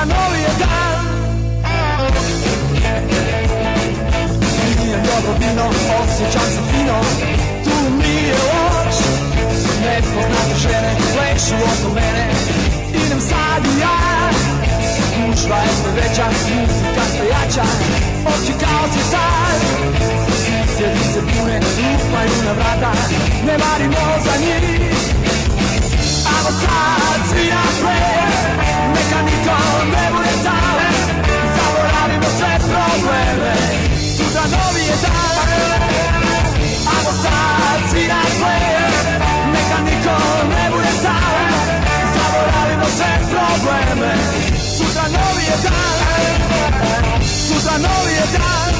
sutra novi je dan. Nije dobro vino, osjećam se fino. Tu mi je loš. Nepoznate žene plešu oko mene. Idem sad i ja Gužva je sve veća, muzika sve jača. Oči kao se sad. Sjedi se pune, lupaju na vrata. Ne marimo za njih probleme Sutra novi je dan Sutra novi je dan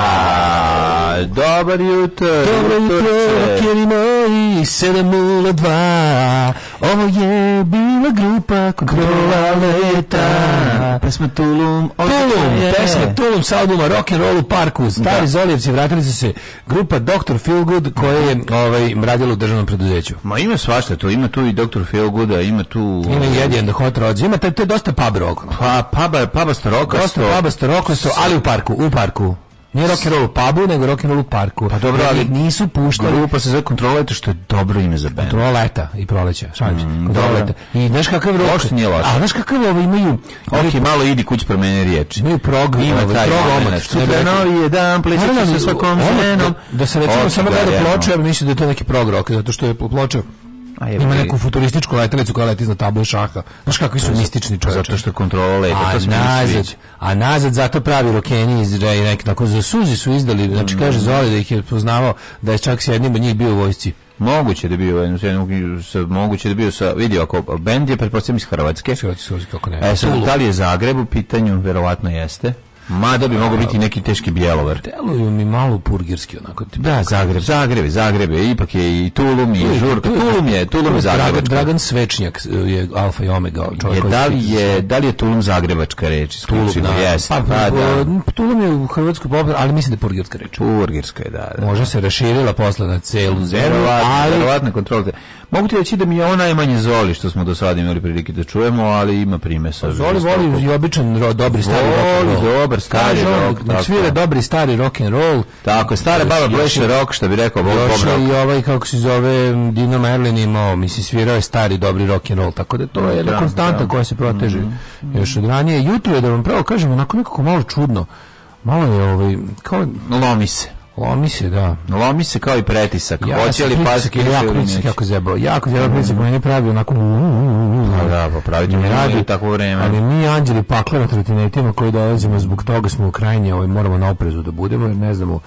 Dobar jutro. Dobro jutro, rokeri moji, 702. Ovo je bila grupa kontrola leta. Pesma Tulum. Tulum, Je. pesma Tulum sa albuma Rock and Roll u parku. Stari Da. Zolijevci vratili su se grupa Dr. Feelgood koja je ovaj, radila u državnom preduzeću. Ma ima svašta to, ima tu i Dr. Feelgooda, ima tu... Ima i Eddie and the Hot Rods. Ima, to, to je dosta pub rock. Pa, paba, paba staroka. Dosta puba starokosto, ali u parku, u parku. Nije rock and roll u pubu, nego rock and roll u parku. Pa dobro, ali nisu puštali Grupa se zove Kontrolete, što je dobro ime za band. Kontrola leta i proleća, šalim se. Kontrola dobro. leta. I znaš kakav rok? Uopšte nije loše. A znaš kakav ovo imaju? Ok, malo idi kuć promeni riječ. Imaju prog, Ima ovaj, taj prog. Sutra novi je dan, plisit ću se svakom ženom. Da, da se recimo samo da, gleda bi mislio da je to neki prog rock, zato što je ploča A je, ima neku futurističku letelicu koja leti iznad table šaha. Znaš kakvi su mistični čovječe. Zato što kontrola leta, A to nazad, a nazad zato pravi rokeni iz neki tako za suzi su izdali, znači kaže Mm. Zoli da ih je poznavao da je čak s jednim od njih bio u vojsci. Moguće da bio sa, moguće da bio sa, vidi, ako bend je pretpostavljam iz Hrvatske. Hrvatski suzi kako ne. E, sad, da li je Zagreb u pitanju? Verovatno jeste. Mada bi mogao biti neki teški bjelovar. Deluju mi malo purgirski onako. Tipa, Da, Zagreb, Zagreb, Zagreb ipak je i Tulum i Žurka. Tulum je, Tulum je Dragan. Dragan Svečnjak je alfa i omega čovjek. Je, da li je, da li je Tulum Zagrebačka reč? Tulum, da. Jeste, Pa, pa, da. Tulum je u Hrvatskoj popular, ali mislim da je purgirska reč. Burgirska je, da, da. Možda se raširila posle na celu zemlju, ali verovatno kontrola. Mogu ti reći da mi je ovo najmanje Zoli što smo do sada imali prilike da čujemo, ali ima primesa. Zoli voli i običan dobri stari rock and Voli roll. dobar Kaže on, rock, tako. svira dobri stari rock and roll. Tako, stara baba je- rock, što bi rekao Bob rock. i ovaj, kako se zove, Dino Merlin imao, mislim, svirao je stari dobri rock and roll, tako da to je jedna Da, konstanta da. Mhm. koja se proteže još od ranije. Jutro je, da vam pravo kažem, onako nekako malo čudno. Malo je, ovaj, kao, Lomi se. Lomi se, da. Lomi se kao i pretisak. Ja Hoće li je jako pritisak jako zebao. Jako zebao pritisak, meni pravi onako Pa da, pa praviti mi radi takvo vreme. Ali mi anđeli pakle na trotinetima koji dolazimo zbog toga smo u krajnje, ovaj, moramo na oprezu da budemo, jer ne znamo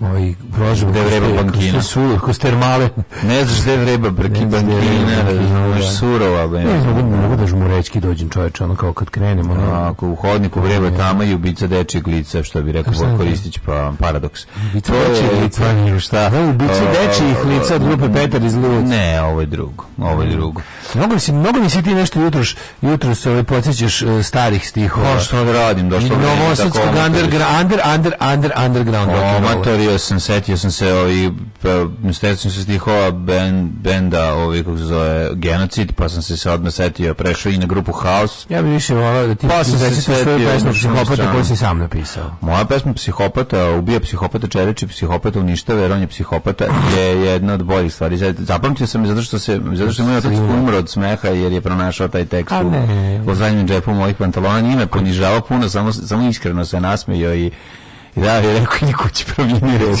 ovaj, prolažemo Gde vreba bankina. kroz termale. Ne znaš gde vreba brki znaš bankina, razumeš, da. surova. be. Ne znam, mogu, da žmurečki dođem čoveče, ono kao kad krenemo. Ono, Ako u hodniku vreba tama i ubica dečijeg lica, što bi rekao? Koristić, pa paradoks. Ubica dečijeg lica. nije šta. Da, ubica dečijih lica od grupe Petar iz Luvac. Ne, ovo je drugo. Ovo je drugo. Mnogo mi si, mnogo mi si ti nešto jutros, jutros ovaj, podsjećaš eh, starih stihova. Pa što da radim, došlo vreme tako Novosadskog amatori. underground, under, under, under, underground. rock Omatorio sam, setio sam se ovi, pa, setio sam se stihova ben, benda, ovi, kako se zove, Genocid, pa sam se sad odmah setio, prešao i na grupu House. Ja bih više volao da ti Pa sam se svoju setio pesmu psihopata koju si sam napisao. Moja pesma Psihopata, ubija psihopata, čereči psihopata, uništava, jer on je psihopata, je jedna od boljih stvari. Zapamtio sam je zato što se, zato što je moj otac umro od smeha, jer je pronašao taj tekst u, u zadnjem džepu mojih pantalona. Nije me ponižavao puno, samo, samo iskreno se nasmejao i I da, je rekao, idi kući promijeni reč.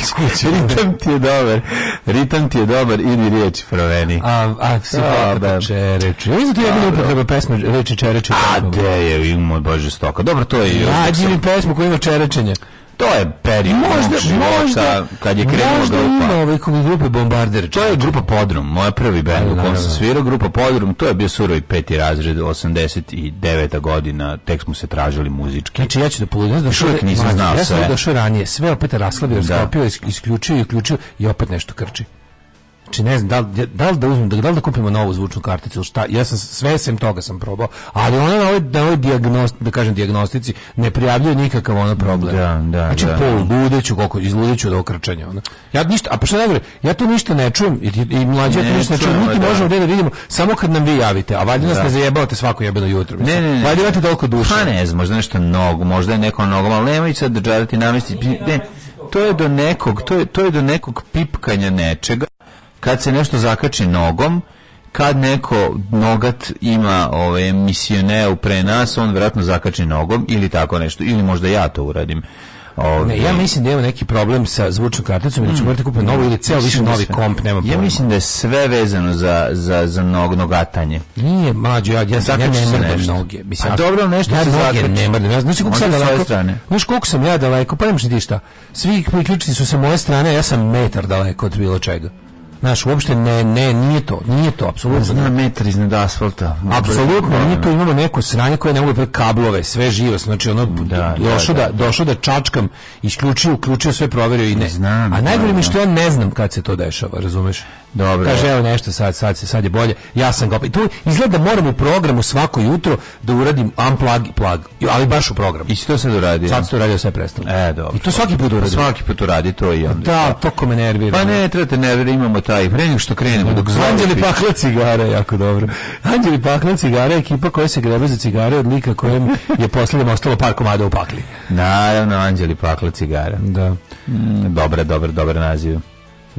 Ritam ti je dobar. Ritam ti je dobar, idi riječ promeni. A, a, si kako čereči. Ja zato jedina upotreba pesme reči čereči. A, de je, imao Bože stoka. Dobro, to je... Nađi mi pesmu koja ima čerečenje. To je period Možda, života, možda, kad je krenula možda grupa. ima ove kog grupe Bombarder. To je grupa Podrum, moja prvi bend u kom sam svirao, grupa Podrum, to je bio surovi peti razred, 89. godina, tek smo se tražili muzički. Znači ja ću da poludim, da uvijek nisam znao ja sam sve. došao ranije, sve opet raslavio, Da. raskopio, is- isključio i uključio i opet nešto krči. Znači ne znam, da li, da li da uzmem, da li da kupimo novu zvučnu karticu šta, ja sam sve sem toga sam probao, ali ona na ovoj, na ovoj dijagnost, da kažem dijagnostici ne prijavljuje nikakav ono problem. Da, da, znači da. poludeću, koliko, izludeću od ovog krčanja. Ono. Ja ništa, a pa šta najgore, ja to ništa ne čujem i, i mlađe ja to Ne ništa ne čujem, niti da. možemo da vidimo, samo kad nam vi javite, a valjda nas Da. ne zajebavate svako jebeno jutro. mislim. Ne, ne, ne. Valjda imate toliko duše. Pa ne znam, možda nešto nogo, možda je neko nogom, ali nemoj sad da džarati namesti. Ne, to je do nekog, to je, to je do nekog pipkanja nečega, kad se nešto zakači nogom, kad neko nogat ima ove misioneu pre nas, on vjerojatno zakači nogom ili tako nešto, ili možda ja to uradim. Ne, ja mislim da ima neki problem sa zvučnom karticom i da ću morati kupiti novu ili ceo više da novi sve- komp, nema Ja mislim da je sve vezano za, za, za nog, nogatanje. Nije, mlađo, ja, ja, ja ne mrdam noge. Mislim, A ja- dobro, nešto ja se noge zakači. ne mrdam. Ja, znaš koliko sam daleko? Znaš koliko sam ja daleko? Pa nemaš ti šta. Svi priključnici su sa moje strane, ja sam metar daleko od bilo čega. Znaš, uopšte ne, ne, nije to, nije to, apsolutno. Zna metar iznad asfalta. Apsolutno, nije to imamo neko sranje koje ne mogu pre kablove, sve živo, znači ono Da, došao da, da, došao da čačkam, isključio, uključio sve proverio i ne. Znam, A najgore mi znam, što ja ne znam kad se to dešava, razumeš? Dobro. Kaže evo nešto sad, sad se sad je bolje. Ja sam ga opet. Tu izgleda da moram u programu svako jutro da uradim unplug i plug, ali baš u programu. I si to sad uradio? Sad se to radio sve prestalo. E, dobro. I to svaki put uradim. Svaki put uradi to i onda. Da, to ko me nervira. Pa ne, trebate nervira, imamo taj. Pre nego što krenemo, dok zove Anđeli pakla cigare, jako dobro. Anđeli pakla cigare, ekipa koja se grebe za cigare od lika kojem je posljednjem ostalo par komada u pakli. Naravno, Anđeli pakla cigara. Da. Mm, dobar, dobar, dobar naziv.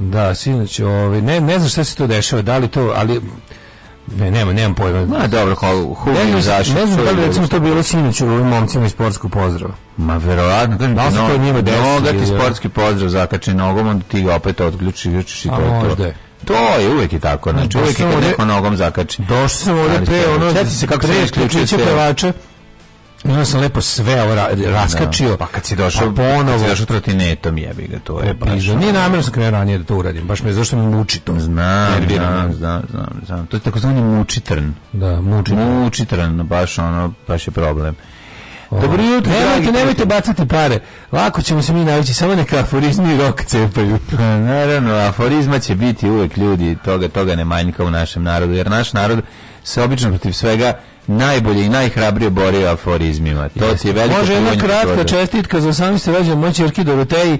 Da, sinoć, ovaj, ne, ne znam šta se to dešava, da li to, ali ne, nema, nemam pojma. Ma dobro, Hugo Ne izašao. ne znam da li recimo to bilo sinoć u ovim momcima iz sportskog pozdrava. Ma verovatno, kažem Da ti, se to njima desi noga ti ili- sportski pozdrav zakači nogom, onda ti ga opet odključiš, ključiš i to je to. možda. To je, uvijek je tako, znači uvijek je neko nogom zakači. Došao sam ovdje Ali pre ono, se kako se isključio pevača. I onda sam lepo sve ovo ra- raskačio. Pa kad si došao, pa ponovo. kad si došao trotinetom jebi ga, to je baš. Piža. Nije namjerno sam krenuo ranije da to uradim. Baš me zašto me muči to. Znam, znam, znam, znam, znam. To je takozvani mučitrn. Da, muči. Mučitrn, baš ono, baš je problem. Dobro jutro, Nemojte, dragi nemojte bacati pare. Lako ćemo se mi navići, samo neka aforizmi i rok cepaju. Pa, Naravno, aforizma će biti uvek ljudi, toga, toga ne manjka u našem narodu, jer naš narod se obično protiv svega najbolje i najhrabrije borio aforizmima. To ti je veliko Može jedna kratka naroda. čestitka za 18. rođendan moje čerke Doroteji,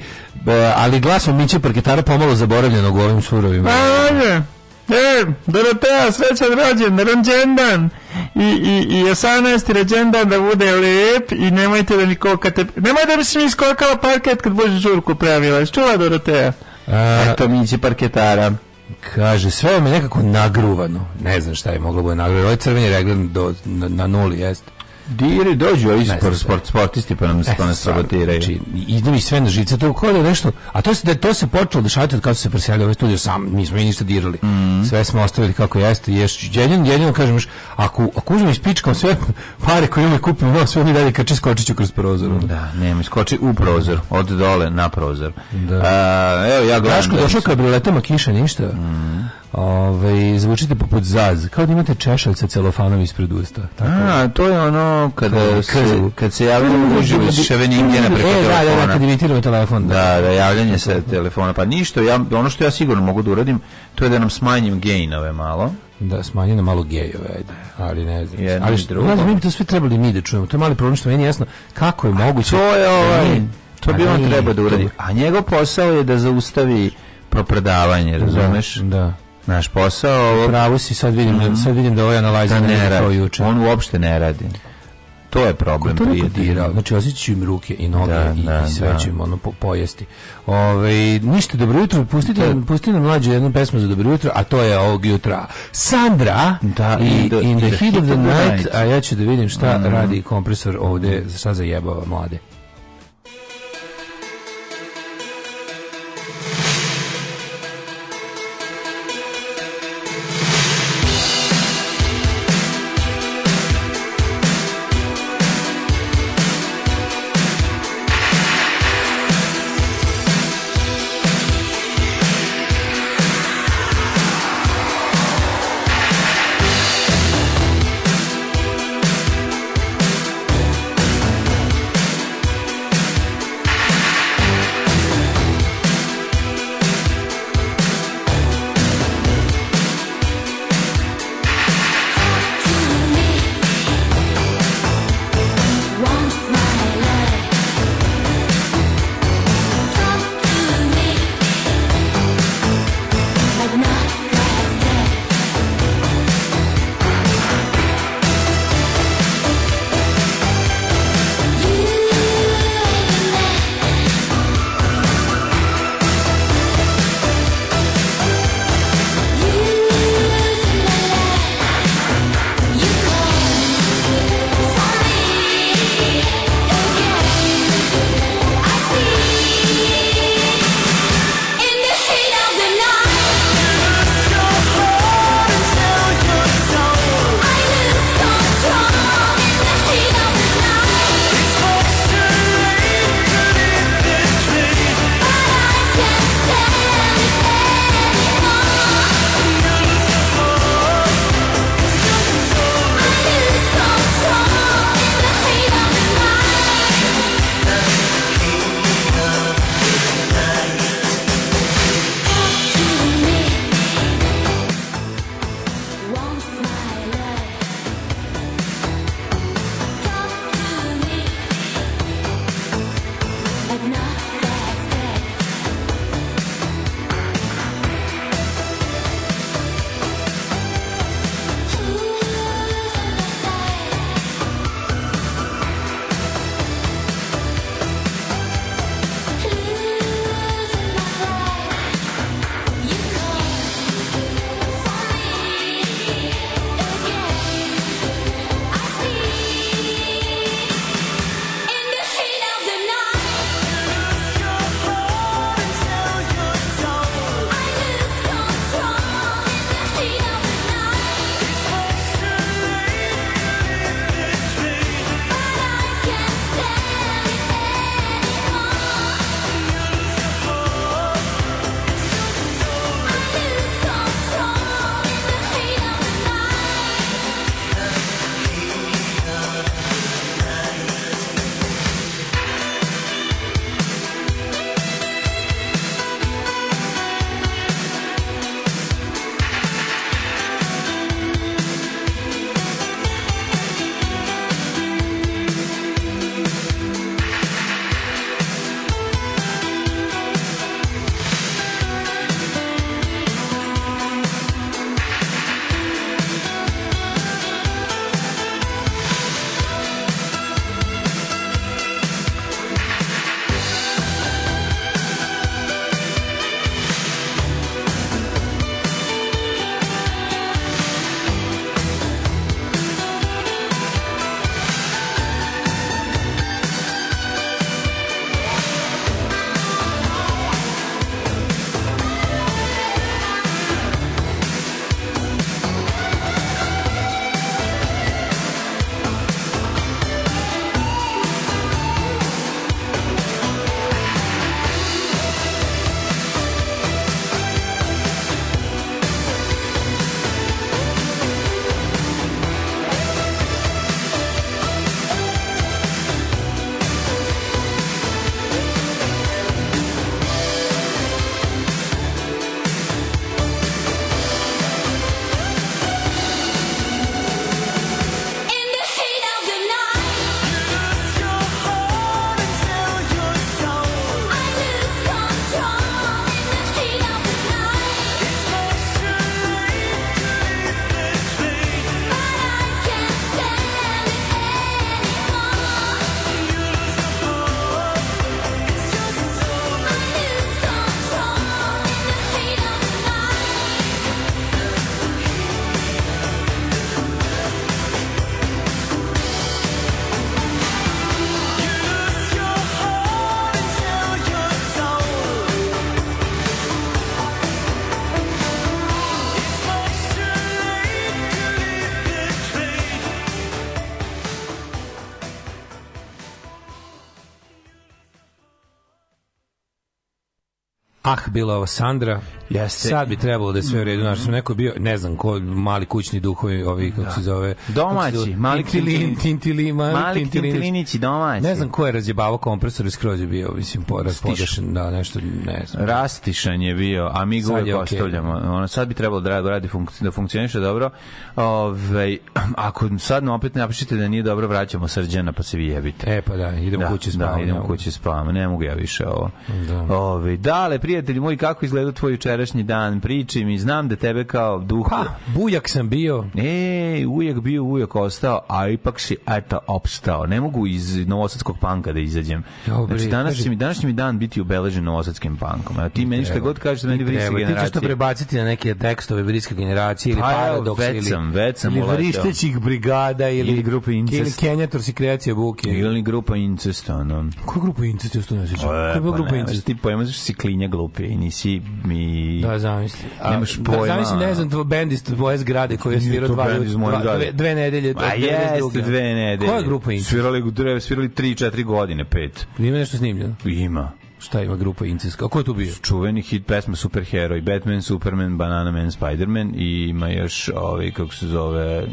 e, ali glasom Miće Parketara pomalo zaboravljenog u ovim surovim. Može. E, Dorotea, srećan rođen, rođendan. I, i, I 18. rođendan da bude lijep i nemojte da mi kokate. Nemoj da bi se mi iskokala parket kad bože žurku pravila. Čula Dorotea? A, Eto mi će parketara. Kaže, sve me nekako nagruvano. Ne znam šta je moglo bude nagruvano. Ovaj crveni reglan do, na, na nuli, jest. Diri, dođu ovi sport, sport, sportisti pa nam, pa nas sabotiraju. Znači, ide mi sve na žice, to kao da je nešto, a to se, da, to se počelo dešavati od kada su se preselili ovaj studio sam, nismo mi ništa dirali. Mm. Sve smo ostavili kako jeste. Ješ, jedino, jedino kažem, još, ako, ako uzmem i spičkam sve pare koje imamo i kupimo, no, sve mi dalje kače skočiću kroz prozor. Da, nema, skoči u prozor, od dole na prozor. Da. A, evo, ja gledam Daško da- došao kabrioletama kiša, ništa. Mm. Ove, zvučite poput zaz, kao da imate češaljca celofanom ispred usta. Tako. A, to je ono kada se, Krzu. kad se javljaju uživo iz ševeningena preko E, da, da, da, telefona. kad imitiramo telefon. Da. Da, da, javljanje sa telefona. Pa ništa, ja, ono što ja sigurno mogu da uradim, to je da nam smanjim gainove malo. Da, smanji na malo gejove, ajde. Ali ne znam. Jedno ali što, drugo. ne znam, mi bi to sve trebali mi da čujemo. To je mali problem što meni jasno kako je moguće. To je ovaj, to pa bi on nije, treba da uradi. A njegov posao je da zaustavi propredavanje, razumeš? Da. Naš posao ovo Pravo si, sad vidim, da, sad vidim da ovaj da analiza ne radi. juče. On uopšte ne radi. To je problem to neko prijatelji. dirao, znači osjećat ću im ruke i noge Da, i, da, i sve da. ću im ono po, pojesti. Ove, ništa, dobro jutro, pustite, pustite nam mlađe jednu pesmu za dobro jutro, a to je ovog jutra Sandra Da, i in the- In the, Heat of the Night, Night. a ja ću da vidim šta radi kompresor ovde, šta zajebava mlade. Ah, bila ovo Sandra. Jeste. Sad bi trebalo da je sve u redu. Znaš, sam neko bio, ne znam ko, mali kućni duhovi, ovi, kako se zove. Domaći, se zove? mali Tintilin, tintilin- tintili, mali, Mali tintilinić. tintilinići domaći. Ne znam ko je razjebavao kompresor i skroz je bio, mislim, poraz, podešen, da, nešto, ne znam. Rastišan je bio, a mi ga uvek ostavljamo. Ono, sad bi trebalo da radi, funk, da funkcioniše dobro. Ove, ako sad opet napišete da nije dobro, vraćamo srđana, pa se vi jebite. E, pa da, idemo da, kući Da, spavamo. idemo kući spavamo, ne mogu ja više ovo. Da. Ove, dale, prijatelji moji, kako izgleda tvoj jučerašnji dan? Priči mi, znam da tebe kao duh... Pa, bujak sam bio, E, uvijek bio, uvijek ostao, a ipak si, eto, opstao. Ne mogu iz novosadskog panka da izađem. Jao, bre, Znači, danas kaži- će mi, danas će mi dan biti obeležen novosadskim pankom. A ti meni šta god kažeš da meni vrisi Evo, ti ćeš to generacija. prebaciti na neke tekstove vriske generacije ili Pa, paradoks već ili, sam, već sam ili uleteo. vrištećih brigada ili, Ili grupe Incest. ili Kenjator si kreacija buke. Ili grupa Incest, ono. Koja grupa Incest je to ne sjećam? Koja je pa grupa ne, Incest? Ti pojma zašto si klinja glupi i nisi mi... Da, zamisli. A, Nemaš da, pojma. Zamisli, ne znam, tvoj bend iz tvoje zgrade koji je svirao dva, dva, dve, dve nedelje. A jeste, dve nedelje. Koja je grupa Incest? Svirali, svirali 3-4 godine, pet. Ima nešto snimljeno? Ima. Šta ima grupa Incest? A ko je tu bio? čuveni hit pesma Superheroj, Batman, Superman, Banana Man, Spider-Man i ima još ovaj, kako se zove,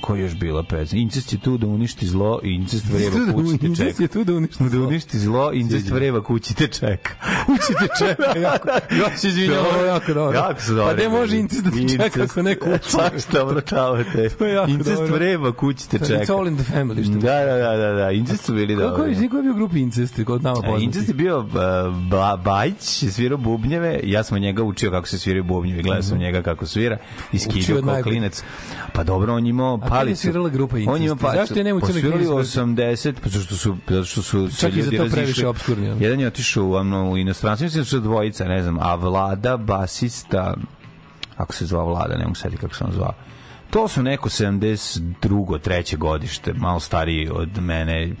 ko je još bila pesma? Incest je tu da uništi zlo incest vreva kući te Incest čeka. je tu da uništi Da uništi zlo, incest vreva kući te čeka. Kući te čeka. jako. Ja se izvinjam, ovo je jako dobro. Jako su dobri. Pa gde može Incest da te čeka Incest. ako ne kući? Svašta vrtavate. To je jako Incest dobro. vreva kući te It's čeka. all in the family. Što Da, da, da, da, da. Incest su bili Kako dobri. je, ko je bio u grupi Incest kod nama A, poznati? Incest je bio uh, ba, Bajić, svirao bubnjeve, ja sam njega učio kako se sviraju bubnjevi, gledao sam njega kako svira i Učio skidao od kao klinac. Pa dobro, on imao palicu. svirala grupa Incest? On je imao palicu. Zašto je nema u Crnoj knjizi? u 80, pa zato što su, zato što su se Čak i za ljudi to previše obskurni. Jedan je otišao u, ono, u inostranstvo, mislim da su dvojica, ne znam, a Vlada, basista, ako se zvao Vlada, ne mogu sedi kako se on zvao. To su neko 72. treće godište, malo stariji od mene,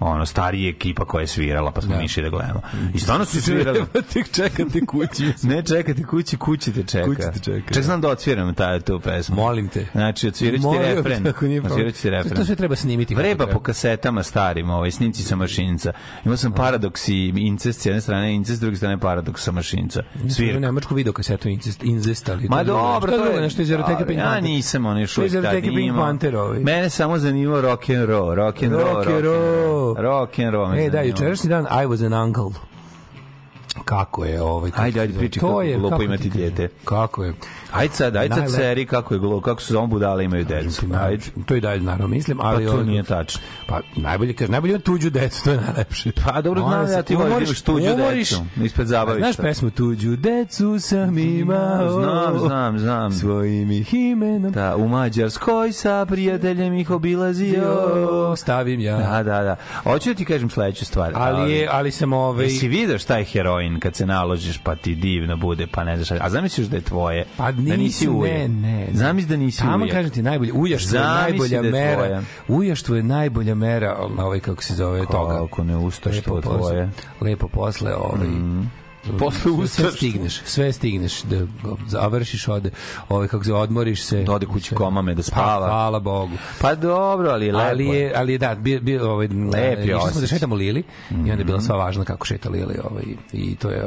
ono, starija ekipa koja je svirala, pa smo Da. išli da gledamo. I stvarno su svirali. Tek čekate kući. Ne čekati kući, kući te čeka. Kući te čeka, Ček znam da odsviram ta, tu pesmu. Molim te. Znači, odsvirat ću ti refren. te ako nije problem. Odsvirat ću ti refren. To sve treba snimiti Vreba po kasetama starim, ovaj, snimci sa mašinca. Imao sam paradoks i incest, s jedne strane incest, s druge strane paradoks sa mašinca. Svira. Svira. Nemačku video kasetu Incest, Incest, ali... Ma dobro, to je nešto iz eroteke Pink Ja nisam on još To je iz eroteke Pink. Panther, ovaj. Mene samo zanimao rock and roll, rock and roll, Rock and roll. Rock and roll. E, da, jučerašnji dan I was an uncle. Kako je ovaj... kako Ajde, ajde, To kako je, glupo imati dijete. Kako je? Ajde sad, ajde sad seri kako je glupo, kako su zom budale imaju decu. Ajde. To i dalje naravno mislim, Pa ali to ovaj- nije tačno. Pa najbolje kaže, najbolje imati tuđu decu, to je najlepše. Pa dobro, znam ja ti imaš tuđu decu ispred zabavišta. Znaš pesmu Tuđu decu sam imao. Znam, znam, znam. Svojim ih imenom. Da, u Mađarskoj sa prijateljem ih obilazio. Stavim ja. Da, da, da. Hoću da ti kažem sledeću stvar. Ali je, ali sam ovaj... Jesi vidio šta je heroin kad se naložiš pa ti divno bude, pa ne znaš. A zamisliš da je tvoje? Pa da nisi nisi, ujak. ne, ne. Zamisli da nisi Tamo kažem ti najbolje, ujaštvo je Zamisli najbolja da je mera. tvoja. Ujaštvo je najbolja mera, ovaj kako se zove toga. Kako ne ustaš Lepo to posle- tvoje. Lepo posle, ovaj Posle sve ustaš. stigneš, sve stigneš da završiš ode, ovaj kako se odmoriš se. Da ode kući sve. komame da spava. Pa, hvala Bogu. Pa dobro, ali lepo. Ali je, ali je da, bio, bio ovaj, Lep je išli smo da šetamo Lili i onda je bila sva važna kako šeta Lili ovaj, i to je,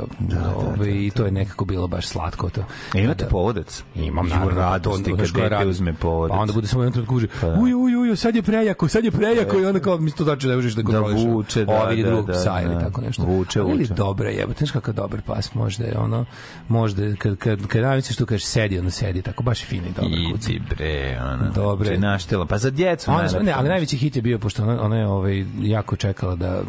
ovaj, i to je nekako bilo baš slatko to. E, imate Da. povodac? Imam naravno radosti kad dete uzme povodac. Pa onda bude samo jedan trenutku kaže uju uju uju sad je prejako, sad je prejako i onda kao mi to znači da možeš da kontroliš. vuče, da, Ovo vidi da, drugog da, psa ili da. tako nešto. Vuče, Ili vuče. dobro je, znaš kakav dobar pas možda je ono, možda kad kad kad navici što kažeš sedi, ono sedi tako baš je fino i dobro kuca. Idi bre, ono. Dobre. Če naštela. Pa za djecu. Ona, ne, ali najveći hit je bio pošto ona, ona je ovaj jako čekala da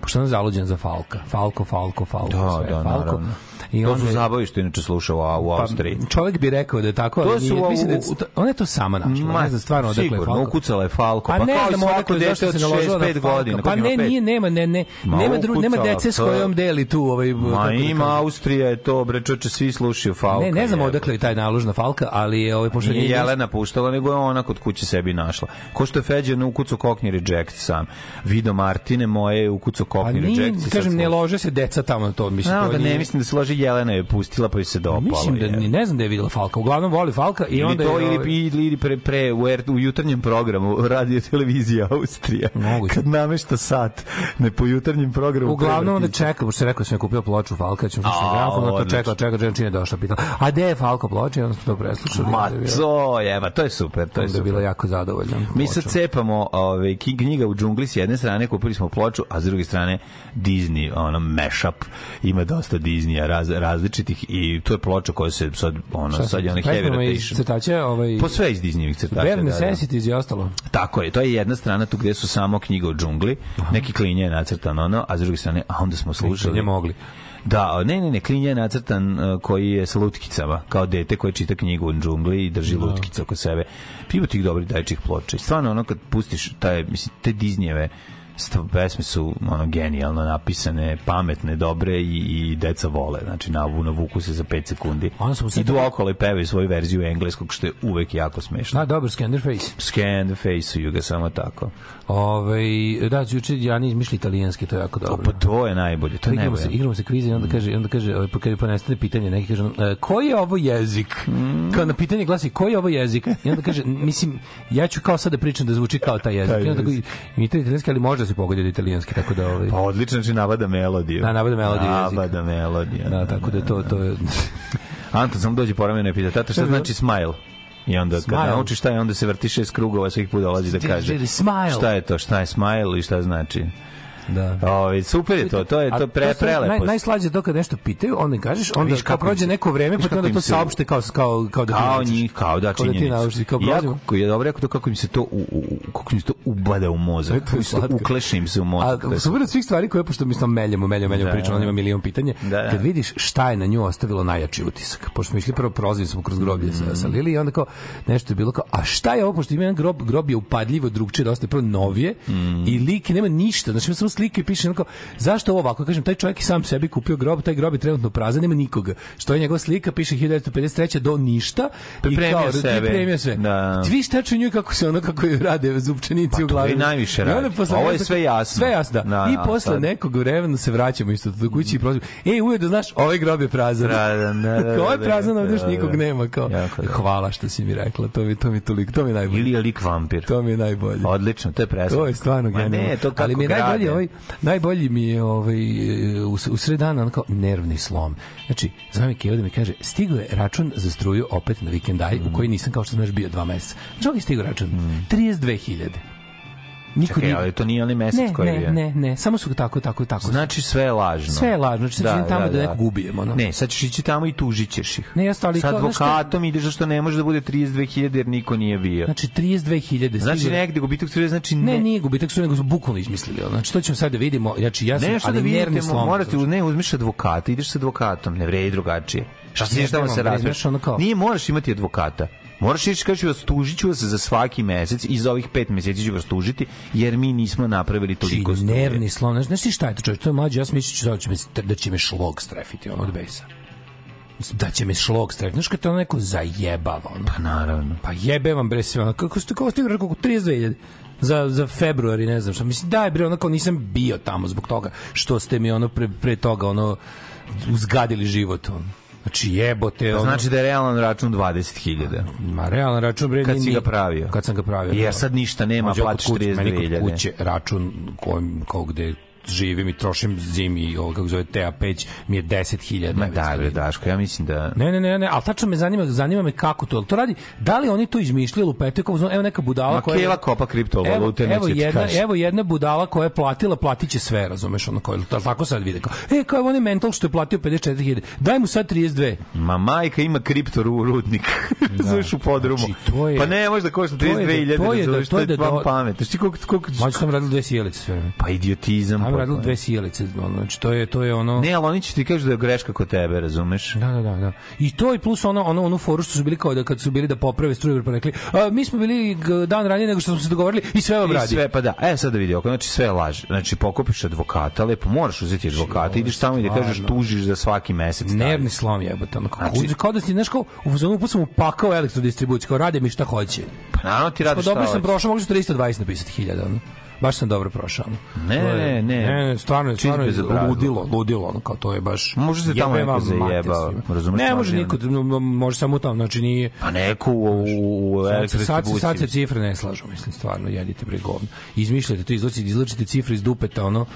pošto ona je zaluđena za Falka. Falko, Falko, Falko, Da, sve. da, Falko. naravno. I To onda su je- zabavi što inače slušao u, u Austriji. Pa, čovjek bi rekao da je tako, To ali su nije, u- mislim da je, to- ona je to sama našla. Ma, ne znam stvarno odakle je sigurno, Falko. ukucala je Falko. Pa, Pa ne kao znam odakle, zašto se naložila na 65 Falka. godina, Pa koliko ne, nije, nema, ne, ne, Ma, nema, dru, nema dece s pa- kojom deli tu ovaj... Ma da ima. Austrija je to, bre, čoče, svi slušaju Falka. Ne, ne znam odakle je taj nalož na Falka, ali je ovaj pošto Nije nije Jelena puštala, nego je ona kod kuće sebi našla. Ko što je Feđa na ukucu kokni reject sam. Vido Martine moje Pa kokni nije, reject. i sad kažem, ne lože se deca tamo to, mislim. To da ne nije- mislim da se loži kaže Jelena je pustila pa joj se dopalo. Mislim da je. ni ne znam da je videla Falka. Uglavnom voli Falka i Ili onda to, je, ili, ovaj, ili, ili pre, pre u, R- u jutarnjem programu radio televizije Austrija. Moguće. Kad namešta sat ne po jutarnjem programu. Uglavnom onda prevrtiće. čeka, pošto se rekao da sam ja kupio ploču Falka, ćemo slušati A, gramofon, onda to čeka, čeka, čeka, čini je došla, pitala, a gde je Falko ploča? I onda smo to preslušali. Ma je to je, ma to je super, to je je super. jako zadovoljna. Mi sad cepamo ove, knjiga u džungli s jedne strane, kupili smo ploču, a s druge strane Disney, ono, mashup, ima dosta Disneya raz, različitih i to je ploča koja se sad, ono, Šta sad je sa heavy rotation. crtaća, ovaj, Po sve iz Disneyvih crtača. Bare da, da. Necessities i ostalo. Tako je, to je jedna strana tu gde su samo knjige o džungli, neki klinje je nacrtan ono, a s druge strane, a onda smo slušali... Ne mogli. Da, ne, ne, ne, klinje je nacrtan uh, koji je sa lutkicama, kao dete koje čita knjigu o džungli i drži lutkice oko sebe. Pivo tih dobrih dajčih ploča. I stvarno, ono, kad pustiš taj, mislim, te Disneyjeve sta- pesme su ono genijalno napisane, pametne, dobre i, i deca vole. Znači, navu, navuku se za 5 sekundi. Sam se Idu tako- okolo i pevaju svoju verziju engleskog, što je uvek jako smešno. Da, dobro, Scanderface. Scan the face ga samo tako. Ove, da, juče Jani izmišlja italijanski, to je jako O, dobro. pa to je najbolje, to je igramo se, najbolje. igramo se kviz i onda kaže, onda kaže, ovaj, pa kad pa nestane pitanje, neki kaže, e, koji je ovo jezik? Kao na pitanje glasi, koji je ovo jezik? I onda kaže, mislim, ja ću kao sad da pričam da zvuči kao taj jezik. Taj I onda imite italijanski, ali može da se pogodi od italijanski, tako da, ovaj, Pa odlično, znači nabada melodiju. Da, nabada melodiju jezik. Nabada melodija. da, tako da to, to je, Anton samo dođe povremeno i pita, tata šta znači smile? I onda kad Smile. nauči šta je, onda se vrti šest krugova, svih put dolazi da kaže. Smile. Šta je to, šta je smile i šta znači? Da. Ovaj super je to, to je to pre prelepo. Naj, najslađe je to kad nešto pitaju, onda kažeš, onda kao kako prođe neko vreme, pa onda to saopšte kao, kao, kao da kao njih, kao da Kao da ti kao I jako, prolazimo. ko je dobro rekao to kako im se to u, u, kako im se to ubada u mozak. Kako im se to ukleše im se u mozak. A super od svih stvari koje, pošto mi smo meljemo, meljemo, meljemo Da, pričamo, on ima milion pitanja, Da, da. kad vidiš šta je na nju ostavilo najjači utisak, pošto smo išli prvo prolazili smo kroz groblje sa, Mm. sa Lili i onda kao nešto je bilo kao, a šta je ovo, pošto ima jedan grob, grob je upadljivo drugčije, dosta je prvo novije Mm. i lik nema ništa, znači ima samo slike piše onako, zašto ovo ovako, kažem, taj čovjek je sam sebi kupio grob, taj grob je trenutno prazan, nema nikoga, što je njegova slika, piše 1953. do ništa Pripremio i kao, sebe. pripremio sve. Da. Ti šta nju kako se ono, kako je rade zupčanici Pa u to glavi. i najviše I onda radi. Ovo je sve jasno. Sve jasno, da. Da, I da, posle sad. nekog vremena se vraćamo isto do kuće i prozivamo. Ej, da znaš, ovaj grob je prazan. Prazan, da, da, da, ovaj da, prazan, ovdje još da, da. nikog nema. Kao, hvala što si mi rekla, to mi, to mi toliko, to mi je najbolje. Ili je lik vampir. To mi je najbolje. Odlično, to je preslatno. To je stvarno genijalno. ne, to kako Ali mi je najbolji, grade. Ovaj, najbolji mi je ovaj, u, u sred dana kao nervni slom. Znači, zove mi Keva da mi kaže, stigo je račun za struju opet na vikendaj, Mm. u koji nisam kao što znaš bio dva meseca. Znači, ovdje je stigo račun. 32.000. Niko Čekaj, ali to nije onaj mesec ne, koji ne, je. ne, ne, samo su tako, tako, tako. Znači sve je lažno. Sve je lažno, znači sad idem tamo da nekog ubijem, ono. Ne, sad ćeš ići tamo i tužit ćeš ih. Ne, jeste, ali Sa advokatom ideš zašto ne može da bude 32.000 jer niko nije bio. Znači 32.000. Znači negde gubitak struje, znači Ne, ne. nije gubitak su nego su bukvalno izmislili. Znači to ćemo sad da vidimo. Znači ja sam Nešto ali da nervni vidite, slom. morate, ne, uzmiš advokata, ideš sa advokatom, ne vredi drugačije. Šta se Ne, tamo se kao- Nije, moraš imati advokata. Moraš ići kaži vas tužit ću vas za svaki mesec i za ovih pet meseci ću vas tužiti jer mi nismo napravili toliko Znači, struje. nervni slom. Znaš, znaš ti šta je to čovječ? To je mlađe, ja sam mislio da će me, da će me šlog strefiti ono od besa. Da će me šlog strefiti. Znaš kad te ono neko zajebava ono. Pa naravno. Pa jebe vam bre sve ono. Kako ste, kako ste rekao, 32.000 za, za februari, ne znam šta. Mislim, daj bre, ono kao nisam bio tamo zbog toga što ste mi ono pre, pre toga ono uzgadili život ono. Znači jebote Pa ono. znači da je realan račun 20.000. Ma realan račun bre Kad si ga pravio? Kad sam ga pravio. Jer da. sad ništa nema, meni kod 32.000. kuće račun kojim, kao gde živim i trošim zimi i ovo kako zove TA peć mi je 10.000. Ma već da, bre. Daško, ja mislim da... Ne, ne, ne, ne, ali tačno me zanima, zanima me kako to, to radi, da li oni to izmišljali u petak, evo neka budala Ma koja... Keva kopa kriptovalute, evo, evo, jedna, kaži. evo jedna budala koja je platila, platit će sve, razumeš, ono koje, tako sad vide, kao, e, kao je onaj mental što je platio 54.000, daj mu sad 32. Ma majka ima kripto ru- rudnik. Razumeš u podrumu. Znači, to je- pa ne, možda košta to je da- 32.000, to je da- to to je je da vam do- pamet. Znaš ti koliko... koliko... Mlađe sam radili dve sjelice sve. Pa idiotizam. Radili potpuno. dve sjelice, ono, znači to je, to je ono... Ne, ali oni će ti kažu da je greška kod tebe, razumeš? Da, da, da, da. I to i plus ono ono onu foru što su bili kao da kad su bili da poprave struju pa rekli, a, mi smo bili dan ranije nego što smo se dogovorili i sve vam I sve, pa da. E, sad da vidi, oko, znači sve je laž. Znači, pokupiš advokata, lepo moraš uzeti advokata, ideš tamo i da kažeš tužiš za svaki mesec. Nervni slom jebote, ono kako Znači- kao da znaš kao u fazonu pa sam upakao elektrodistribuciju, kao rade mi šta hoće. Pa naravno ti Pa radiš šta dobro sam prošao, mogu su 320 napisati hiljada, ono. Baš sam dobro prošao. Ne, ne, ne. ne, ne, stvarno, stvarno je bezobrazluk. ludilo, ludilo, ono, kao to je baš... Može se tamo neko zajebao, razumeš, Ne može niko, m- može samo tamo, znači nije... Pa neko u, u, u Sad, sad, se- sad se elektrodistribuciji. cifre ne slažu, mislim, stvarno, jedite bre govno. Izmišljate to, izlačite, izlačite cifre iz dupeta, ono,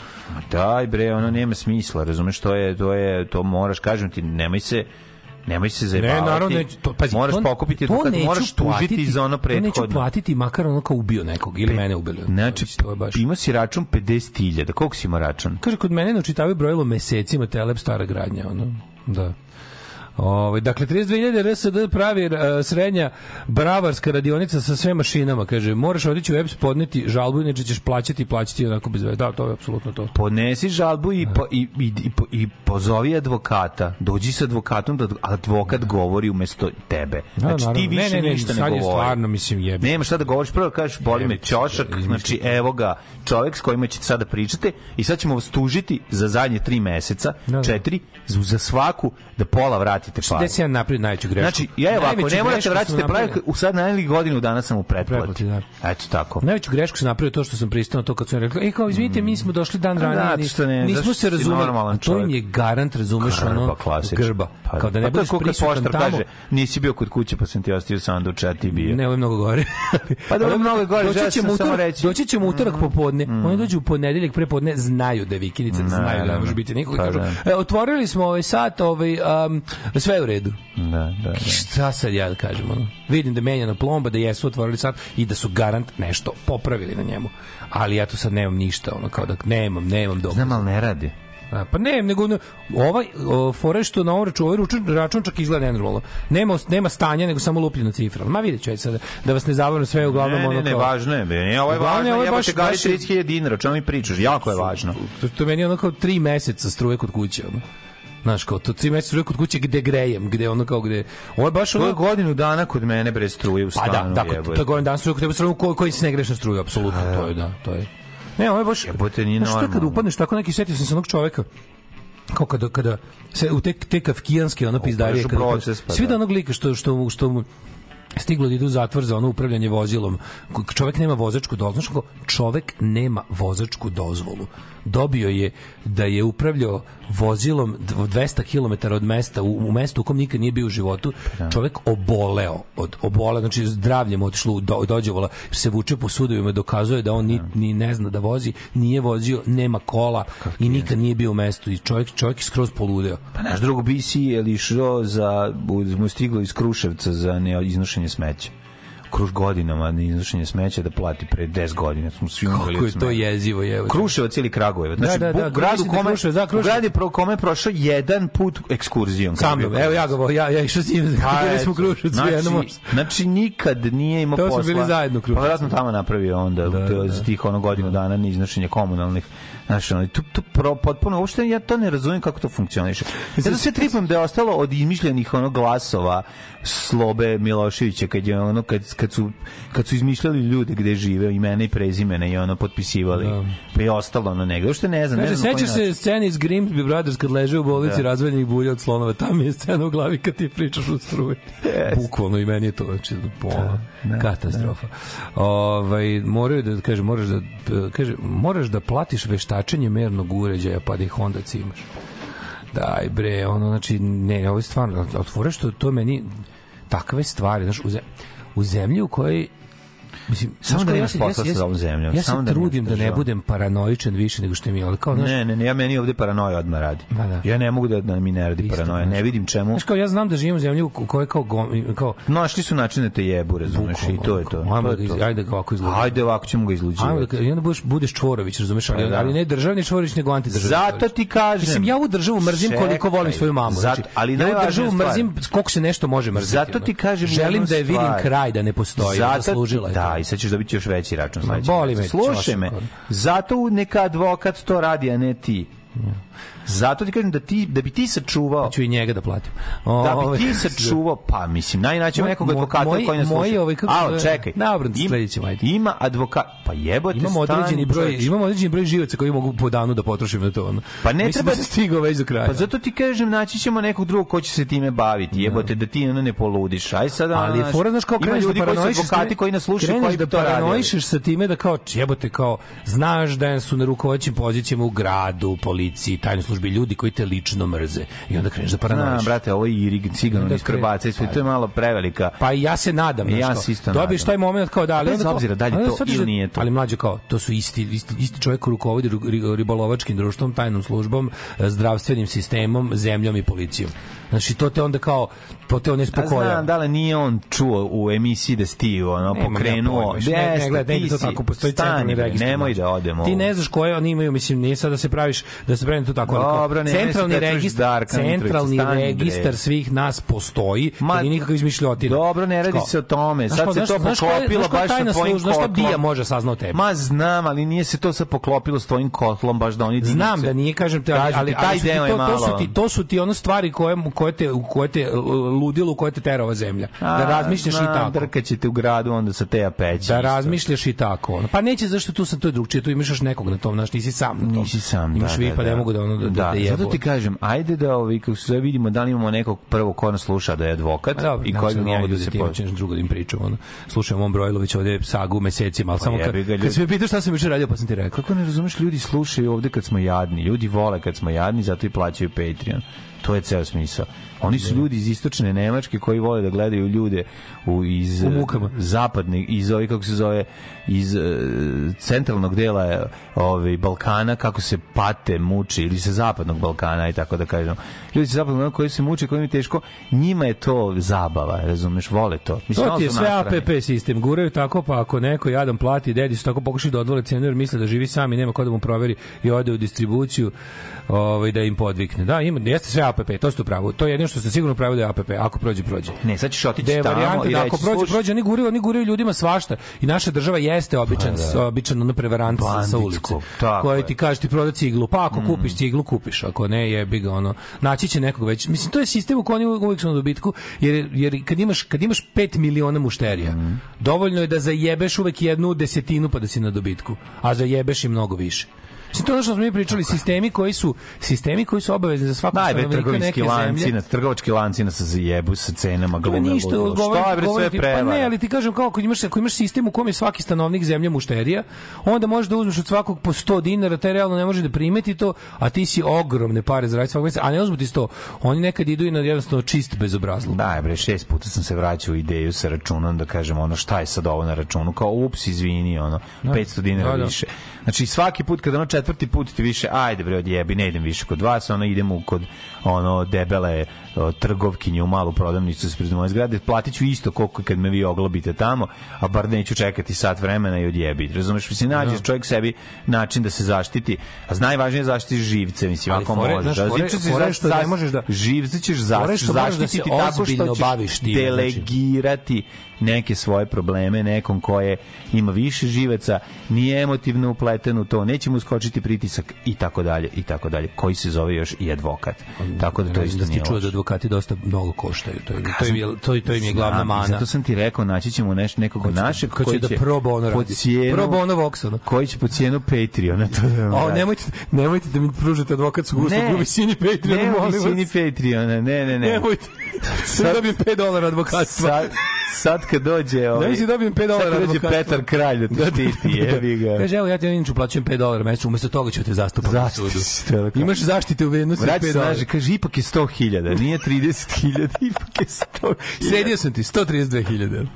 Daj bre, ono nema smisla, razumeš, to je, to je, to moraš, kažem ti, nemoj se, nemoj se zajebavati. Ne, naravno, neću, to, pazi, moraš to, pokupiti to neću moraš tužiti platiti, za ono To neću prethodno. platiti, makar ono kao ubio nekog, ili mene ubili. Znači, to je baš... ima si račun 50.000, koliko si ima račun? Kaže, kod mene načitavaju brojilo mesecima telep stara gradnja, ono, da. Ove, dakle, 32.000 RSD pravi e, srednja bravarska radionica sa sve mašinama, kaže, moraš otići u EPS podneti žalbu, inače ćeš plaćati i plaćati onako bez veze. Da, to je apsolutno to. Podnesi žalbu i, po, i, i, i, i pozovi advokata. Dođi sa advokatom da advokat govori umesto tebe. Znači, ti naravno. više ne, ne, ne, ništa ne govori. stvarno, mislim, jebi. Nema šta da govoriš, prvo kažeš boli me ćošak, znači evo ga čovjek s kojima ćete sada pričate i sad ćemo vas tužiti za zadnje tri meseca, Da, da. četiri, za svaku da pola vratite pare. Gde si ja napravio najveću grešku? Znači, ja evo, ako Najveću ne morate vratite pare, u sad najeli godinu dana sam u pretplati. Da. Eto tako. Najveću grešku sam napravio to što sam pristao to kad su rekli, e kao izvinite, mi smo došli dan ranije, što ne, nismo se razumeli. to im je garant, razumeš, ono, grba. Pa, Kao da ne pa je budeš prisutan tamo. nisi bio kod kuće pa sam ti ostavio sanduč, a ti bio. Ne, ovo je mnogo gore. Pa dobro, mnogo je gore, Doći ćemo utorak, reći. doći ćemo utorak popodne. Oni dođu u ponedeljak prepodne, znaju da je vikendica, znaju da može biti nikog. Pa Kažu, da. e, otvorili smo ovaj sat, ovaj, um, sve je u redu. Da, da, da. Šta sad ja da kažem? Ono? Vidim da je menjana plomba, da jesu otvorili sat i da su garant nešto popravili na njemu. Ali ja tu sad nemam ništa, ono, kao da nemam, nemam dobro. Znam, ali ne radi. A, pa ne, nego ne, ovaj o, fore što na ovom računu, ovaj račun, račun čak izgleda nenormalno. Nema, nema stanja, nego samo lupljena cifra. Ma vidjet ću sad, da vas ne zabavno sve uglavnom Ne, ono ne, ne, kao- važno je. be. Ne, ovo je važno, ovo je baš- je- 30.000 dinara, čemu mi pričaš? Jako je važno. To, to meni ono kao tri meseca struje kod kuće, ono. Znaš, kao to tri meseca struje kod kuće gde grejem, gde ono kao gde... Ovo je baš ono... godinu dana kod mene bre struje u Pa stanu. da, da, jebote. to je godin dan struje kod tebe struje koji, koji se ne greš na struju, apsolutno, to je, da, to je. Ne, ovo je baš... Jebote, nije Znaš, to je kad normalno. upadneš tako neki, setio sam se onog čoveka, kao kada, kada se u te, te kafkijanske ono pizdarije kada, proces, pa svi da. da onog lika što, što, što mu stiglo da ide u zatvor za ono upravljanje vozilom. Čovek nema vozačku dozvolu. Čovek nema vozačku dozvolu. Dobio je da je upravljao vozilom dv- 200 km od mesta u, u mestu u kom nikad nije bio u životu. Čovek oboleo od oboleo, znači zdravlje mu otišlo u do, dođevola, jer se vuče po sudovima, dokazuje da on ni, ni ne zna da vozi, nije vozio, nema kola i nikad nije bio u mestu i čovjek čovjek je skroz poludeo. Pa naš drug BC je li išao za, mu je stiglo iz Kruševca za ne iznošenje smeća. Kruž godinama na iznošenje smeća da plati pre 10 godina. Smo svi Kako je to jezivo, je. Kruševac ili Kragujevac. Znači, Da, da, da, gradu da kome, Kruševac, da, Kruševac. u gradu pro kome je prošao jedan put ekskurzijom. Sa mnom, evo ja ga, ja, ja išao s njim, Pa, bili smo. Kruševcu, znači, znači nikad nije imao To smo posla. bili zajedno u Kruševcu. Pa vjerojatno tamo napravio onda da, za tih ono godinu dana na iznošenje komunalnih Znaš, ono, tu, tu pro, potpuno, uopšte ja to ne razumijem kako to funkcioniše. Ja to sve tripam da je ostalo od izmišljenih ono glasova Slobe Miloševića kad je ono kad, kad su kad su izmišljali ljude gde žive imena i prezimena i ono potpisivali pa je ostalo ono negde uopšte ne znam ne Kaže, znam na koji sećaš se scene iz Grimsby Brothers kad leže u bolnici Da. razvaljenih bulja od slonova, tam je scena u glavi kad ti pričaš u struji. Bukvalno i meni je to, znači, pola, katastrofa. Ovaj, moraju da, kaže, moraš da, kaže, moraš da platiš veštačenje mernog uređaja, pa da ih onda cimaš. Daj bre, ono, znači, ne, ovo je stvarno, otvore što to meni, takve stvari, znaš, u zemlji u kojoj Mislim, Samo da nemaš posla se- sa ovom zemljom, Ja se samo da trudim da ne državu. budem paranoičan više nego što mi je, kao, znaš, Ne, ne, ne, ja meni ovde paranoja odmah radi. Ma da. Ja ne mogu da, da mi ne radi Isto, paranoja, ne vidim čemu. Znaš kao, ja znam da živim u zemlji u kojoj kao, gom, kao Našli su način da te jebu, razumeš, i to je to. Ajmo da je ga, ajde da ga ovako izluđujemo. Ajde, ovako ćemo ga izluđivati. da, I onda budeš, budeš Čvorović, razumeš, ali, Pa da. ali ne državni Čvorović, nego antidržavni Zato ti kažem. Mislim, ja ovu državu mrzim koliko volim svoju mamu. Zato- znači, ali ja ovu državu mrzim koliko se nešto može mrziti. Zato ti kažem Želim da je vidim kraj, da ne postoji. Zato, Zaslužila je da, to. i sad ćeš dobiti još veći račun sledeći. boli me, Slušaj me, zato neka advokat to radi, a ne ti. Zato ti kažem da ti da bi ti sačuvao Ću i njega da platim. da Ovaj, bi ti sačuvao, pa mislim, najnaći Moj- nekog advokata moji- koji nas sluša. ovaj, kako se Al, zove? čekaj. Dobro, im- sledećem, ajde. Ima advokat, pa jebote, Imamo određeni broj, imamo određeni broj živaca koji mogu po danu da potrošim na to. Ono. Pa ne Mislim treba- da stigao već do kraja. Pa zato ti kažem, naći ćemo nekog drugog ko će se time baviti. Jebote, da ti ono ne poludiš. Aj sad, ali fora znaš kreneš ljudi da koji su advokati koji nas slušaju, koji da paranoišeš sa time da kao jebote kao znaš da su na rukovodećim pozicijama u gradu, policiji, tajnoj službi ljudi koji te lično mrze i onda kreneš da Znam, paranoišeš. brate, ovo je Irig, cigano iz Krbaca i sve, to je malo prevelika. Pa i ja se nadam, Ja se isto kao, dobiješ nadam. taj moment kao da, ali Bez obzira da li je ali to ili da- nije to. Ali mlađe kao, to su isti, isti, isti čovjek rukovodi ri- ri- ribolovačkim društvom, tajnom službom, eh, zdravstvenim sistemom, zemljom i policijom. Znači, to te onda kao, to te on A ispokoja. znam, da li nije on čuo u emisiji da si ti ono, Nemam pokrenuo. ne, ne, Jeste, gledaj, ne to tako, postoji stani, centralni bre, registar. Nemoj da odemo. Ti ne znaš koje oni imaju, mislim, nije sad da se praviš, da se pravi to tako. ali Dobro, se centralni pretvarš registar, Darka centralni stani, bre. registar svih nas postoji, Ma, Ma, nije nikakva izmišljotina. Dobro, ne radi se o tome. Sad se to poklopilo baš sa tvojim služba, Znaš šta kotlom. Bija može sazna o tebi? Ma znam, ali nije se to sad poklopilo s tvojim kotlom, baš da oni Znam da nije, kažem te, ali, ali, taj ali to, to, ti, to su ti ono stvari koje, koje te, u koje te ludilo, u koje te tera ova zemlja. A, da razmišljaš i tako. Drkaćete u gradu onda sa te peći. Da razmišljaš i tako. Ono. Pa neće zašto tu sam to je drugčije, tu imaš još nekog na tom, znaš, nisi sam na tom. Nisi sam, Imaš da, vi da, pa ne da. mogu da ono da, da, da, jebu. zato ti kažem, ajde da ovi, kako se vidimo da li imamo nekog prvog ko nas sluša da je advokat Pa dobro, i koji bi mogo da se po... imaš drugo da im pričam, ono. Slušam on Brojlović ovde sagu mesecima, al samo kad, Pa ljudi. kad se me pitaš šta sam juče radio, pa sam ti rekao. Kako ne razumeš, ljudi slušaju ovde kad smo jadni. Ljudi vole kad smo jadni, zato i plaćaju Patreon. To je ceo smisao. Oni su ljudi iz istočne Nemačke koji vole da gledaju ljude u, iz U mukama. zapadnih, iz ovih, kako se zove, iz e, centralnog dela ovaj, Balkana, kako se pate, muči, ili sa zapadnog Balkana, i tako da kažem. Ljudi sa zapadnog Balkana koji se muče, koji im je teško, njima je to zabava, razumeš, vole to. Mislim, To ti je sve. APP sistem. Guraju tako, pa ako neko jadan plati, dedi su tako pokušali da odvole cenu jer misle da živi sam i nema ko da mu proveri i ode u distribuciju ovaj, da im podvikne. Da, ima, jeste sve APP, to ste u pravu. To je jedino što ste sigurno da je APP. Ako prođe, prođe. Ne, sad ćeš otići Da tamo i da reći, ako prođe, prođe, oni guraju, oni guraju ljudima svašta. I naša država jeste običan, običan ono prevarant sa- ulice. Koji ti kaže ti proda ciglu, pa ako kupiš ciglu, kupiš. Ako ne, jebi ga ono. Naći će nekog već. Mislim to je sistem u kojem oni uvijek su na dobitku, jer jer kad imaš kad imaš 5 miliona mušterija, dovoljno je da zajebeš uvek jednu desetinu pa da si na dobitku, a zajebeš i mnogo više. Mislim, to ono što smo mi pričali, sistemi koji su sistemi koji su obavezni za svakog Daj trgovinski lanci, zemlje. na trgovački lanci nas zajebu sa cenama glume. ništa, odgovor, Šta je bre sve pa prevara? ne, ali ti kažem kao ako imaš ako imaš sistem u kom je svaki stanovnik zemlje mušterija, onda možeš da uzmeš od svakog po 100 dinara, taj realno ne može da primeti to, a ti si ogromne pare zaraditi svakog meseca, a ne uzmu ti 100. Oni nekad idu i na jednostavno čist bezobrazluk. Daj bre, šest puta sam se vraćao u ideju sa računom da kažem ono šta je sad ovo na računu, kao ups, izvini, ono, 500 dinara Da, da. više. Znači svaki put kada ono četvrti put ti više, ajde bre, odjebi, ne idem više kod vas, ono idemo kod ono debele o, trgovkinje u malu prodavnicu ispred moje zgrade, platit ću isto koliko kad me vi oglobite tamo, a bar neću čekati sat vremena i odjebi. Razumeš, mislim, nađe čovjek sebi način da se zaštiti, a najvažnije je zaštiti živce, mislim, Ali ako fore- možeš. znaš, A fore- fore zaš- što ne možeš da- živce ćeš Fore za, što moraš da se tako što ćeš baviš time, znači. Neke svoje probleme nekom koje ima više živaca, nije emotivno upleten u to, neće mu skočiti pritisak i tako dalje i tako dalje, koji se zove još i advokat. Tako da to Ne isto da nije čuo da advokati dosta mnogo koštaju. To je, to im je, to, to im je glavna mana. Zato sam ti rekao, naći ćemo neš, nekog Ko će da- našeg ko će koji da će pro bono po radi. cijenu, Pro bono Vox, ono. koji će po cijenu Patreona to da O, nemojte, nemojte da mi pružite advokatsku uslugu u visini Patreona, ne, u molim visini vas. Patreona, ne, ne, ne. Nemojte. Sad dobijem 5 dolara advokatstva. Sad, sad kad dođe ovaj, Daj si dobijem 5 dolara sad dođe. Petar Kralj da te štiti, jebi ga. Kaže, evo ja ti inače uplaćujem 5 dolara mesečno, umesto toga ću te zastupati Zaštiti sudu. Imaš zaštite u vrednosti od Vrati 5 se dolara. kaže, ipak je 100.000, nije 30.000, ipak je 100.000. Sredio sam ti, 132.000.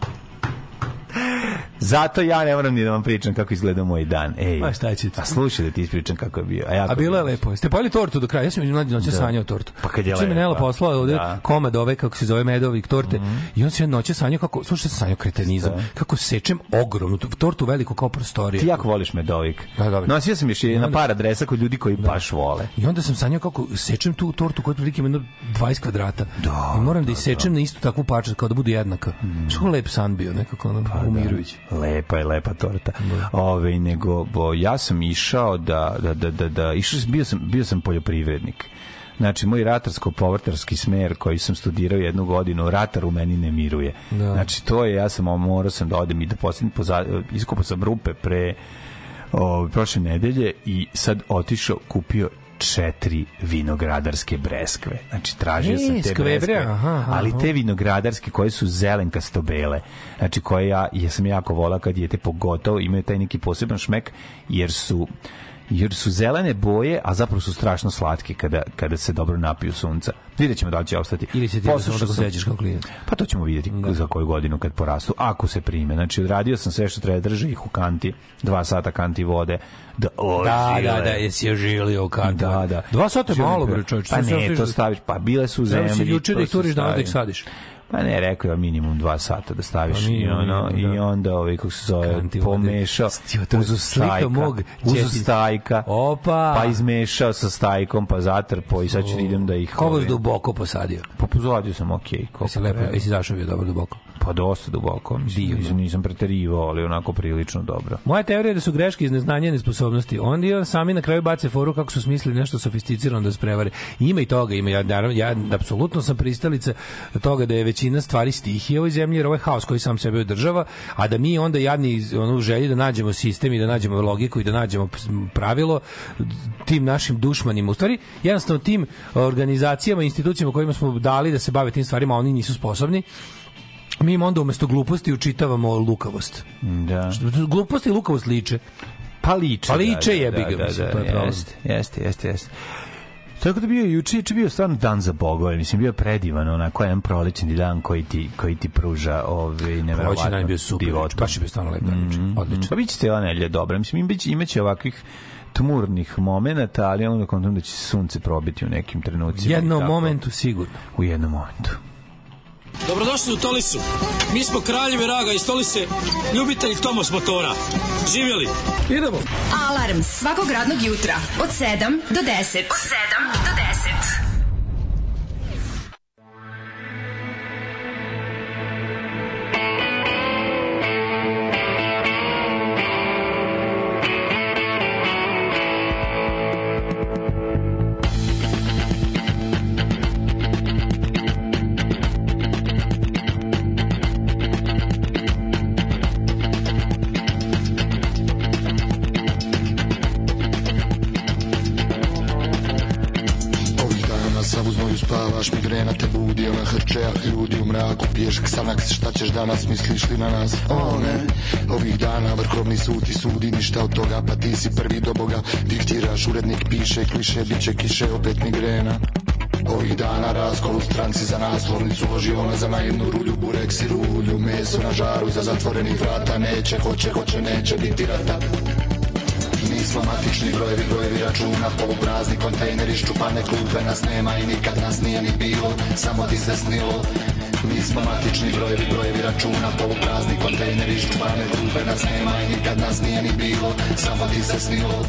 Zato ja ne moram ni da vam pričam kako izgleda moj dan. Ej, Ma, šta će ti? A slušaj da ti ispričam kako je bio. A, jako A bilo je lepo. Ste pojeli tortu do kraja? Ja sam među mlađi noće sanjao tortu. Pa kad je mi lepa. Nela poslala ovde Da. Komad ove, kako se zove, medovih torte. I on se noće sanjao kako, slušaj, sam sanjao kretenizam. Kako sečem ogromnu tu- tortu veliku kao prostorije. Ti jako voliš medovik. Da, dobro. Nosio sam još i na par adresa kod ljudi koji baš vole. I onda sam sanjao kako sečem tu tortu koja otprilike ima jedno 20 kvadrata. I moram da, isečem na istu takvu parčet kao da bude jednaka. Što lep san bio, nekako ono, Pa umirujući. Lepa je, lepa torta. Ove, nego, bo, ja sam išao da, da, da, da, da išao, sam- bio sam, bio sam poljoprivrednik. Znači, moj ratarsko-povrtarski smer koji sam studirao jednu godinu, ratar u meni ne miruje. Da. Znači, to je, ja sam morao sam da odem i da posljednji, iskupao sam rupe pre o, prošle nedelje i sad otišao, kupio četiri vinogradarske breskve. Znači, tražio sam te skvebre, breskve, aha, aha, ali te vinogradarske koje su zelenkasto bele. Znači, koje ja, ja sam jako vola kad jete pogotovo, imaju taj neki poseban šmek, jer su jer su zelene boje, a zapravo su strašno slatke kada, kada se dobro napiju sunca. Vidjet ćemo da li će ostati. Ili će ti da Poslušao samo da sećaš kao klijent. pa to ćemo vidjeti za koju godinu kad porastu, ako se prime. Znači, odradio sam sve što treba, drži ih u kanti, dva sata kanti vode, da Da, ožile. da, da, jesi ožilio u kantu. Da, da. Dva sata je malo, bre, čovječ. Pa ne, to da- staviš, pa bile su u zemlji. si juče da ih se turiš danas da ih sadiš. Pa ne, rekao je minimum dva sata da staviš Pa i, minimum, ono, da. i onda ovaj, kako se zove, Kanti pomešao je uzu stajka, mog uzu stajka, Opa! pa izmešao sa stajkom, pa zatrpo i sad ću da idem da ih... Koliko si duboko posadio? Pa pozadio sam, okej. koliko Jesi lepo, jesi zašao bio dobro duboko. Pa dosta duboko, mislim, nisam, nisam preterivao, ali onako prilično dobro. Moja teorija je da su greške iz neznanja i nesposobnosti. Onda sami na kraju bace foru kako su smislili nešto sofisticirano da se prevare. Ima i toga, ima ja naravno ja apsolutno sam pristalica toga da je većina stvari stihije u ovoj zemlji, jer ovo je haos koji sam sebe održava, a da mi onda jadni ono želji da nađemo sistem i da nađemo logiku i da nađemo pravilo tim našim dušmanima. U stvari, jednostavno tim organizacijama, institucijama kojima smo dali da se bave tim stvarima, oni nisu sposobni, mi im onda umesto gluposti učitavamo lukavost. Da. Glupost i lukavost liče. Pa liče. Pa liče da, jebi ga, da, da, mislim, da, to je problem. Jeste, jeste, jeste, jeste. Tako da bio juče, juče bio stvarno dan za bogove, mislim bio predivan, onako jedan prolećni dan koji ti koji ti pruža ovaj neverovatno dan je bio super, divotu. baš je bio stvarno lep dan, juče. odlično. Pa biće cijela nedelja dobra. Mislim, imaće, imaće ovakvih tmurnih momenata, ali onda kontam da će sunce probiti u nekim trenucima. i Jednom momentu sigurno. U jednom momentu. Dobrodošli u Tolisu. Mi smo kraljevi raga iz Tolise, ljubitelj Tomos motora. Živjeli! Idemo. Alarm svakog radnog jutra od 7 do 10. Od 7 do 10. ćeš danas, misliš li na nas? O ne, ovih dana vrhovni sud ti sudi, ništa od toga, pa ti si prvi do Boga, diktiraš, urednik piše, kliše, bit će kiše, opet migrena. Ovih dana raskol u stranci za naslovnicu loži ona za naivnu rulju, burek i rulju, meso na žaru iza zatvorenih vrata, neće, hoće, hoće, neće biti rata. Nismo matični brojevi, brojevi računa, poluprazni kontejneri, ščupane klupe, nas nema i nikad nas nije ni bilo, samo ti se snilo. Nismo matični brojevi, brojevi računa, poluprazni kontejneri, ščupane klupe, nas nema i nikad nas nije ni bilo, samo ti se snilo.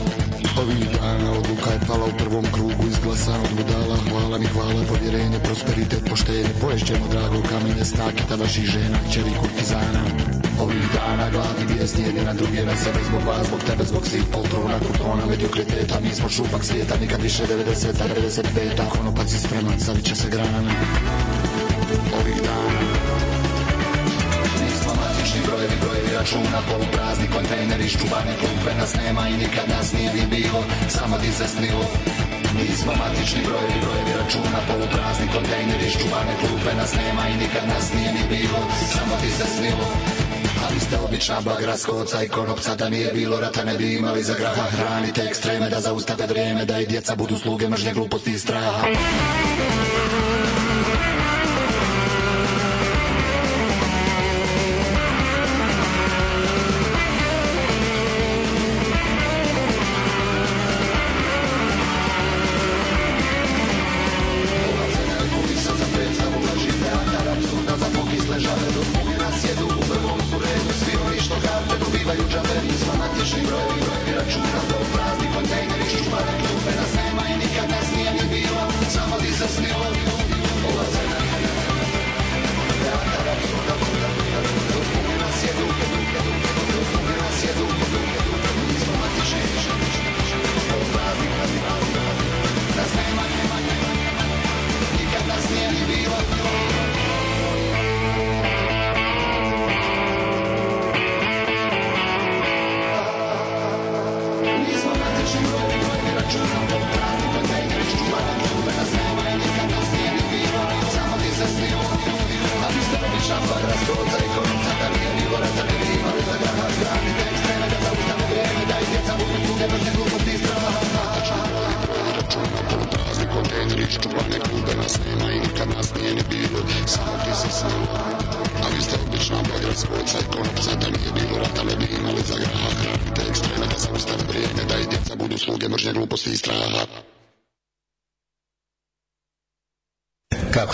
Ovih dana odluka je pala u prvom krugu izglasan od budala. Hvala mi hvala, povjerenje, prosperitet, poštenje. Poješćemo drago kamenje, snakita vaših žena, čeri kurtizana. Ovih dana gladni vijesti jedni na druge na sebe Zbog vas, zbog tebe, zbog svih poltrona Kupona, mediokriteta, mi smo šupak svijeta Nikad više 90-a, 95-a Konopac je spreman, zaviće se grana Ovih dana. Nismo matični brojevi, brojevi računa Poluprazni kontejneri, ščuvane klupe Nas nema i nikad nas nije ni bilo Samo ti se snilo. Nismo matični brojevi, brojevi računa Poluprazni kontejneri, ščuvane klupe Nas nema i nikad nas nije ni bilo Samo ti se snilo. Ali ste obična bagra skoca i konopca Da nije bilo rata ne bi imali za graha. Hranite ekstreme da zaustave vrijeme Da i djeca budu sluge mržnje gluposti i straha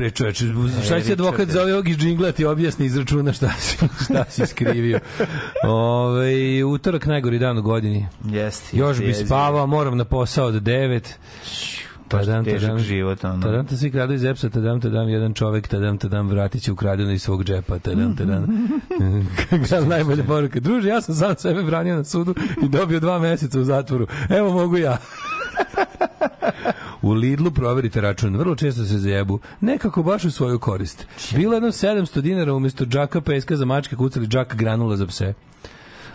bre čoveče, šta si advokat za ovog iz džingla ti objasni izračuna šta si, šta si skrivio. Ove, utorak najgori dan u godini. Jeste. Još bi spavao, moram na posao od 9. Tadam, težak tadam, život. Ono. Tadam te svi kradu iz EPS-a, tadam, tadam, jedan čovek, tadam, tadam, vratit će ukradeno iz svog džepa, tadam, tadam. Mhm. Kako najbolja poruka. Druže, ja sam sam sebe branio na sudu i dobio dva meseca u zatvoru. Evo mogu ja. U Lidlu proverite račun, vrlo često se zajebu, nekako baš u svoju korist. Bilo je jedno 700 dinara umjesto džaka peska za mačke kucali džak granula za pse.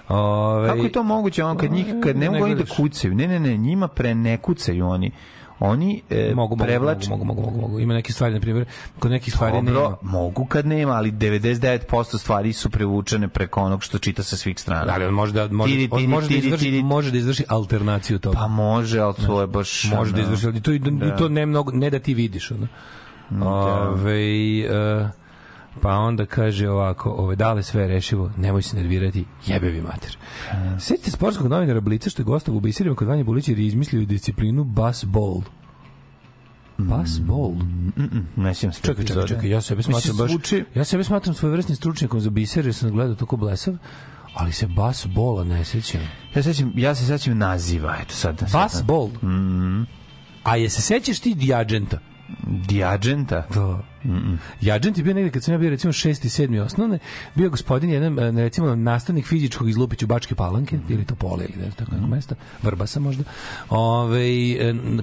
Ove, Kako je to moguće, on kad njih kad ne Ne mogu oni da kucaju. Ne, ne, ne, njima pre ne kucaju oni. Oni e, mogu, mogu, prevlače mogu, mogu, mogu, mogu. Ima neke stvari, na primjer, kod nekih stvari Dobro, nema. mogu kad nema, ali 99% stvari su prevučene preko onog što čita sa svih strana. Ali on može da, može, Tiri, on tiri, može, da tiri, izvrši, tiri. može da izvrši alternaciju toga. Pa može, ali to je baš... može da izvrši, ali to, i to ne, mnogo, ne da ti vidiš. Ono. Ove, e, pa onda kaže ovako, ove, dale sve je rešivo, nemoj se nervirati, jebe vi mater. Sjetite sportskog novinara Blica što je gostao u biserima kod Vanja Bulića jer je izmislio disciplinu basball. Basball? Ne sjećam se. Čekaj, čekaj, čekaj, ja sebe smatram baš, zvuči- ja sebe smatram svojevrsnim stručnjakom za biser jer sam gledao toko blesav, ali se basbola ne sećam. Ja, sećam, ja se sećam naziva, eto sad. sad Basball? A je se sećaš ti Dijagenta? Dijagenta? Da. Jadžent je bio negde kad sam ja bio recimo šesti, sedmi osnovne, bio gospodin jedan e, recimo nastavnik fizičkog iz Lupiću Bačke Palanke, ili to pole ili ne znam tako nekog mesta, Vrbasa možda, ove,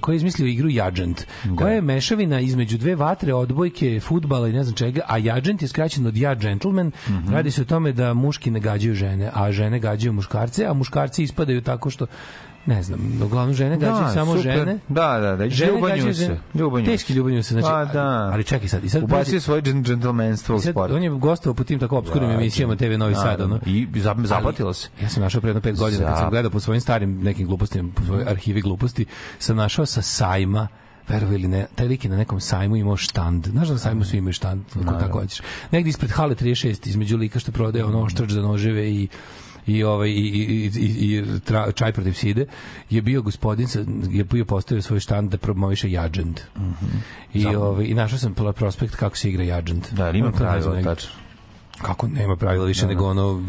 koji je izmislio igru Jadžent, koja je mešavina između dve vatre, odbojke, futbala i ne znam čega, a Jadžent je skraćen od Ja Gentleman, radi se o tome da muški ne gađaju žene, a žene gađaju muškarce, a muškarci ispadaju tako što ne znam, uglavnom žene gađaju samo super. žene. Da, da, da. Žene Ljubanju se. Ljubanju Teški ljubanju se, znači. Pa da. Ali čekaj sad, i sad Ubacio svoje džen- džentlmenstvo u sport. on je gostovao po tim tako obskurnim Da, emisijama TV Novi Sad. naravno. Ono. I zap- zaplatilo Ali se. Ja sam našao pre jedno pet godina, kad sam gledao po svojim starim nekim glupostima, po svojoj arhivi gluposti, sam našao sa sajma verovo ili ne, taj lik je na nekom sajmu imao štand. Znaš da na sajmu svi imaju štand, ako tako hoćeš. Negdje ispred hale 36, između lika što prodaje ono oštrač za noževe i i ovaj i i i, i tra, čaj protiv side je bio gospodin sa, je bio postavio svoj štand da promoviše Jadžent. I ovaj i našao sam prospekt kako se igra Jadžent. Da, ima znam pravila, negdje. tačno. Kako nema pravila više nego ono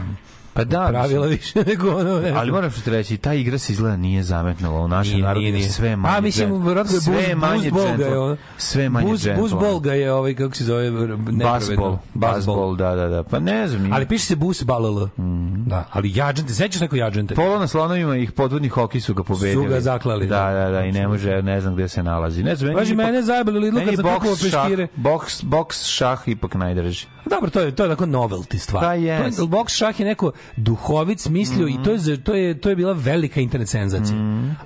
Pa da, pravila više nego ono ne Ali moram što ti reći, ta igra se izgleda nije zametnula u našem Nije, narodu, nije, nije. sve manje. A, mislim, vjerojatno je sve buz- manje buzbol ga je, ono. Sve manje Buz, džentlmena. buzbol ga je ovaj, kako se zove, nepravedno. Basbol. Basbol, da, da, da. Pa ne znam. Ali piše se bus balal. Da, ali jađente, sećaš neko jađente? Polo na slonovima ih podvodni hoki su ga pobedili. Su ga zaklali, Da, da. da, da, i ne može, ne znam gde se nalazi. Ne znam, ipak- mene zajebali Lidlu kad sam kupovao šah- peškire. Boks, boks, šah ipak najdrži. Dobro, to je to je tako novelty stvar. Pa jest. To je, boks šah je neko duhovit smislio i to je to je to je bila velika internet senzacija.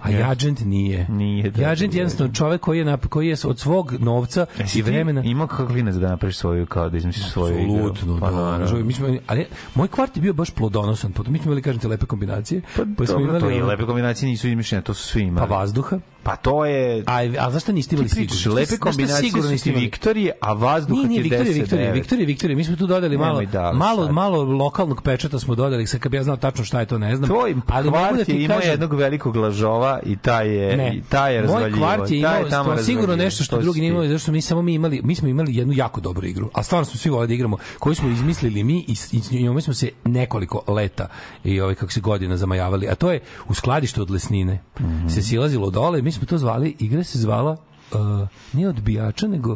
A Jadžent nije. Nije, da, Jadžent je jednostavno čovek koji je nap- koji je od svog novca Jesi i vremena Imao kakav klinac da napraviš svoju, kao da izmisliš svoju igru? Apsolutno, Pa, da. naravno. Mi smo, ali moj kvart je bio baš plodonosan. Potom mi smo imali, kažem ti, lepe kombinacije. Pa, smo dobro, to i lepe kombinacije nisu izmišljene, to su svi Pa imali. vazduha. Pa to je... A, a zašto niste imali sigurno? lepe kombinacije sigurno su niste imali? Viktorije, a vazduha Nije, nije, ti Viktorije, 10 Viktorije, Viktorije, Viktorije. Mi smo tu dodali malo, dali malo, sad. malo lokalnog pečata smo dodali, sad kad bi ja znao tačno šta je to, ne znam. Tvoj ali da kvart ti je imao kažem- jednog velikog lažova i taj je, Ne. i taj je Moj razvaljivo. kvart je imao tamo stvarno sigurno nešto što To drugi nije zato što mi samo mi imali, mi smo imali jednu jako dobru igru, a stvarno smo svi voleli da igramo, koju smo izmislili mi i, i njome smo se nekoliko leta i ovaj kako se godina zamajavali, a to je u skladištu od lesnine. Mhm. Se silazilo dole, mi smo to zvali, igra se zvala uh, nije odbijača, nego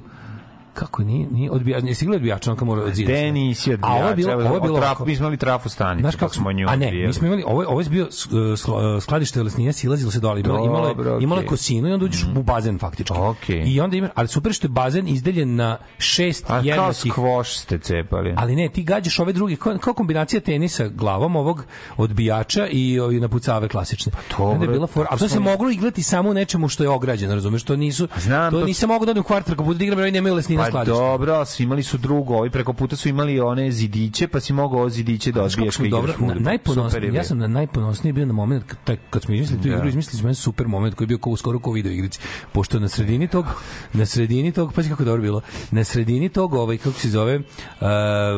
kako nije, nije odbijača, nisi igrali odbijača, onka mora od zida. Gde nisi A ovo je bilo, ovo je bilo Traf-. Mi smo imali trafu stanicu, Znaš pa kako smo nju A ne, mi smo imali, ovo, ovo je bio uh, skladište lesnine, silazilo se dole, imalo, imalo, Dobro, imalo kosinu i onda uđeš u bazen faktički. Okej. I onda ima, ali super što je bazen izdeljen na šest A kao jednakih skvoš ste cepali. ali ne, ti gađaš ove druge, kao, kao kombinacija tenisa glavom ovog odbijača i ovi napucave klasične. dobro, Onda je bila fora, a to se moglo igrati samo u nečemu što je ograđeno, razumeš, to nisu, Znam, to, to- nisam mogao da odem u kvart ako budu da igram, jer oni nemaju lesnina Pa skladišta. dobro, su imali su drugo, ovi preko puta su imali one zidiće, pa si mogao zidiće da odbiješ kad igraš na, najponosniji, ja sam na najponosniji bio na moment kad, taj, kad smo izmislili tu Da. igru, izmislili smo jedan super moment koji je bio kao skoro kao video igrici. Pošto na sredini tog, na sredini tog, pa kako dobro bilo, na sredini tog, ovaj, kako se zove, uh,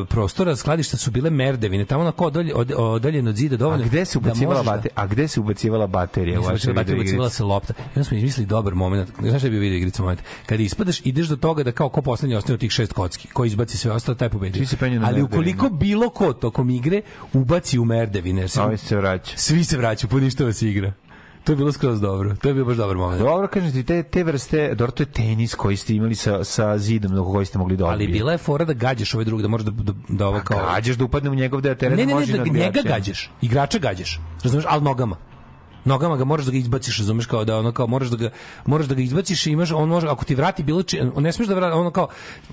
prostora skladišta su bile merdevine, tamo na ko odalje, od, odaljeno od zida A dovoljno. gde se da ubacivala da- baterija? A gde se ubacivala baterija u Nisam vašoj bacio bateriju, video ubacivala se lopta. Onda smo izmislili dobar moment. Znaš šta je bio video igrica moment? Kad ispadaš, ideš do toga da kao ko poslednji ostane od tih šest kocki. Ko izbaci sve ostalo, taj pobedi. Svi na Ali ukoliko bilo ko tokom igre ubaci u merdevine, jer A ovi se vraća. svi se vraćaju, poništava se igra. To je bilo skroz dobro. To je bio baš dobar moment. Dobro, kažem ti, te, te vrste, dobro, to je tenis koji ste imali sa, sa zidom do koji ste mogli da Ali bila je fora da gađaš ovaj drug, da možeš da, da, da ovo kao... Gađaš da upadne u njegov deo terena, Ne, ne, ne, može da na njega gađaš. Igrača gađaš. Razumeš, al nogama. Nogama ga moraš da ga izbaciš, razumeš kao da ono kao moraš da ga moraš da ga izbaciš i imaš on može ako ti vrati bilo či, on ne smeš da vrati ono kao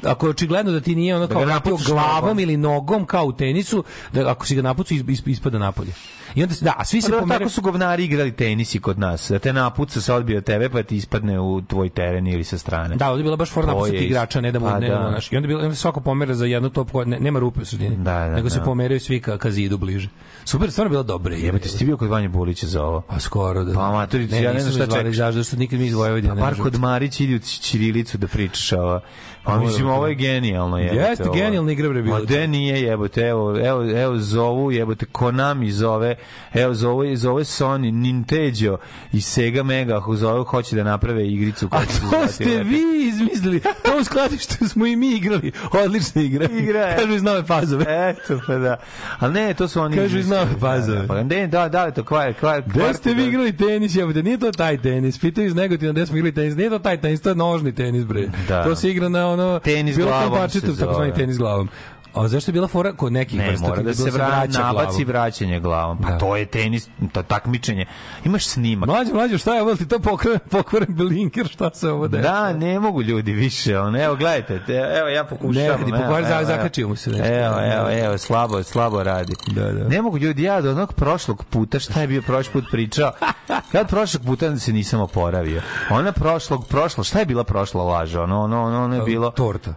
ako je očigledno da ti nije ono Da kao ga vratio glavom nogom. ili nogom kao u tenisu, da ako si ga napucao is, is, ispada napolje. I onda se da, a svi Pa se pomeraju tako su govnari igrali tenis i kod nas. Da te napuca se odbije od tebe pa ti ispadne u tvoj teren ili sa strane. Da, ovdje je bila baš forma To napucati je igrača, ne da mu Pa ne da. da mu, znaš. I onda je bilo onda se svako pomera za jednu top, ne, nema rupe u sredini. Da, da, nego se da. pomeraju svi ka, ka zidu bliže. Super, stvarno bila dobra. Jebate, si ti bio kod Vanje Bulića za ovo? Pa skoro da. Pa, amatori, ja ne znam šta čekaš. Zašto što nikad mi iz Vojvodine. Pa bar kod Marić idi u Ćirilicu da pričaš ovo. Pa mislim, da ovo je genijalno, jebote. Jeste, ovo. genijalna igra, bre, bila. Ma de nije, jebote, evo, evo, evo zovu, jebote, Konami zove, evo zove, zove Sony, Nintendo i Sega Mega, zove, hoće da naprave igricu. A to ste lepo. vi izmislili. To u skladištu smo i mi igrali. Odlična igra. Igra je. Kažu iz Nove Pazove. Eto, pa da. Ali ne, to su oni... Kažu iz Nove Pazove. Da, da, pa ne, da, da, to kvar, kvar, Gde ste vi igrali tenis, jebote? Nije to taj tenis. Pitaju iz Negotina gde smo igrali tenis. Nije to taj tenis, to je nožni tenis, bre. Da. To se igra na ono... Tenis bilo glavom parčetu, zove. takozvani tenis glavom. A zašto je bila fora kod nekih Ne, vrsta? mora da se bilo vra, vraća nabaci vraćanje glavom. Pa Da. to je tenis, to takmičenje. Imaš snimak. Mlađe, mlađe, šta je ovo? Ti to pokvaren, pokvaren blinker, šta se ovo dešava? Da, ne mogu ljudi više. On, evo, gledajte, te, evo ja pokušavam. Ne radi, evo, za- evo. zakačio mu se nešto. Evo, evo, evo, slabo, slabo radi. Da, da. Ne mogu ljudi, ja do onog prošlog puta, šta je bio prošli put pričao, kad prošlog puta se nisam oporavio. Ona prošlog, prošlo, šta je bila prošla laža? Ono, ono, ono, ono je bilo... Torta.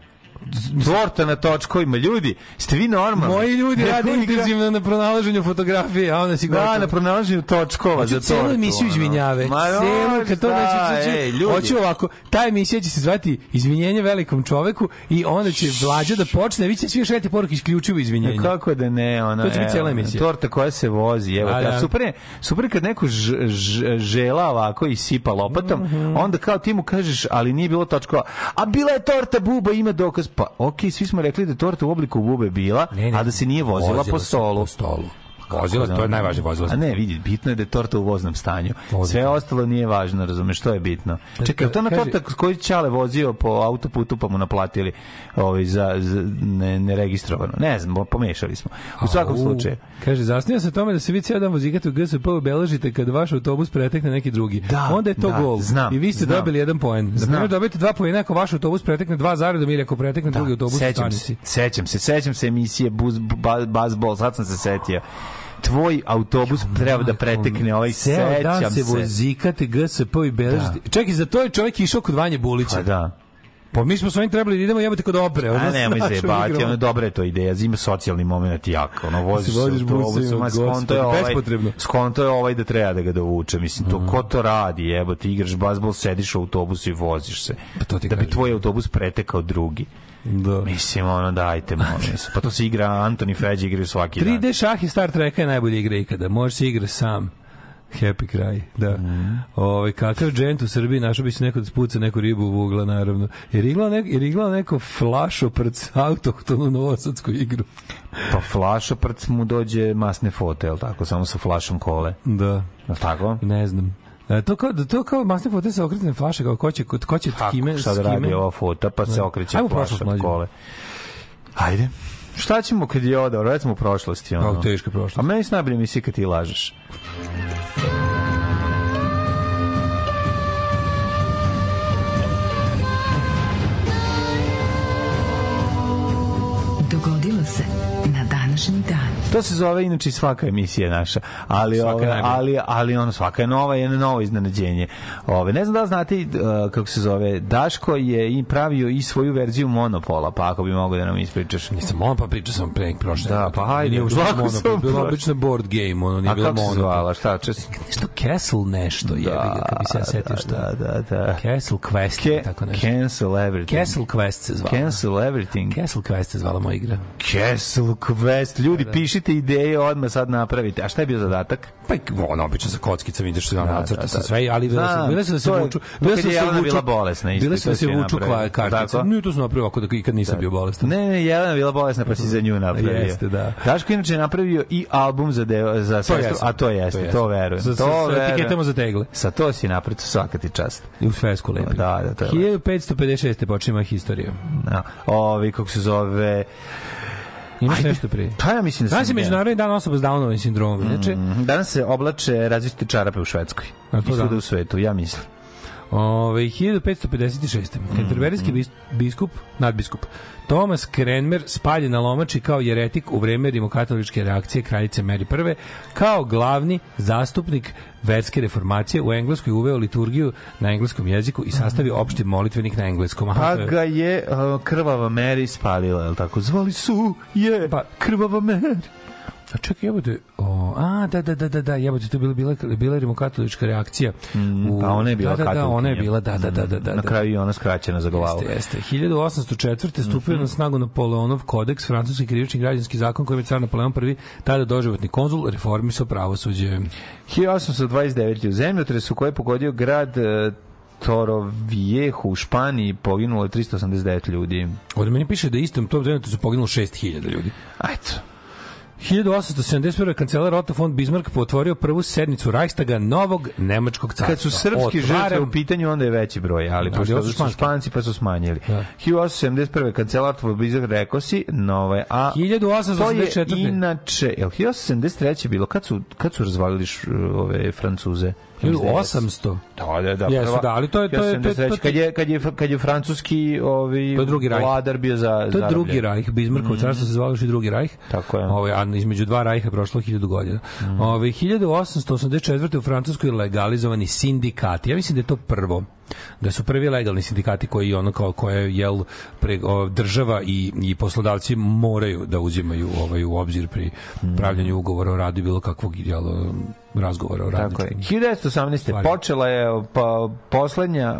Torta na točkovima. Ljudi, ste vi normalni? Moji ljudi rade intenzivno na pronalaženju fotografije, a onda si Da, gotovo. na pronalaženju točkova za Hoću tortu. celu emisiju izvinjave. Celu, kad to da, ljudi. hoću ovako, ta emisija će se zvati Izvinjenje velikom čoveku i onda će Vlađa da počne, vi ćete svi šaljati poruke isključivo izvinjenje. Kako da ne, ona. To će biti cijela emisija. Torta koja se vozi, evo. Da, da. super je, super kad neko ž, ž- žela ovako i sipa lopatom, Mhm. onda kao ti mu kažeš, ali nije bilo točkova. A bila je torta buba, ima dokaz. Pa, okej, svi smo rekli da je torta u obliku bube bila, a da se nije vozila, Vozila po stolu. po stolu. Vozila to je najvažnije, vozila se. A ne, vidi, bitno je da je torta u voznom stanju. Sve ostalo nije važno, razumeš, što je bitno. Čekaj, je li to na torta s koju Ćale vozio po autoputu pa mu naplatili ovaj, za, za ne, neregistrovano? Ne znam, pomešali smo. U svakom slučaju. Kaže, zasnija se tome da se vi cijel dan vozikate u GSP obeležite kad vaš autobus pretekne neki drugi. Da, Onda je to da, gol. znam, I vi ste znam. dobili jedan poen. Na Znam. dobijete dva poena ako vaš autobus pretekne dva zaredom ili ako pretekne drugi autobus sećam se, sećam se, sećam se emisije Buz, ba, Bazbol, sad sam se setio. Tvoj autobus treba da pretekne ovaj, Ceo dan sećam se se. vozikate GSP i beležite. Čekaj, za to je čovjek išao kod Vanje Bulića. Pa da. Pa mi smo s ovim trebali da idemo jebate kod opre. A odnosno nemoj zajebati, igrom. ono dobra je to ideja, ima socijalni moment jak, ono voziš Se se autobusom, busima, ma skonto je ovaj, bespotrebno. skonto je ovaj da treba da ga dovuče, mislim, to ko to radi, jebo, ti igraš bazbol, sediš u autobusu i voziš se, Pa to ti da bi tvoj autobus pretekao drugi. Da. Mislim, ono, dajte, molim se. Pa to se igra, Antoni Feđi igraju svaki dan. 3D šah i Star Treka je najbolja igra ikada. Može se igra sam. Happy kraj, da. Mhm. Ovaj kakav džent u Srbiji našao bi se neko da spuca neku ribu u ugla, naravno. Jer igrao neko, jer igrao neko flašoprc autohtonu novosadsku igru. Pa flašoprc mu dođe masne fote, jel tako, samo sa flašom kole. Da, Jel tako? ne znam. E, to kao, to kao masne fote sa okretne flaše, kao ko će, ko, ko će Tako, kime, šta da radi ova fota, pa se Da. okreće Ajmo flaša od kole. Ajde. Šta ćemo kad je odao? Recimo u prošlosti. Ono. Kao teška prošlost. A meni su najbolje emisije kad ti lažeš. Dogodilo se na današnji dan. To se zove inače svaka emisija naša, ali Svaka ove, ali ali ono svaka je nova, je novo iznenađenje. Ove, ne znam da li znate uh, kako se zove, Daško je i pravio i svoju verziju Monopola, pa ako bi mogao da nam ispričaš. Nisam on pa pričao sam pre prošle. Da, pa hajde, uopšte lako Monopoly, sam bilo obično board game, ono nije A bilo kako se zvala, šta, čes? Nešto Castle nešto, jebi ga, kad bi se ja setio šta. Da, da, da. Castle Quest, Ke, tako nešto. cancel everything. Castle Quest se zvala. Cancel everything. Castle Quest se zvala moja igra. Castle Quest. Ljudi, pišite mislite ideje, odmah sad napravite. A šta je bio zadatak? Pa ono obično sa kockicama ideš Da, nacrta da, sa da. sve, ali bile su bile su da se vuču, bile su da se vuču bila bolesna isto, Bile i su da se vuču kartice. Nije to sam napravio ako da i kad nisam bio bolestan. Ne, ne, Jelena je bila bolesna pa si za nju napravio. Jeste, da. Daško inače napravio i album za, deo, za sestru, a to jeste, to, verujem. To etiketama za tegle. Sa to si napravio, svaka ti čast. I u svesku lepi. Da, da, to je 1556. počinje historija. Da. Ovi, kako se zove... Imaš Ajde. nešto prije? Pa ja mislim da Danas je sam. Međunarodni dan osoba s Downovim sindromom. Inače, Mhm. Danas se oblače različite čarape u Švedskoj. A to da. u svetu, ja mislim. Ove, 1556. Canterberijski bis- biskup, nadbiskup, Thomas Cranmer spaljen na lomači kao jeretik u vreme rimokatoličke reakcije kraljice Mary I, kao glavni zastupnik verske reformacije u Engleskoj uveo liturgiju na engleskom jeziku i sastavio opšti molitvenik na engleskom. Aha, Pa ga je uh, krvava Mary spalila, je li tako? Zvali su je Pa- krvava Mary. A čekaj, jebote, o, a, da, da, da, da, da, jebote, to je bila, bila, bila rimokatolička reakcija. u, Pa ona je bila da, da, da, ona je bila, da, da, da, da, da. Na kraju i ona skraćena za glavu. Jeste, jeste. 1804. stupio na snagu Napoleonov kodeks, francuski krivični građanski zakon kojim je car Napoleon I tada doživotni konzul reformisao pravosuđe. 1829. u zemljotresu koji je pogodio grad e, Toroviehu u Španiji poginulo je 389 ljudi. Ovdje meni piše da istom tom vremenu su poginulo 6000 ljudi. Ajde. 1871. kancelar Otto von Bismarck potvorio prvu sednicu Reichstaga novog nemačkog carstva. Kad su srpski žrtve Otvaram- u pitanju, onda je veći broj, ali Da, pošto su španski. španci pa su smanjili. Da. 1871. kancelar Tvobizak rekao si, nove, a 1884. to je inače, jel 1873. bilo, kad su, kad su razvalili š, ove Francuze? 1800. Da, da, da. Jesu, da, ali to je- to je- to je- to je- 1873. kad je kad je kad je francuski ovi To drugi rajh. vladar bio za To je drugi rajh, Bismarckov carstvo se zvalo i drugi rajh. Tako je. Ovaj, a između dva rajha prošlo 1000 godina. Ovaj 1884. u Francuskoj legalizovani sindikati. Ja mislim da je to prvo da su prvi legalni sindikati koji ono kao koje jel pre, o, država i, i poslodavci moraju da uzimaju ovaj u obzir pri pravljanju ugovora o radu bilo kakvog jel, razgovora o Tako je. radničkim. 1918. stvari. počela je pa, poslednja,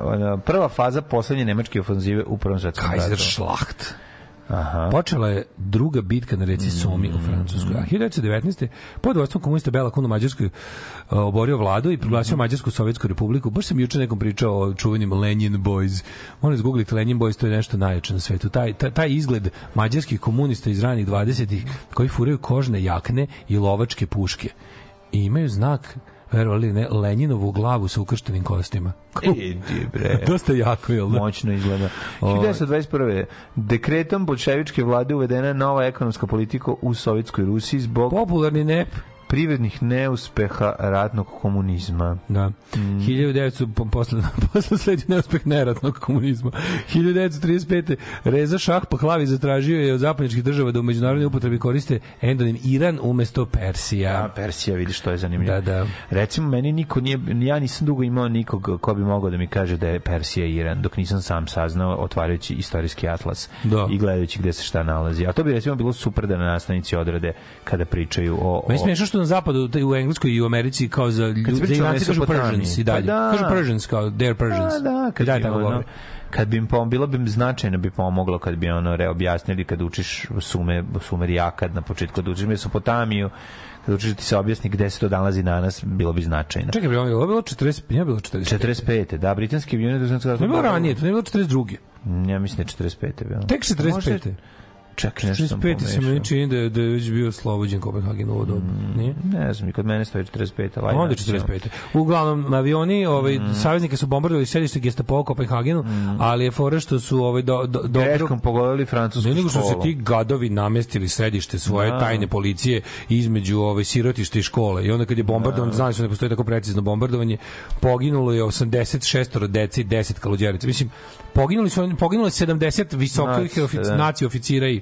prva faza poslednje nemačke ofanzive u Prvom svetskom Kaiser ratu. Schlacht. Aha. Počela je druga bitka na reci Somi u Francuskoj. A 1919. pod vojstvom komunista Bela Kun u Mađarskoj uh, oborio vladu i proglasio Mađarsku sovjetsku republiku. Baš sam juče nekom pričao o čuvenim Lenin Boys. Molim izgooglite Lenin Boys, to je nešto najjače na svetu. Taj, taj, taj izgled mađarskih komunista iz ranih 20-ih koji furaju kožne jakne i lovačke puške. I imaju znak verovali ne, Lenjinovu glavu sa ukrštenim kostima. Idi bre. Dosta jako, jel da? Moćno izgleda. Ovaj. 1921. Dekretom bolševičke vlade uvedena je nova ekonomska politika u Sovjetskoj Rusiji zbog Popularni nep privrednih neuspeha ratnog komunizma. Da. 1900 po- posle posle sledi neuspeh neratnog komunizma. 1935. Reza Šah Pahlavi zatražio je od zapadničkih država da u međunarodnoj upotrebi koriste endonim Iran umesto Persija. A Persija, vidiš što je zanimljivo. Da, da. Recimo, meni niko nije, ja nisam dugo imao nikog ko bi mogao da mi kaže da je Persija Iran, dok nisam sam saznao otvarajući istorijski atlas Da. i gledajući gde se šta nalazi. A to bi recimo bilo super da na nastavnici odrade kada pričaju o... Meni o smiješno što na zapadu, u Engleskoj i u Americi kao za ljudi, za Iranci kažu. Persians i dalje. Pa da. Kažu Persians kao they're Persians. Da, da, kad I dalje bi, tako govore. kad bi im pom, bilo bi im značajno bi pomoglo kad bi ono reobjasnili kad učiš sume, sumer jakad na početku kad učiš Mesopotamiju kad učiš da ti se objasni gde se to nalazi danas bilo bi značajno Čekaj, bre, ovo je bilo 40, nije bilo 40. 45. Da, britanski To je bilo ranije, to nije bilo 42. Ja mislim da je 45. bilo. Tek 45. Čekaj, nešto sam 45. se meni čini da, je- da je već bio oslobođen Kopenhagen u ovo dobu. Nije? Ne znam, i kod mene stoji 45. ali Onda je naći ćemo. 45. Uglavnom avioni, ovaj Mm. saveznike su bombardovali sedište Gestapo u Kopenhagenu, ali je fora što su ovaj do, do, dobro Greškom pogodili francusku Ne nego što se ti gadovi namestili sedište svoje Da. tajne policije između ove sirotište i škole. I onda kad je bombardovan, znali su da ne postoji tako precizno bombardovanje, poginulo je 86 dece i 10 kaluđerica. Mislim, poginuli su, poginulo je 70 visokih Naci, ofic, da. naci oficira i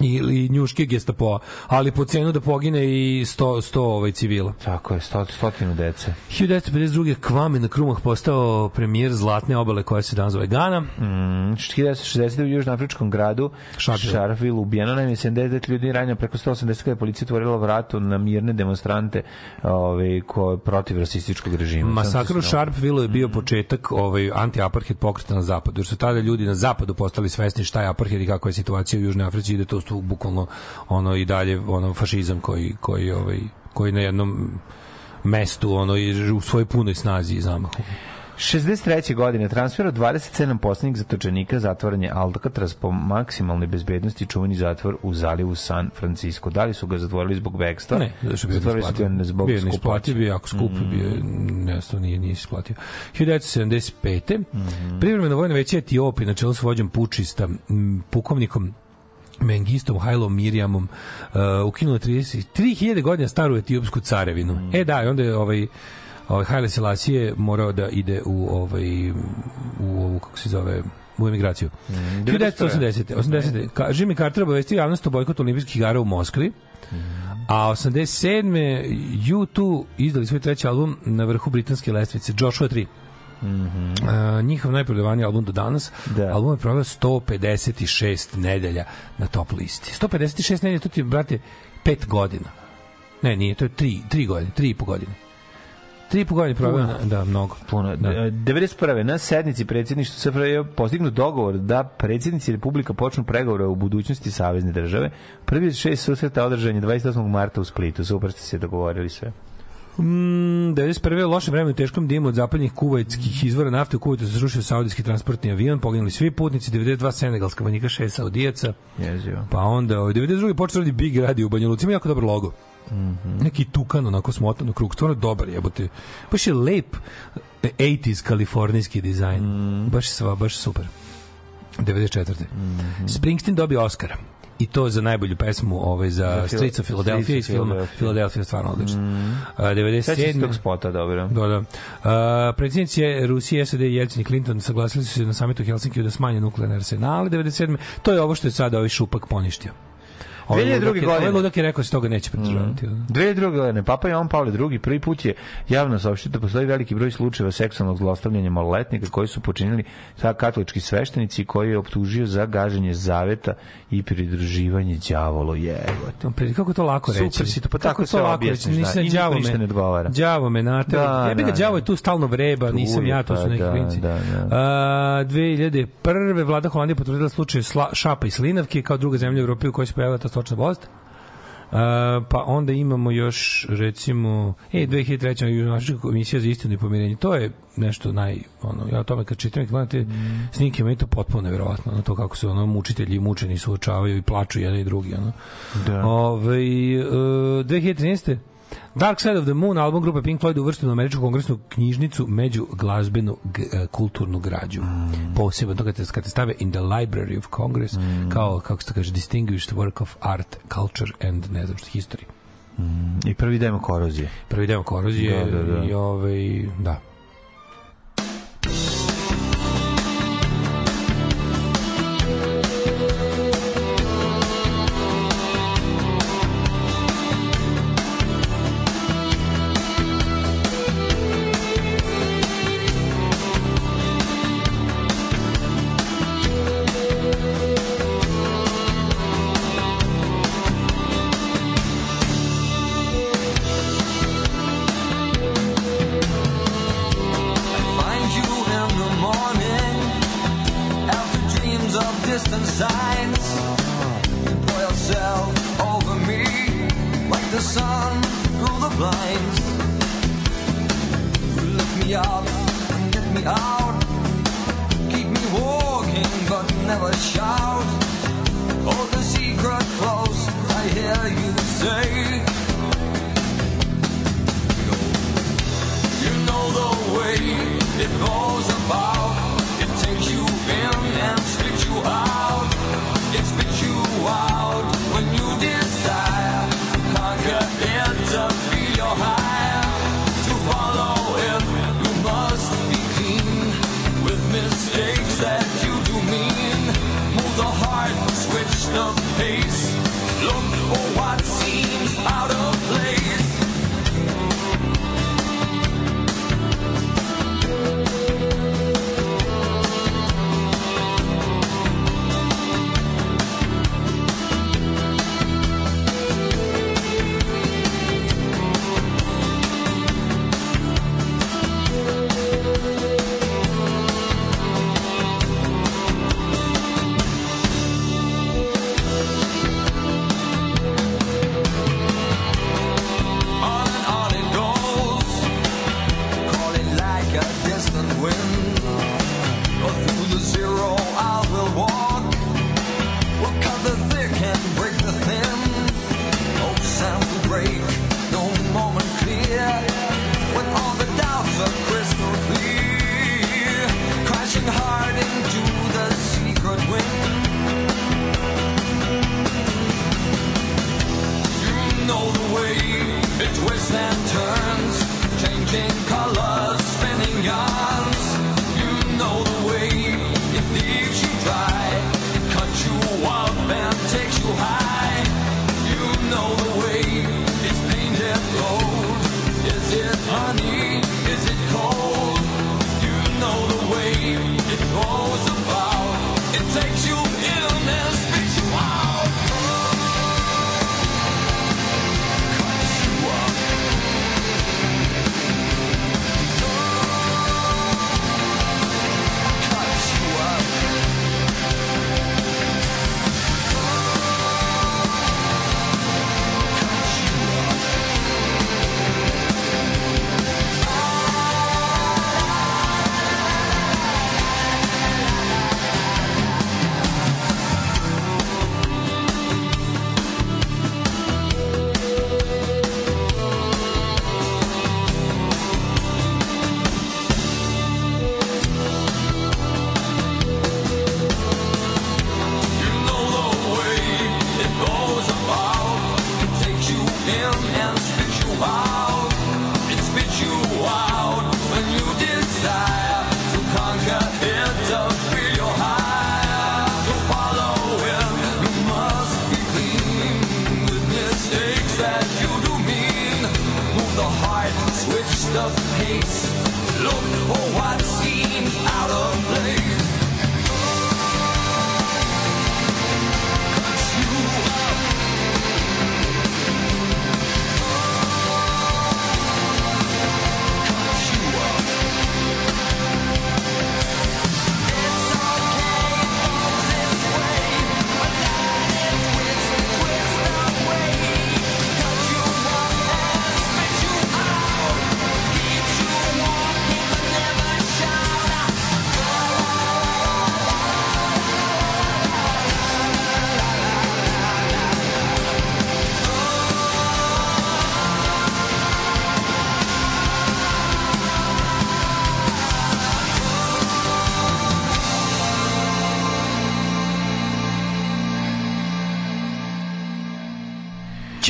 ili njuške gestapoa, ali po cenu da pogine i 100, 100 ovaj civila. Tako je, sto, stotinu dece. 1952. Kvame na Krumah postao premijer Zlatne obale koja se danas zove Gana. Mm, 1960. u južnoafričkom gradu Sharpeville. Ubijeno nam je 70 ljudi ranjeno preko 180 kada je policija otvorila vratu na mirne demonstrante ove, koje protiv rasističkog režima. Masakr u. Sharpeville je bio početak ovaj anti-apartheid pokreta na zapadu, jer su tada ljudi na zapadu postali svesni šta je apartheid i kakva je situacija u Južnoj Africi i da to su bukvalno ono i dalje ono fašizam koji koji ovaj koji na jednom mestu ono i u svojoj punoj snazi i zamahu. 63. godine transfer od 27 poslednjih zatočenika zatvoren je Alcatraz po maksimalnoj bezbednosti čuveni zatvor u zalivu San Francisco. Da li su ga zatvorili zbog bekstva? Ne, bio zatvorili su ga zbog bio neisplativ, bio jako skup, Mm. bio je, nesto, nije, nije isplatio. 1975. Mhm. Privremeno vojno veće Etiopije na čelu s vođom pučista, pukovnikom Mengistom Hajlom Mirjamom uh, ukinulo 30 3000 godina staru etiopsku carevinu. Mhm. E da, i onda je ovaj ovaj Haile Selassie morao da ide u ovaj u ovu kako se zove u emigraciju. Mhm. 1980. 80. Ka, Jimmy Carter obavestio javnost o bojkotu olimpijskih igara u Moskvi. A 87. U2 izdali svoj treći album na vrhu britanske lestvice Joshua 3. Uh, njihov najprodavaniji album do danas. Da. Album je proveo 156 nedelja na top listi. 156 nedelja, to ti brate, 5 godina. Ne, nije, to je 3, 3 godine, 3 i po godine. 3 i po godine proveo, da, mnogo. Puno. Da. Da. 91. na sednici predsjedništva SFRJ je postignut dogovor da predsjednici Republika počnu pregovore u budućnosti savezne države. Prvi šest susreta održan je 28. marta u Splitu. Super ste se dogovorili sve. Mm, 91. u lošem vremenu i teškom dimu od zapadnjih kuvajtskih izvora nafte u Kuvajtu se srušio saudijski transportni avion, poginuli svi putnici, 92 senegalska vojnika, 6 saudijaca, Jezivo. pa onda ovaj, 92. počeo radi Big Radio u Banja Luci, ima jako dobar logo. Mhm. Neki tukan, onako smotan u krug, stvarno dobar jebote. Baš je lep eh, 80s kalifornijski dizajn. Mhm. Baš sva, baš super. 94. Springsteen dobio Oscara. I to za najbolju pesmu ovaj, za, Streets of Philadelphia iz filma Philadelphia. Stvarno odlično. Sećam se 97. tog spota, dobro. Da, da. Uh, predsjednici je Rusije, SAD, Jelcin i Clinton saglasili su se na samitu u Helsinkiju da smanje nuklearne arsenale 97. To je ovo što je sada ovaj šupak poništio. Ovaj 2002. ludak je- Ovaj godine. ludak je rekao da se toga neće pridržavati. Mm. 2002. godine Papa Jovan Pavle II prvi put je javno saopštio da postoji veliki broj slučajeva seksualnog zlostavljanja maloletnika koji su počinili sa katolički sveštenici koji je optužio za gaženje zaveta i pridruživanje đavolu. Jebote. Kako to lako reći? Super si to, pa Kako tako to lako objasniš, da, Nisam niko đavo me, ne odgovara. đavo me natera. Da, ja bih ga da, đavo da. je tu stalno vreba, Tu nisam ja, to pa su neki da, klinci. da, da. A, 2001. vlada Holandije potvrdila slučaj šapa i slinavke kao druga zemlja u Evropi u kojoj se pojavila ta stočna bolest. Uh, pa onda imamo još recimo e 2003. Južnoafrička komisija za istinu i pomirenje to je nešto naj ono ja o tome kad čitam i gledam te snimke meni to potpuno neverovatno ono to kako se ono mučitelji i mučeni suočavaju i plaču jedan i drugi ono Da. Ove, uh, 2013. Dark Side of the Moon, album grupe Pink Floyd uvršten u američku kongresnu knjižnicu među glazbenu e, kulturnu građu. Mm. Posebno to kad te, kad te stave in the Library of Congress kao, kako se to kaže, distinguished work of art, culture and ne znam što, history. I prvi demo korozije. Prvi deo korozije Da, da, da. i ovaj, da.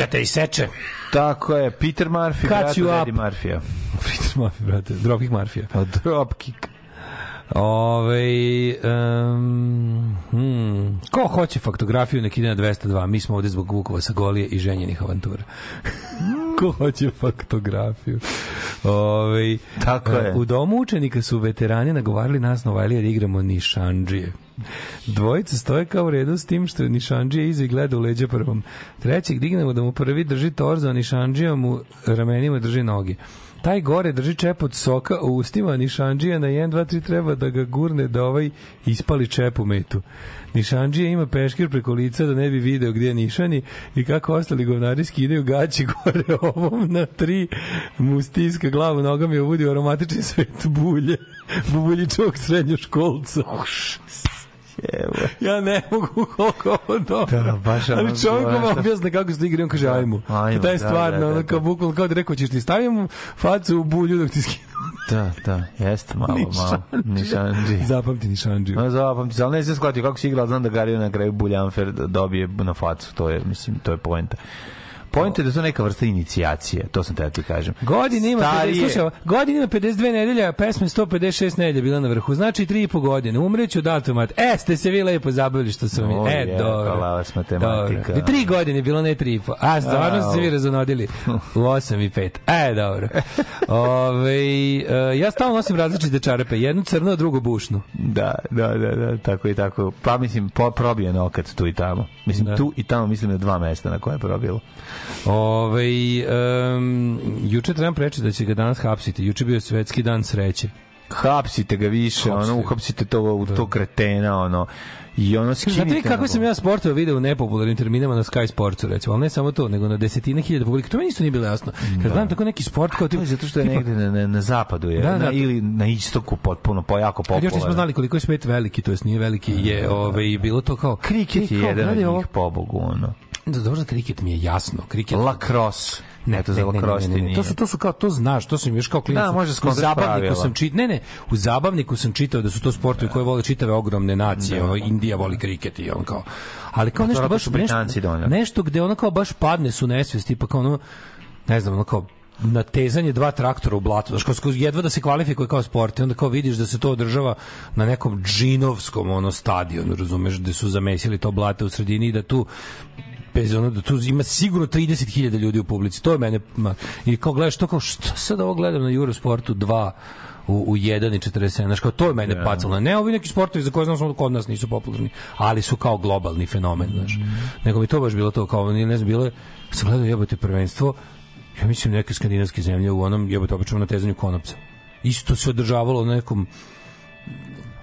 Ćete i seče. Tako je, Peter Murphy, Cut brat you od up. Eddie Murphy-a. Peter Murphy, brate. Dropkick Murphy. Pa Dropkick. Ove, um, hmm, ko hoće faktografiju nek ide na 202 mi smo ovde zbog Vukova sa Golije i ženjenih avantura ko hoće faktografiju Ove, Tako je. u domu učenika su veterani nagovarali nas Novajlije da igramo nišanđije Dvojica stoje kao redu s tim što Nišanđija iza i gleda u leđa prvom. Trećeg dignemo da mu prvi drži torzo, a Nišanđija mu ramenima drži noge. Taj gore drži čep od soka u ustima, a Nišanđija na 1, 2, 3 treba da ga gurne da ovaj ispali čep u metu. Nišanđija ima peškir preko lica da ne bi video gdje je Nišani i kako ostali govnari skidaju gaći gore ovom na tri mu stiska glavu nogama i uvodi u aromatični svet bulje. Buljičog srednjoškolca. Evo. Ja ne mogu koliko ovo dobro. Da, baš ono- Ali čovjek vam objasne kako se to igra, on kaže ajmo. Ajmo, to je da, stvarno, da, da, ono kao da. bukvalno kao da rekao ćeš ti stavim facu u bulju dok ti skinu. Da, da, jeste malo, malo. Nišanđi. Zapamti Nišanđiju. No, zapamti se, ali ne se shvatio kako si igrao, znam da Gario na kraju Buljanfer dobije na facu, to je, mislim, to je poenta. Poenta je da to neka vrsta inicijacije, to sam te da ti kažem. Godin ima, 50, Starije- slušaj, ovo, godin ima 52 nedelja, pesme 156 nedelja bila na vrhu, znači 3,5 godine. Umreću od automat. E, ste se vi lepo zabavili što sam mi. E, je, dobro. kalavac matematika. Dobro. I 3 godine bilo, ne 3,5. A, stvarno ste se vi razonodili u 8 i 5. E, dobro. Ove, e, ja stalno nosim različite čarape. Jednu crnu, a drugu bušnu. Da, da, da, da, tako i tako. Pa mislim, po, probije nokat tu i tamo. Mislim, Da. tu i tamo mislim na dva mesta na koje je probilo. Ove, um, juče trebam preći da će ga danas hapsiti. Juče je bio svetski dan sreće. Hapsite ga više, Hapsite ono, uhapsite to, u to kretena, ono, i ono skinite. Znate kako na sam ja sportove video u nepopularnim terminama na Sky Sportsu, recimo, ali ne samo to, nego na desetine hiljada publika. To meni isto nije bilo jasno. Kad gledam tako neki sport kao To tip, je zato što je tipa- negde na, na, na zapadu je, Da, na, da. ili na istoku potpuno, po jako Kad još nismo znali koliko je svet veliki, to jest nije veliki, je ovaj, bilo to kao... Kriket je jedan od njih, pobogu, ono. Da, dobro za kriket mi je jasno. Kriket... Lacrosse. Ne, Eto, za lacrosse nije. To su to su kao to znaš, to sam još kao klinac. Da, može u zabavniku sam čit, ne, ne, u zabavniku sam čitao da su to sportovi koje vole čitave ogromne nacije, ono Indija voli kriket i on kao. Ali kao nešto baš nešto, nešto gde ono kao baš padne su nesvest, tipa kao ono ne znam, ono kao natezanje dva traktora u blatu, znaš, kao jedva da se kvalifikuje kao sport i onda kao vidiš da se to održava na nekom džinovskom ono stadionu, razumeš, gde su zamesili to blate u sredini i da tu bez ono da tu ima sigurno 30.000 ljudi u publici. To je mene ma, i kao gledaš to kao šta sad ovo gledam na Eurosportu 2 u, u 1 i 47. Znaš, kao to je mene pacalo. Ne ovi neki sportovi za koje znam samo kod nas nisu popularni, ali su kao globalni fenomen, znaš. Nego mi to baš bilo to, kao, ne znam, bilo je, sam gledao jebote prvenstvo, ja mislim neke skandinavske zemlje u onom jebote obično na tezanju konopca. Isto se održavalo na nekom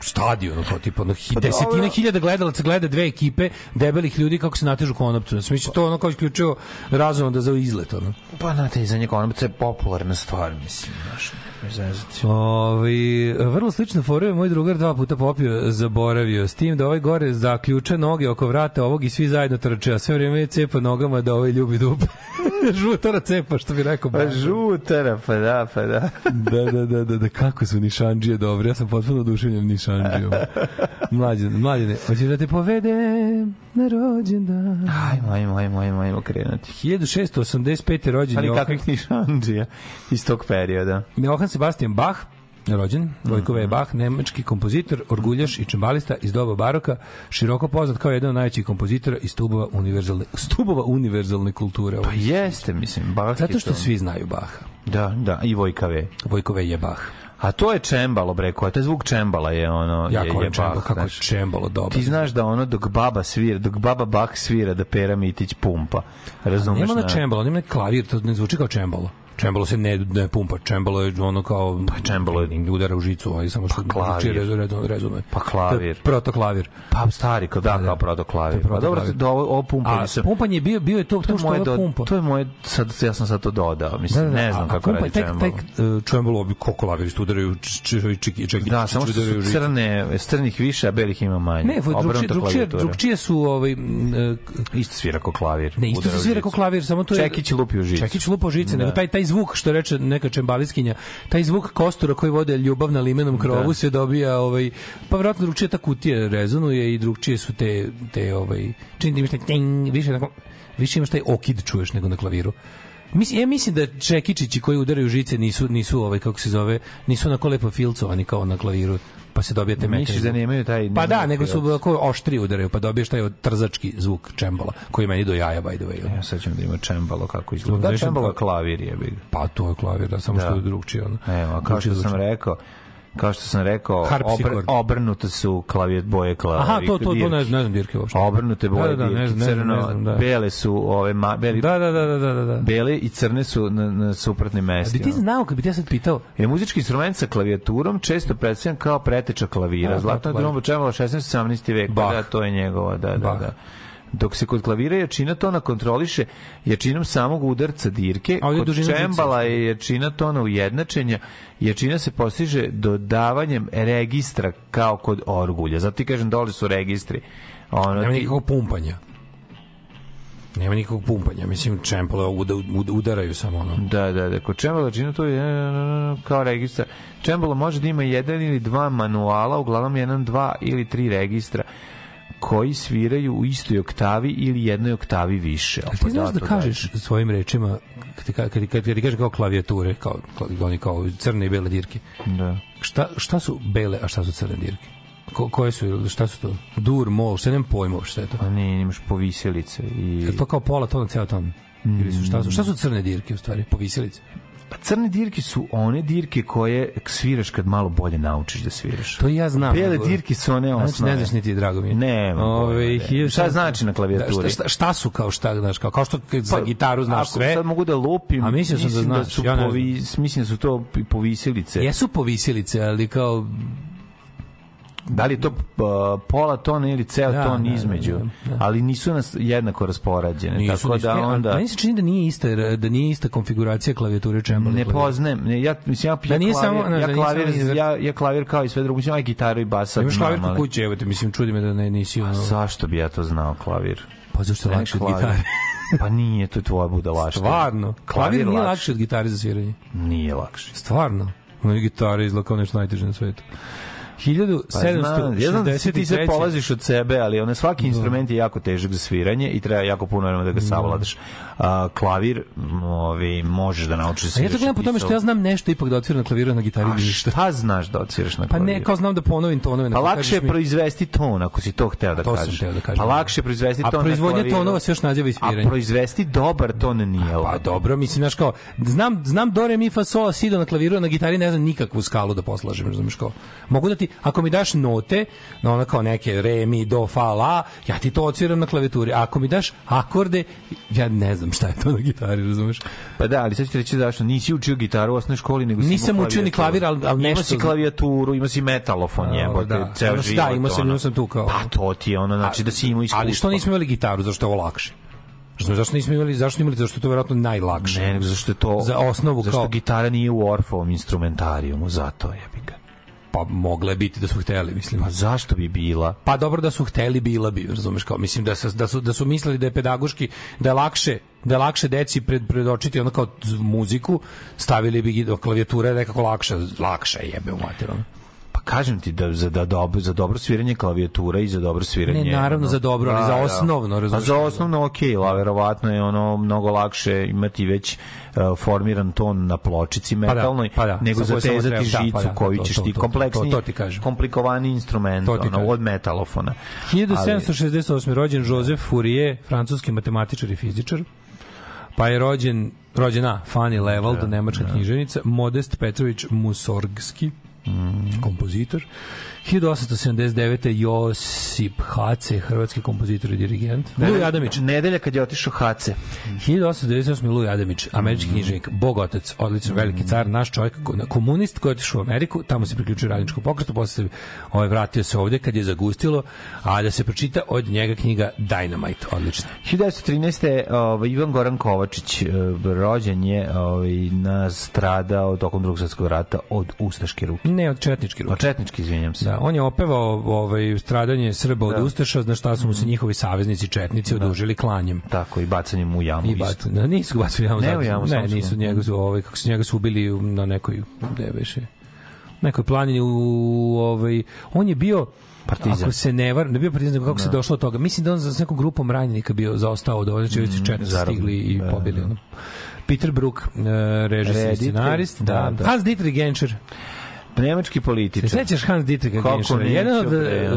stadionu, to tipa ono, hi- desetina hiljada gledalaca gleda dve ekipe debelih ljudi kako se natežu konopcu. Sam mislio to ono kao isključivo razumno da za izlet, ono. Pa na te za konopca je popularna stvar, mislim, znaš. Ovi, vrlo slično fora je moj drugar dva puta popio, zaboravio. S tim da ovaj gore zaključa noge oko vrata ovog i svi zajedno trče, a sve vreme je cepa nogama da ovaj ljubi dupe. Žutara cepa, što bi rekao. Pa žutara, pa da, pa da. da, da, da, da, da, kako su nišanđije dobre. Ja sam potpuno oduševljen nišanđijom. Mlađene, mlađene, hoćeš da te povedem na rođendan. Ajmo, ajmo, ajmo, ajmo, ajmo krenuti. 1685. rođen Ali kakvih nišanđija iz tog perioda. Sebastian Bach, rođen, Vojko Mhm. V. Bach, nemački kompozitor, orguljaš i čembalista iz doba baroka, široko poznat kao jedan od najvećih kompozitora iz stubova univerzalne, stubova univerzalne kulture. Pa jeste, mislim, Bach je Zato što to. svi znaju Baha. Da, da, i Vojka V. Vojko V. je Bach. A to je čembalo, bre, koja taj zvuk čembala je ono... Jako je, je je čembalo, Bach, kako je znaš. čembalo dobro. Ti znaš da ono dok baba svira, dok baba Bach svira da Pera Mitić pumpa. Razumeš? Nema na čembalo, nema neki klavir, to ne zvuči kao čembalo. Čembalo se ne, ne pumpa, čembalo je ono kao... Pa čembalo je- udara u žicu, ali samo što klavir. rezu, rezu, rezonuje. Pa klavir. To je Protoklavir. Pa stari, kao da, kao protoklavir. To je Pa dobro, protoklavir. da ovo, ovo pumpanje A sam... pumpanje je bio, bio je to, to, To je što do, pumpa. to je moje, sad, ja sam sad to dodao, mislim, ne znam kako pumpa radi je tek, čembalo. tek uh, čembalo bi koliko laviristi udaraju čeki čeki Da, samo što su crne, crnih više, a belih ima manje. Ne, drugčije, drugčije, su ovaj e, Isto svira kao klavir. ne, isto se svira kao klavir, samo to je Čekić lupi u žicu. Čekić lupa u žice, Da. nego taj taj zvuk što reče neka čembaliskinja, taj zvuk kostura koji vode ljubav na limenom krovu Da. se dobija ovaj pa verovatno drugčije ta kutija rezonuje i drugčije su te te ovaj čini da imaš taj ting, više onako više imaš taj okid čuješ nego na klaviru. Mislim, ja mislim da čekičići koji udaraju žice nisu, nisu ovaj, kako se zove, nisu onako lepo filcovani kao na klaviru pa se dobije te meke Misliš da nemaju taj... Pa da, nego su filc? ako oštri udaraju, pa dobiješ taj trzački zvuk čembala, koji meni do jaja, by the way. Ja ćemo da ima čembalo kako izgleda. Da, čembalo klavir je big. Pa to je klavir, da, samo Da. što je drugčije. Ono. Evo, kao što sam rekao, kao što sam rekao, obr, obrnuto su klavije boje klavije. Aha, to, to, to ne znam, ne znam dirke uopšte. Obrnute boje Da, da, da, ne znam, crno, ne znam, da. bele su ove ma, beli, Da, da, da, da, da, da. da. bele i crne su na, na suprotnim A bi mestima. ti znao, kad bi ti ja sad pitao, Je muzički instrument sa klavijaturom često predstavljan kao preteča klavira. Da, da, drumbo čemalo 16. 17. vek. Bach. Da, to je njegova, da, da, da. Dok se kod klavira jačina tona kontroliše jačinom samog udarca dirke, A kod čembala je jačina tona ujednačenja, jačina se postiže dodavanjem registra kao kod orgulja. Zato ti kažem, dole su registri. Ono, nema ti- nikakvog pumpanja. Nema nikakvog pumpanja, mislim, čempole uda, uda, udaraju samo ono. Da, da, da. Kod čembala jačina to je e, kao registra. Čembalo može da ima jedan ili dva manuala, uglavnom jedan, dva ili tri registra koji sviraju u istoj oktavi ili jednoj oktavi više. A ti znaš da kažeš svojim rečima, kad kad, ti- kad, ti kaže kao klavijature, kao, oni kao crne i bele dirke, Da. šta, šta su bele, a šta su crne dirke? Ko, koje su, šta su to? Dur, mol, šta nemam pojma šta je to. Pa ne, imaš povisilice i... Je to kao pola tona, ceo ton? Ili su, šta, su, šta su crne dirke u stvari? Povisilice? Pa crne dirke su one dirke koje sviraš kad malo bolje naučiš da sviraš. To ja znam. Bele dirke su one Znači, osnove. ne znaš niti, drago mi. Nema Ove, ne. Šta znači na klavijaturi? Da, šta, šta, šta su kao šta, znaš, kao, kao što za Pa, gitaru znaš ako sve. sad mogu da lupim, A mislio sam da mislim znaš, su ja ne povi, mislim da su to povisilice. Jesu povisilice, ali kao Da li je to uh, pola tona ili ceo Da, ton da, da, između, da, da. ali nisu nas jednako raspoređene, nisu, tako nisu, da a onda Meni se čini da nije ista, da nije ista konfiguracija klavijature čembala. ne poznajem, ne, ja mislim ja, Da ja nije klavir, samo- ja da nije klavir, samo ja, ja klavir kao i sve drugo, mislim ja gitaru i bas sad Imaš klavir kod kuće, evo te, mislim, čudi me da ne, nisi ono... Zašto bi ja to znao klavir? Pa zašto je lakše od gitare? pa nije, to je tvoja budalaština. Stvarno. Klavir Klavir nije lakše. od gitare za sviranje. Nije lakše. Stvarno. Ono gitara izgleda kao nešto najteže na svetu. Pa znam, ja znam da si ti se 1763. polaziš od sebe, ali ono, svaki instrument je jako težak za sviranje i treba jako puno vremena da ga savladaš. A, klavir, ovi, možeš da naučiš da A ja to gledam po tome što ja znam nešto ipak da odsviram na klaviru na gitari A ništa. šta znaš da odsviraš na Pa klaviru? ne, kao znam da ponovim tonove. na Pa koji lakše kažeš je proizvesti ton, ako si to hteo da to sam kažeš. hteo da kažem. Pa lakše proizvesti A ton na proizvodnja klaviru. tonova se još naziva i sviranje. A proizvesti dobar ton nije Pa dobro, mislim, znaš kao, znam, znam do, re, mi, fa, sol, si, do na klaviru, a na gitari ne znam nikakvu skalu da poslažem, razumiješ kao. Mogu da ti, ako mi daš note, na ono kao neke re, mi, do, fa, la, ja ti to odsviram na klavituri. A ako mi daš akorde, ja ne znam šta je to na gitari, razumiješ? Pa da, ali sad ću ti reći zašto. Nisi učio gitaru u osnovnoj školi, nego si Nisam učio ni klavir, ali- ali nešto si znam. klavijaturu, imao si metalofon, jebote, da. ceo život. da, imao sam- ono. sam tu kao- Pa to ti je ono, znači da si imao iskustvo. Ali što nismo imali gitaru, zašto je ovo lakše? Zašto, zašto nismo imali, zašto imali, zašto je to verovatno najlakše? Ne, nego zašto je to... Za osnovu zašto kao- gitara nije u Orfovom instrumentarijumu, zato je ga. Pa mogle biti da su hteli, mislim. Pa zašto bi bila? Pa dobro da su hteli bila bi, razumeš kao mislim da su, da su da su mislili da je pedagoški da je lakše da je lakše deci pred predočiti ono kao muziku, stavili bi gi- klavijatura je nekako lakša, lakša je jebe u mater. Pa kažem ti da za da dobro za dobro sviranje klavijatura i za dobro sviranje. Ne, naravno ono, za dobro, ali za osnovno, A razumeš? za osnovno okej, okay, verovatno je ono mnogo lakše imati već uh, formiran ton na pločici da, metalnoj pa da, nego sa kojoj samo zatezati da, žicu pa da, koju to, ćeš to, ti to, kompleksni to, to ti kažem. komplikovani instrument To ono, od metalofona. 1768. rođen Joseph Fourier, francuski matematičar i fizičar. Pa je rođen rođena Fanny Level, nemačka književnica, Modest Petrović Musorgski, kompozitor. 1879. Josip Hace, hrvatski kompozitor i dirigent. Luj Adamić. Nedelja kad je otišao Hace. 1898. Luj Adamić, američki književnik, bog otac, odličan veliki car, naš čovjek, ko- komunist koji je otišao u Ameriku, tamo se priključio radničkom pokretu, posle se ovaj, vratio se ovde kad je zagustilo, a da se pročita od njega knjiga Dynamite, odlična. 1913. Ovaj, Ivan Goran Kovačić, eh, rođen je ovaj, nastradao tokom drugog svjetskog rata od ustaške ruke. Ne, od četničke ruke. Od četnički, izvinjam se. Da, on je opevao ovaj stradanje Srba od Ustaša, na šta su mu se njihovi saveznici četnici odužili klanjem. Tako, i bacanjem u jamu I bat, da, nisu ga bacili u jamu. Ne, zato- u jamu, ne, nisu njega su, ovaj, kako su njega su ubili na nekoj, gde beše, nekoj planini u, ovaj, on je bio Partizan. Ako se ne var, ne bio partizan, kako se došlo od toga. Mislim da on za nekom grupom ranjenika bio zaostao od ove, znači mm, četnici stigli i Da, pobili. Ono. Peter Brook, uh, režisir i scenarist, da, da, da. Hans Dietrich Genscher. Nemački Se političar. sećaš Hans Dietricha Kako Genschera? Jedan od e,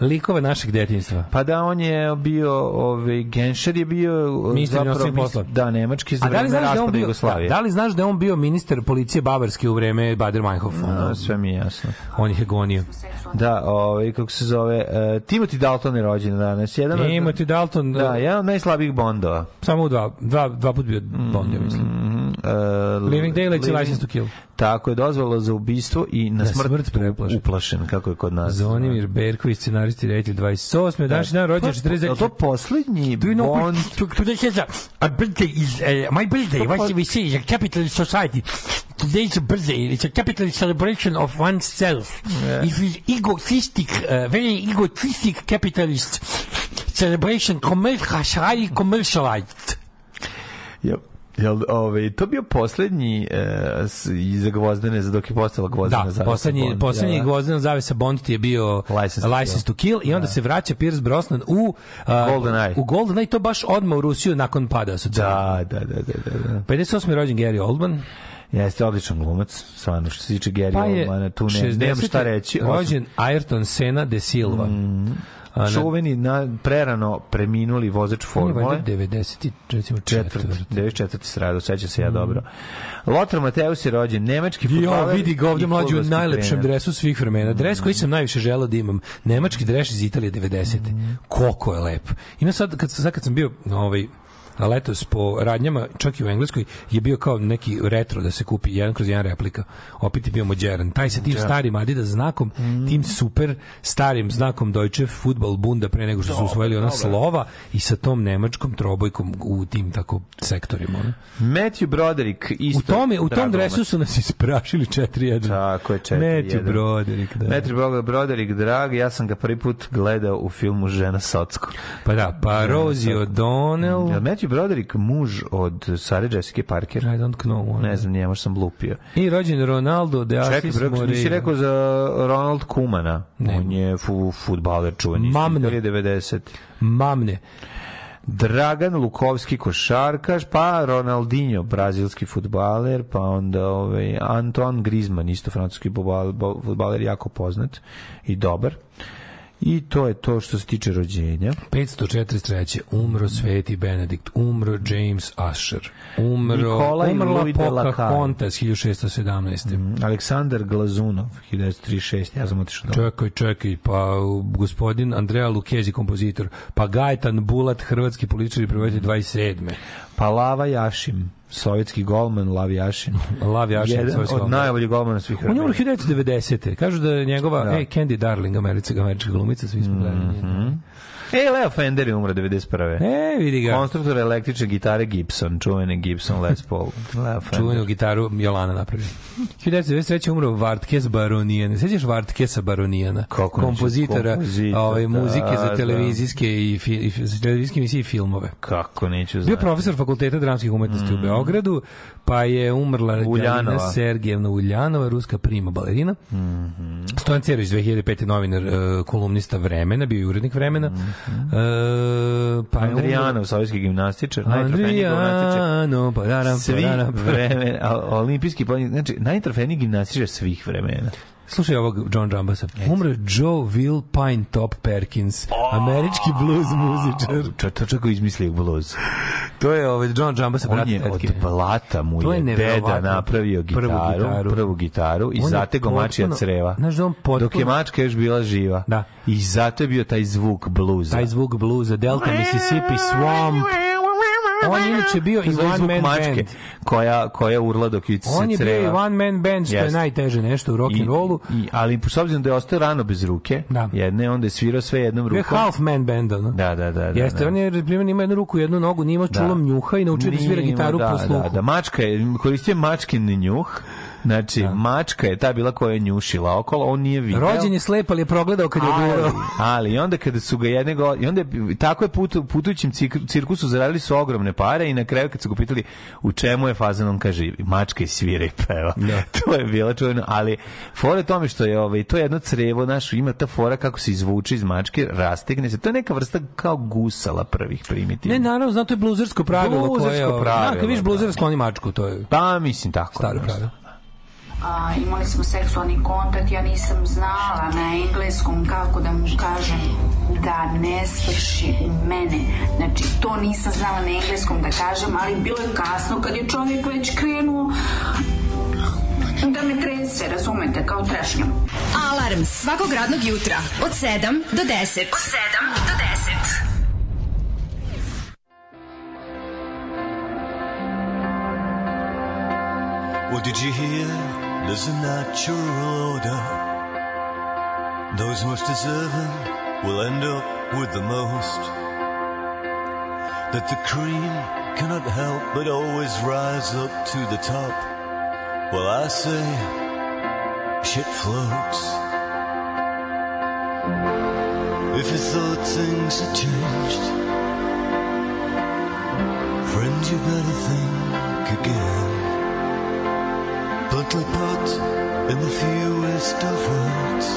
likova našeg detinjstva. Pa da, on je bio, ovaj, Genscher je bio Ministar zapravo poslova. Da, nemački za da vreme da raspada bio, Jugoslavije. da, da li znaš da je on bio ministar policije Bavarske u vreme Bader Meinhof? A, sve mi je jasno. On ih je gonio. Da, ovaj, kako se zove, uh, Timothy Dalton je rođen danas. Jedan od- Timothy Dalton, Da, da, jedan od najslabijih Bondova. samo u dva, dva, dva put bio Bond, ja mislim. Mm, uh, Living Daylights i License to Kill. Tako je dozvalo za ubistvo i na Na smrt, smrt preplašen. uplašen, kako je kod nas. Zvonimir Berković, scenarist i reditelj 28. Današnji dan rođen Pa, je 49. li to poslednji Do you know Bond? to, today is a, a birthday is, uh, my birthday, what we say, is a capitalist society. Today's a birthday, it's a capitalist celebration of oneself. It is egotistic, uh, very egotistic capitalist celebration, commercialized, commercialized. Jel, jel ovaj, to bio poslednji uh, iza Gvozdene, za dok je postala Gvozdena Da, zavesa poslednji, Bond, poslednji jel da? Gvozdena zavesa Bond ti je bio License License, to Kill i onda se vraća Pierce Brosnan u uh, GoldenEye. U GoldenEye to baš odmah u Rusiju nakon pada socijalizma. Da, da, da, da, da. da. 58. rođen Gary Oldman. Jeste odličan glumac, stvarno, što se tiče Gary Pa Oldmana, tu ne, nemam šta reći. rođen Ayrton Senna de Silva. Mm. A, na, Čuveni, na, prerano preminuli vozač formule. valjda 90, recimo Četvrt, četvrt. 94. sradu, seća se ja dobro. Lothar Mateus je rođen, nemački Jo, fudbaler vidi ga ovde i mlađu u najlepšem trener. dresu svih vremena. Dres koji sam najviše želeo da imam. Nemački dres iz Italije 90. Koliko je lep. Ima sad, kad, sad kad sam bio ovaj, letos po radnjama, čak i u Engleskoj, je bio kao neki retro da se kupi jedan kroz jedan replika. Opet je bio modern. Taj sa tim starim Adidas znakom, tim super starim znakom Deutsche Football Bunda pre nego što su usvojili ona slova i sa tom nemačkom trobojkom u tim tako sektorima. Ono. Matthew Broderick, isto. U tome, u tom dresu su nas isprašili 4-1. Tako je, 4-1. Matthew Broderick, da. Matthew Broderick, drag, ja sam ga prvi put gledao u filmu Žena Socko. Pa da, pa Rosie O'Donnell. Jel Matthew Matthew Broderick, muž od Sare Jessica Parker. I don't know. Ne znam, njemu sam lupio. I rođen Ronaldo de Čekaj, Assis bre, nisi rekao za Ronald Kumana. On je fu, futbaler čuveni. Mamne. 90. Mamne. Dragan Lukovski košarkaš, pa Ronaldinho, brazilski futbaler, pa onda ovaj, Antoine Griezmann, isto francuski futbal- futbaler, jako poznat i dobar. I to je to što se tiče rođenja. 543. Umro Sveti Benedikt, umro James Usher, umro, Nikolaj umrla Pocahontas 1617. Aleksandar Glazunov, 1936, ja sam otišao. Čekaj, čekaj, pa gospodin Andrea Lukezi, kompozitor, pa Gajetan Bulat, hrvatski političar i prevoditelj 27. Pa Lava Jašim, sovjetski golman Lav Jašin. Lav Jašin, Jedan sovjetski od golman. najboljih golmana svih On je umro vremena. 1990. Kažu da je njegova, Da. ej, Candy Darling, američka, američka glumica, svi smo gledali. Mhm. E, Leo Fender je umro 91. E, vidi ga. Konstruktor električne gitare Gibson, čuvene Gibson Les Paul. Leo Fender. Čuvenu gitaru Jolana napravio. 1993. umro Vartkes Baronijan. Sećaš Vartkesa Baronijana? Kako kompozitora kompozitor, ovaj, da, muzike za da. televizijske i, fi, i za televizijske emisije i filmove. Kako neću Bio znati. profesor fakulteta dramskih umetnosti u Beogradu, pa je umrla Uljanova. Galina Sergijevna Uljanova, ruska prima balerina. Stojan Cerović, 2005. novinar, e, kolumnista Vremena, bio i urednik Vremena. E, pa Andrijanov, sovjetski gimnastičar, najtrofejniji gimnastičar. Andrijano, pa daram, Svi pa daram. vreme, a- olimpijski znači najtrofejniji gimnastičar svih vremena. Slušaj ovog John Jambasa. Umre Joe Will Pine Top Perkins, američki blues muzičar. Č- To čako izmislio blues. To je ovaj John Jambasa, On brat je od blata mu To je, je deda napravio gitaru, Prvu gitaru. prvu gitaru i On zatego mačija creva. Znaš da on potpuno- Dok je mačka još bila živa. Da. I zato je bio taj zvuk bluza. Taj zvuk bluza, Delta, Mississippi, Swamp. On je inače bio i je one man mačke band. koja, koja urla dok ju se On je bio i one man band, što je Jeste. najteže nešto u rock and rollu. I, ali s obzirom da je ostao rano bez ruke, Da. jedne, onda je svirao sve jednom Bio je rukom. half man band, ono. Da, da, da. da, Jeste, da. on je, primjer, ima jednu ruku, jednu nogu, nije imao Da. čulom njuha i naučio da svira gitaru da, po sluhu. Da, da, mačka je, koristio je mačkin njuh, Znači, mačka je ta bila koja je njušila okolo, on nije video. Rođen je slep, ali je progledao kad je gurao. ali i onda kada su ga jedne go, i onda je, tako je put, putujućim cirkusu zaradili su ogromne pare i na kraju kad su ga pitali u čemu je fazan, on kaže mačka i svira i peva. to je bilo čuveno, ali fora je tome što je ovaj, to je jedno crevo, naš, ima ta fora kako se izvuče iz mačke, rastegne se, to je neka vrsta kao gusala prvih primitivnih. Ne, naravno, zato je bluzersko pravilo. koje, Bluzersko ovaj, pravilo, Da, kad vidiš da. bluzera, skloni mačku, to je Pa, mislim tako. staro pravilo. A, imali smo seksualni kontakt, ja nisam znala na engleskom kako da mu kažem da ne svrši u mene. Znači, to nisam znala na engleskom da kažem, ali bilo je kasno kad je čovjek već krenuo da me trese, razumete, kao trešnju. Alarm svakog radnog jutra od 7 do 10. Od 7 do 10. Well, did you hear? There's a natural order. Those most deserving will end up with the most. That the cream cannot help but always rise up to the top. Well, I say, shit floats. If you thought things had changed, friend, you better think again. Bluntly put in the fewest of words,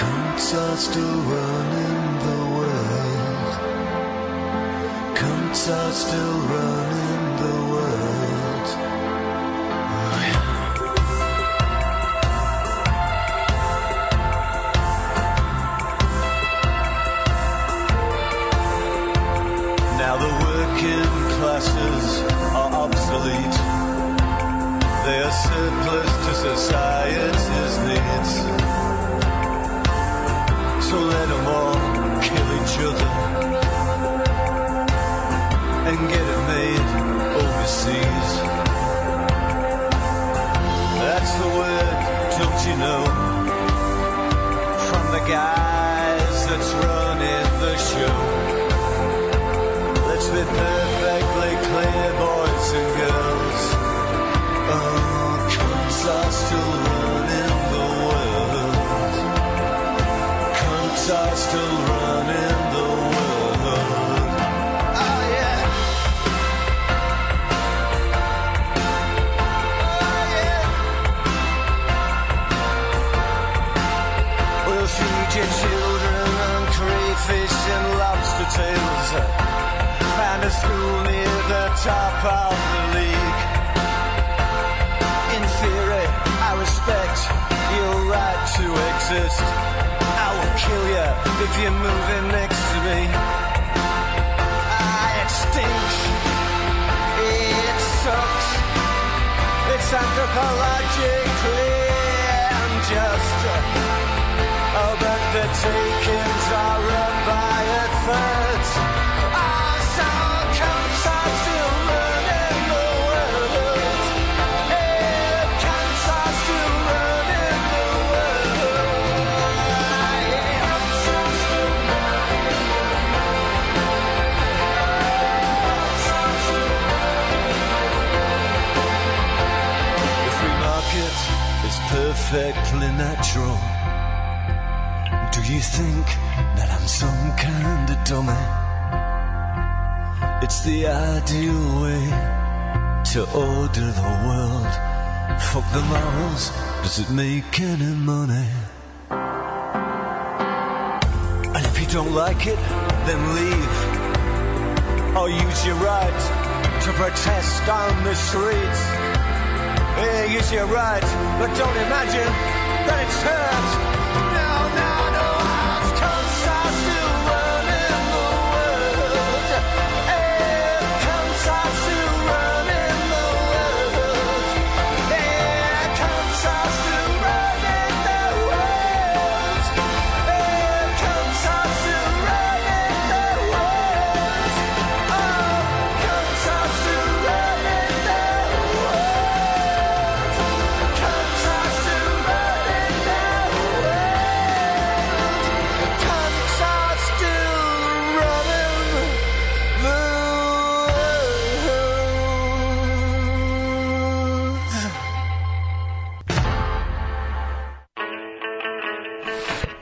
cunts are still running the world. Cunts are still running know? From the guys that's running the show. Let's be perfectly clear, boys and girls. Oh, cunts are still running the world. Cunts are still running exist. I will kill you if you're moving next to me. Ah, stinks. It sucks. It's anthropologically unjust. Oh, but the takings are run by a third. Perfectly natural. Do you think that I'm some kind of dummy? It's the ideal way to order the world. Fuck the morals, does it make any money? And if you don't like it, then leave. Or use your right to protest on the streets. Yeah, use your right, but don't imagine that it's hurt.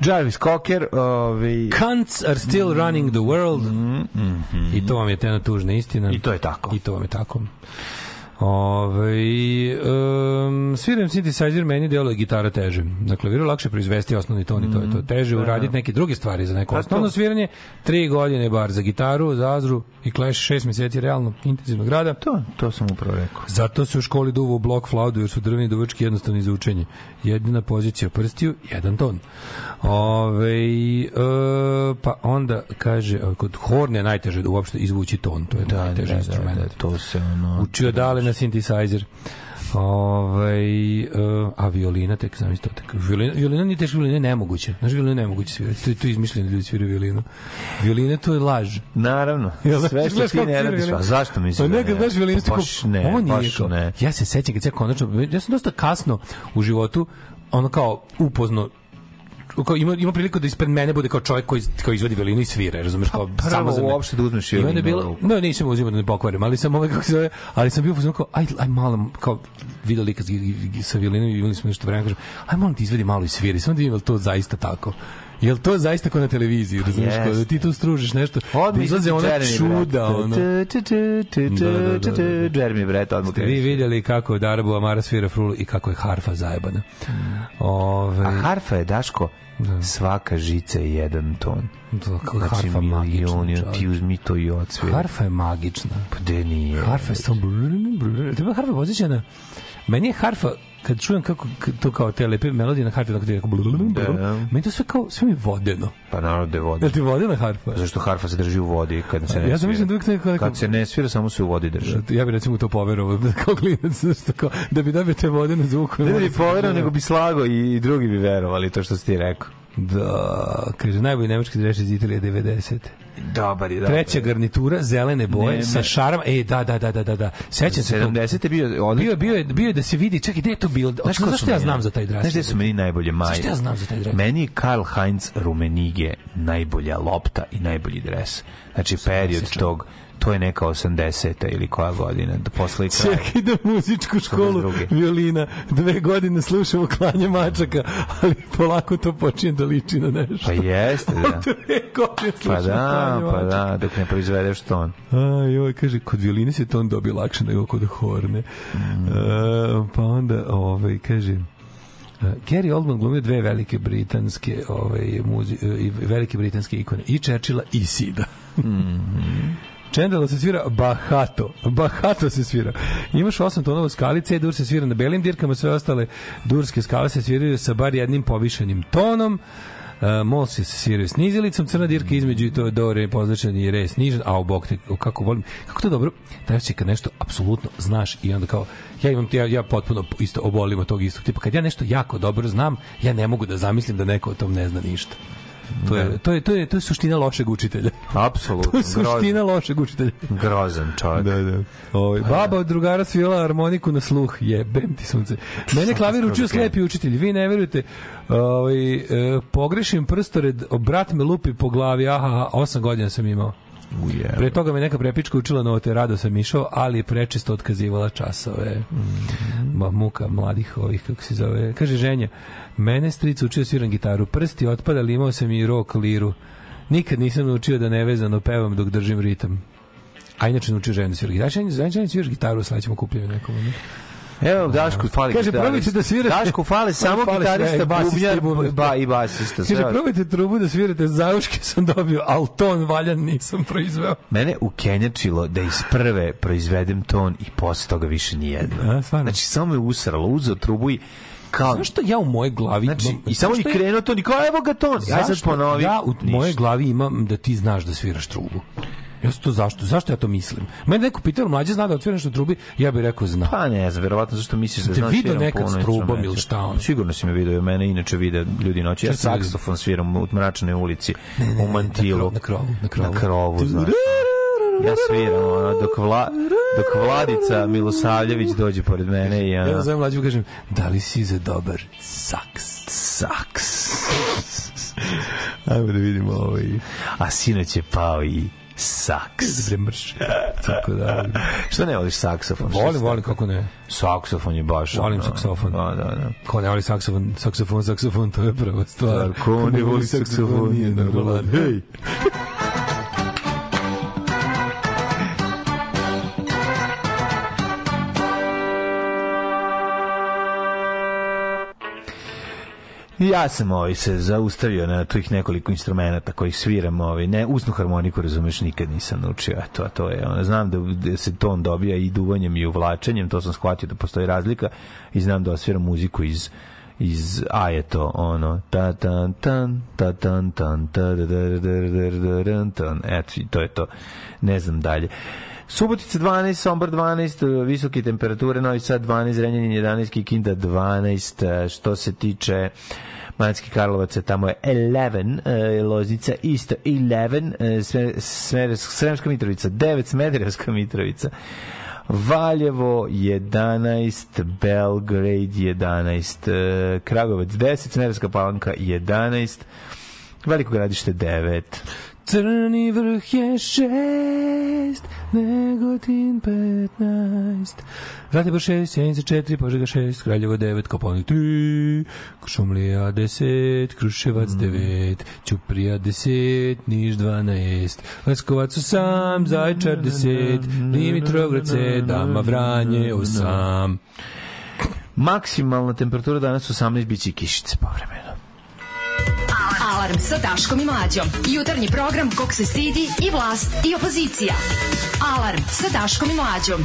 Jarvis Cocker, ovaj... Cunts are still running the world. I to vam je tena tužna istina. I to je tako. I to vam je tako. Ove, um, sviram synthesizer meni deluje gitara teže. Na klaviru lakše proizvesti osnovni ton i to je to. Teže uraditi neke druge stvari za neko osnovno to. sviranje. Tri godine bar za gitaru, za azru i Clash šest meseci realno intenzivnog rada. To, to sam upravo rekao. Zato se u školi duva u blok flaudu jer su drveni duvački jednostavni za učenje. Jedina pozicija prstiju, jedan ton. Ove, e, pa onda kaže, kod horne je najteže da uopšte izvući ton, to je Da, da, najteži da, instrument. da, to se ono... Učio dale na synthesizer. Ovaj uh, a violina tek znam isto tek. Violina, violina nije teško, violina je nemoguće. Znaš, violina je nemoguće svirati. To je to je izmišljeno ljudi sviraju violinu. Violina to je laž. Naravno. Da? Sve što ti ne radiš, a zašto misliš? Pa nekad ne? znaš violinistu Pa baš ne, nije baš ne. Ja se sećam kad se konačno, ja sam dosta kasno u životu ono kao upozno kao ima ima priliku da ispred mene bude kao čovjek koji koji izvodi violinu i svira, razumeš kao prvo samo za uopšte da uzmeš violinu u bilo, no nisam uzimao da ne pokvarim, ali sam ovaj kako se zove, ali sam bio fuzon kao aj aj malo kao video lika sa violinom i imali smo nešto vremena kažem, aj molim ti izvedi malo i sviri, samo da vidim to zaista tako. Jel to zaista kao na televiziji, razumeš, kao da ti tu stružiš nešto, da Odmah izlaze ona Jeremy čuda, ono. Da, da, da, da, da. Jeremy Brett odmah Ste vi vidjeli kako Darabu Amara svira frulu i kako je harfa zajebana. Ove, A harfa je, Daško, svaka žica je jedan ton. Da, kako Znači, harfa magična, milioni, ti uzmi to i odsvira. harfa je magična. Pa gde nije? Harfa je samo... Tebe harfa posjeća na... Meni je harfa, kad čujem kako to kao te lepe melodije na harfi, tako ti je. Da. Meni to sve kao, sve mi vodeno. Pa naravno da je voda. Jel ti vodena harfa? Zašto harfa se drži u vodi kad se ne Ja sam svira? da uvijek Kad se ne svira, samo se u vodi drži. Ja bih recimo to poverovao kao klinac, što kao, da bi dobio te vodene zvuke. Ne bi poverao, nego bi slago i, i drugi bi verovali to što si ti rekao. Da, kaže, najbolji nemački dreš iz Italije 90. Dobar je, Treća garnitura, zelene boje, Ne, sa šarom, e, da, da, da, da, da, da. Sećam se tog. 70. je bio Bio, odlično. je- bio, je, bio je da se vidi, čekaj, gde je to bilo? Znaš, znaš su što ja znam za taj dres? Znaš gde su meni najbolje maje? Znaš ja znam za taj dres? Meni je Karl Heinz Rumenige najbolja lopta i najbolji dres. Znači, period tog, to je neka 80. ili koja godina, da posle i kraj. Čekaj da muzičku školu 82.. violina dve godine slušamo klanje mačaka, ali polako to počinje da liči na nešto. Pa jeste, da. Dve godine Pa da, pa da, dok ne proizvedeš ton. A, joj, kaže, kod violine se ton dobije lakše nego kod horne. Mm. E, pa onda, ovaj, kaže, Uh, Gary Oldman glumio dve velike britanske ovaj muzi, uh, velike britanske ikone i Churchilla i Sida. Mhm. Čendalo se svira Bahato. Bahato se svira. Imaš osam tonova skali, C dur se svira na belim dirkama, sve ostale durske skale se sviraju sa bar jednim povišenim tonom. Uh, mol se sviraju s nizilicom, crna dirka između i to do re pozlačen i re snižen, a u bok te, kako volim, kako to dobro, treba će kad nešto apsolutno znaš i onda kao, ja imam, ja, ja potpuno isto obolim od tog istog tipa, kad ja nešto jako dobro znam, ja ne mogu da zamislim da neko o tom ne zna ništa. To je, to je, to je, to je suština lošeg učitelja. Apsolutno. To je suština grozan. lošeg učitelja. Grozan čovjek. Da, da. Ovaj baba od drugara svirala harmoniku na sluh, jebem ti sunce. Mene klavir učio slepi učitelj. Vi ne verujete. Ovaj e, pogrešim prstored, brat me lupi po glavi. Aha, osam godina sam imao. Uje. Pre toga me neka prepička učila note, rado sam išao, ali je prečesto otkazivala časove. Ma, muka mladih ovih, kako se zove. Kaže ženja, mene stric učio sviram gitaru, prsti otpadali, imao sam i rock liru. Nikad nisam naučio da nevezano pevam dok držim ritam. A inače naučio ženu da svira gitaru. Ženja, ženja, ženja sviraš gitaru, sledećemo kupljenju nekom. Ne? Evo, Dašku fali Kaže, probajte da svirate. Dašku fali samo Fali gitarista, basista ba, i basista. Kaže, probajte trubu da svirate, zauške sam dobio, ali ton valjan nisam proizveo. Mene ukenjačilo da iz prve proizvedem ton i posle toga više. A, stvarno? Znači, samo me usralo, uzeo trubu i kao... Znaš što ja u mojoj glavi... Znači, imam- i samo i krenuo ton i kao, evo ga ton. Ja sad ponovi. Ja u mojoj glavi imam da ti znaš da sviraš trubu. Ja to zašto? Zašto ja to mislim? Mene neko pitao, mlađe zna da otvira nešto trubi, ja bih rekao zna. Pa ne znam, verovatno zašto misliš da Te znam video sviram nekad s trubom ili šta ono? Sigurno si me video, mene inače vide ljudi noći. Ja ti saksofon sviram u mračnoj ulici, u mantilu. na krovu, na krovu. Na krovu, znaš. Ja sviram, ono, dok, vla, dok Vladica Milosavljević dođe pored mene i Ja ono, zovem mlađu kažem, da li si za dobar saks? saks. Ajmo da vidimo ovaj... A sinoć je pao i saks. Mrš. Tako da... Što ne voliš saksofon? Volim, volim, kako ne. Saksofon je baš... Volim saksofon. Da, da, da. Ko ne voli saksofon, saksofon, saksofon, to je prva stvar. Ko ne voli saksofon, nije normalan. Hej! Ja sam ovaj se zaustavio na tih nekoliko instrumenata kojih sviram, ovaj ne usnu harmoniku, razumeš, nikad nisam naučio. Eto, a to je, ono, znam da, da se ton dobija i duvanjem i uvlačenjem, to sam shvatio da postoji razlika i znam da osviram muziku iz iz a je to ono ta tan tan ta tan tan ta da da da da da da da tan eto i to je to ne znam dalje Subotica 12, Sombor 12, visoke temperature, Novi Sad 12, Renjanin 11, Kikinda 12, što se tiče Manjski Karlovaca, tamo je 11, eh, Loznica isto 11, eh, Sve- Smer- Sremska Mitrovica 9, Smederevska Mitrovica Valjevo 11, Belgrade 11, eh, Kragovac 10, Smederevska Palanka 11, Veliko gradište 9. Crni vrh je šest, Negotin petnaest, Zlatibor šest, Sjenica četiri, Požega šest, Kraljevo devet, Koponik tri, Šumlija deset, Kruševac devet, Ćuprija deset, Niš dvanaest, Leskovac osam, Zaječar deset, Dimitrograd sedam, a Vranje osam. Maksimalna temperatura danas 18 biće i kišice povremeno. Alarm sa Daškom i Mlađom. Jutarnji program kog se stidi i vlast i opozicija. Alarm sa Daškom i Mlađom.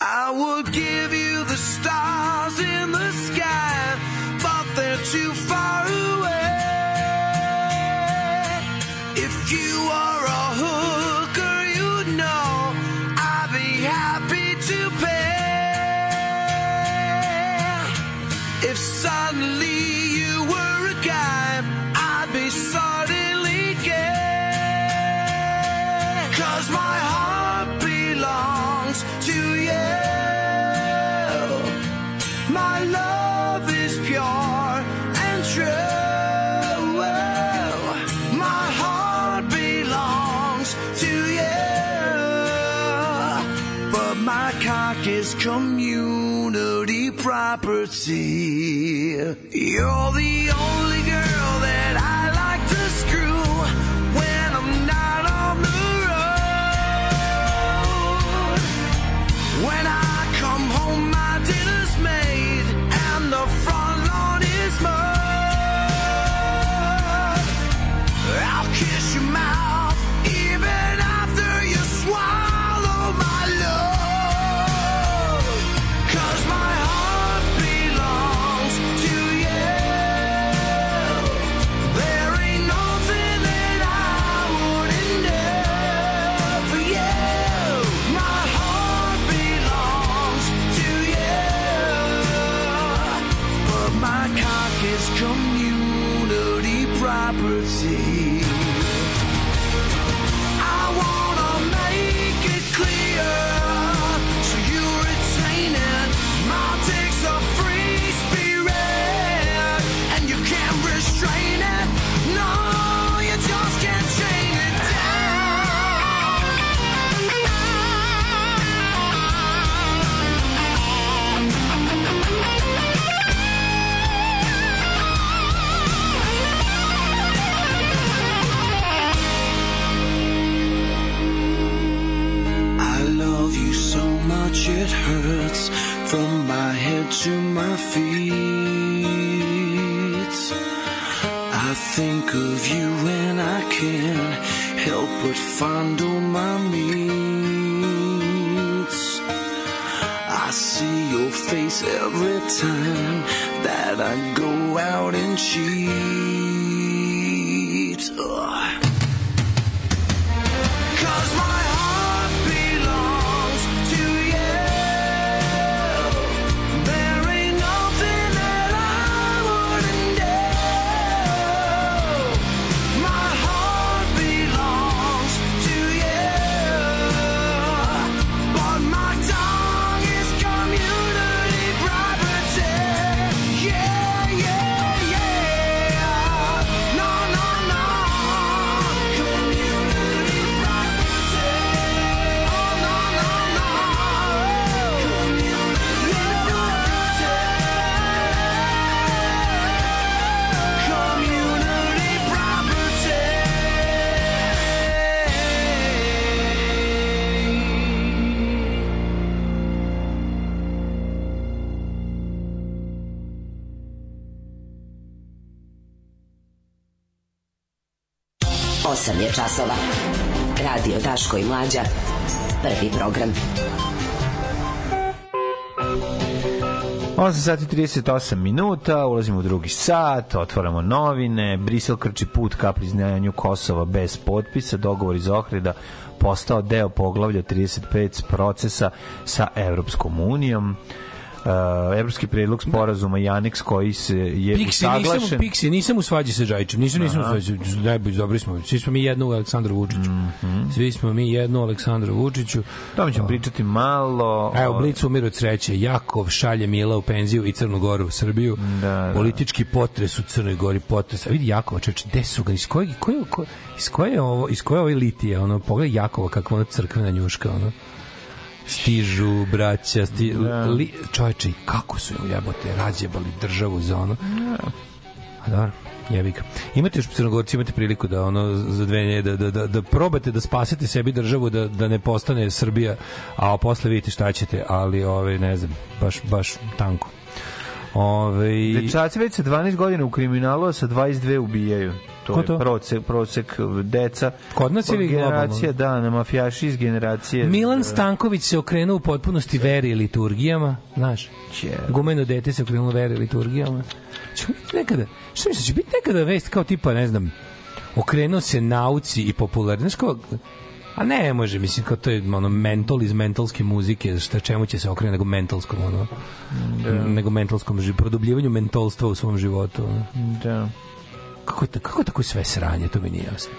I would give you the stars in the sky, but they're too far away. If you are community property. You're the only property. Je časova. Radio Daško i Mlađa. Prvi program. 8 sati 38 minuta, ulazimo u drugi sat, otvaramo novine, Brisel krči put ka priznajanju Kosova bez potpisa, dogovor iz Ohrida postao deo poglavlja 35 procesa sa Evropskom unijom. Uh, evropski predlog sporazuma i aneks koji se je nisam, usaglašen. Piksi, nisam u svađi sa Džajićem. Nisam, nisam u Aha. svađi. Najbolji, dobri smo. Svi smo mi jedno u Aleksandru Vučiću. Svi smo mi jedno u Aleksandru Vučiću. Tome ćemo pričati malo. Evo, Blic umir od sreće. Jakov šalje Mila u penziju i Crnu Goru u Srbiju. Da, Politički potres u Crnoj Gori, potres. A vidi Jakova, čeče, gde su ga? Iz kojeg, koje, ko, iz koje je ovo, iz koje je ovo litije? Ono, pogledaj Jakova kakva ona crkvena njuška, ono. Stižu, braća, sti, Da. li, čoveče, kako su im jebote razjebali državu za ono. A dobro, jebi ga. Imate još crnogorci, imate priliku da ono za dve nje, da, da, da, da probate da spasete sebi državu, da, da ne postane Srbija, a posle vidite šta ćete, ali ove, ne znam, baš, baš tanko. Ove, Dečaci već sa 12 godina u kriminalu, a sa 22 ubijaju. To Ko je to? prosek, prosek deca. Kod nas ili generacija, da, na mafijaši iz generacije. Milan Stanković se okrenuo u potpunosti veri i liturgijama, znaš. Gumeno dete se okrenulo veri i liturgijama. Će biti nekada, šta misliš, će biti nekada vest kao tipa, ne znam, okrenuo se nauci i popularni, znaš kao, a ne može, mislim, kao to je ono, mental iz mentalske muzike, šta čemu će se okrenuti nego mentalskom, ono, nego mentalskom, produbljivanju mentolstva u svom životu. Ono. Da. Kako, je, kako je tako sve sranje, to mi nije jasno.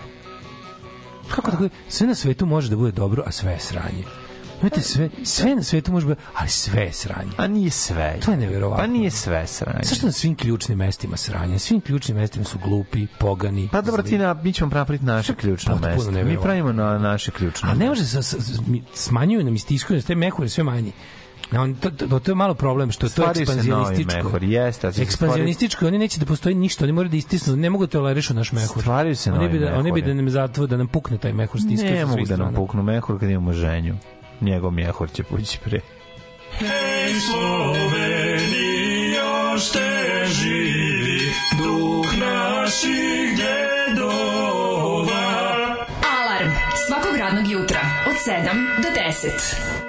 Kako tako, sve na svetu može da bude dobro, a sve je sranje. Imate sve, sve na svetu može biti, ali sve je sranje. A nije sve. To je neverovatno. Pa nije sve sranje. Zašto na svim ključnim mestima sranje? Svim ključnim mestima su glupi, pogani. Pa dobro, ti na, mi ćemo napraviti naše ključno potpuno mesto. Mi pravimo na naše ključno A ne može se, s- s- mi- smanjuju nam, istiskuju nas, te mehuri sve manji. Na on, to, to, to je malo problem što je to novi ekspanzionističko. jeste, se Ekspanzionističko, oni neće da postoji ništa, oni moraju da istisnu, ne mogu da tolerišu naš mehur. Stvaraju se oni novi bi da, Oni bi da nam zato da nam pukne taj mehur stiska Ne mogu da nam puknu mehur kad imamo ženju. Njegov mehur će pući pre. Hej Sloveni, još te živi duh naših dedova. Alarm svakog radnog jutra od 7 do 10.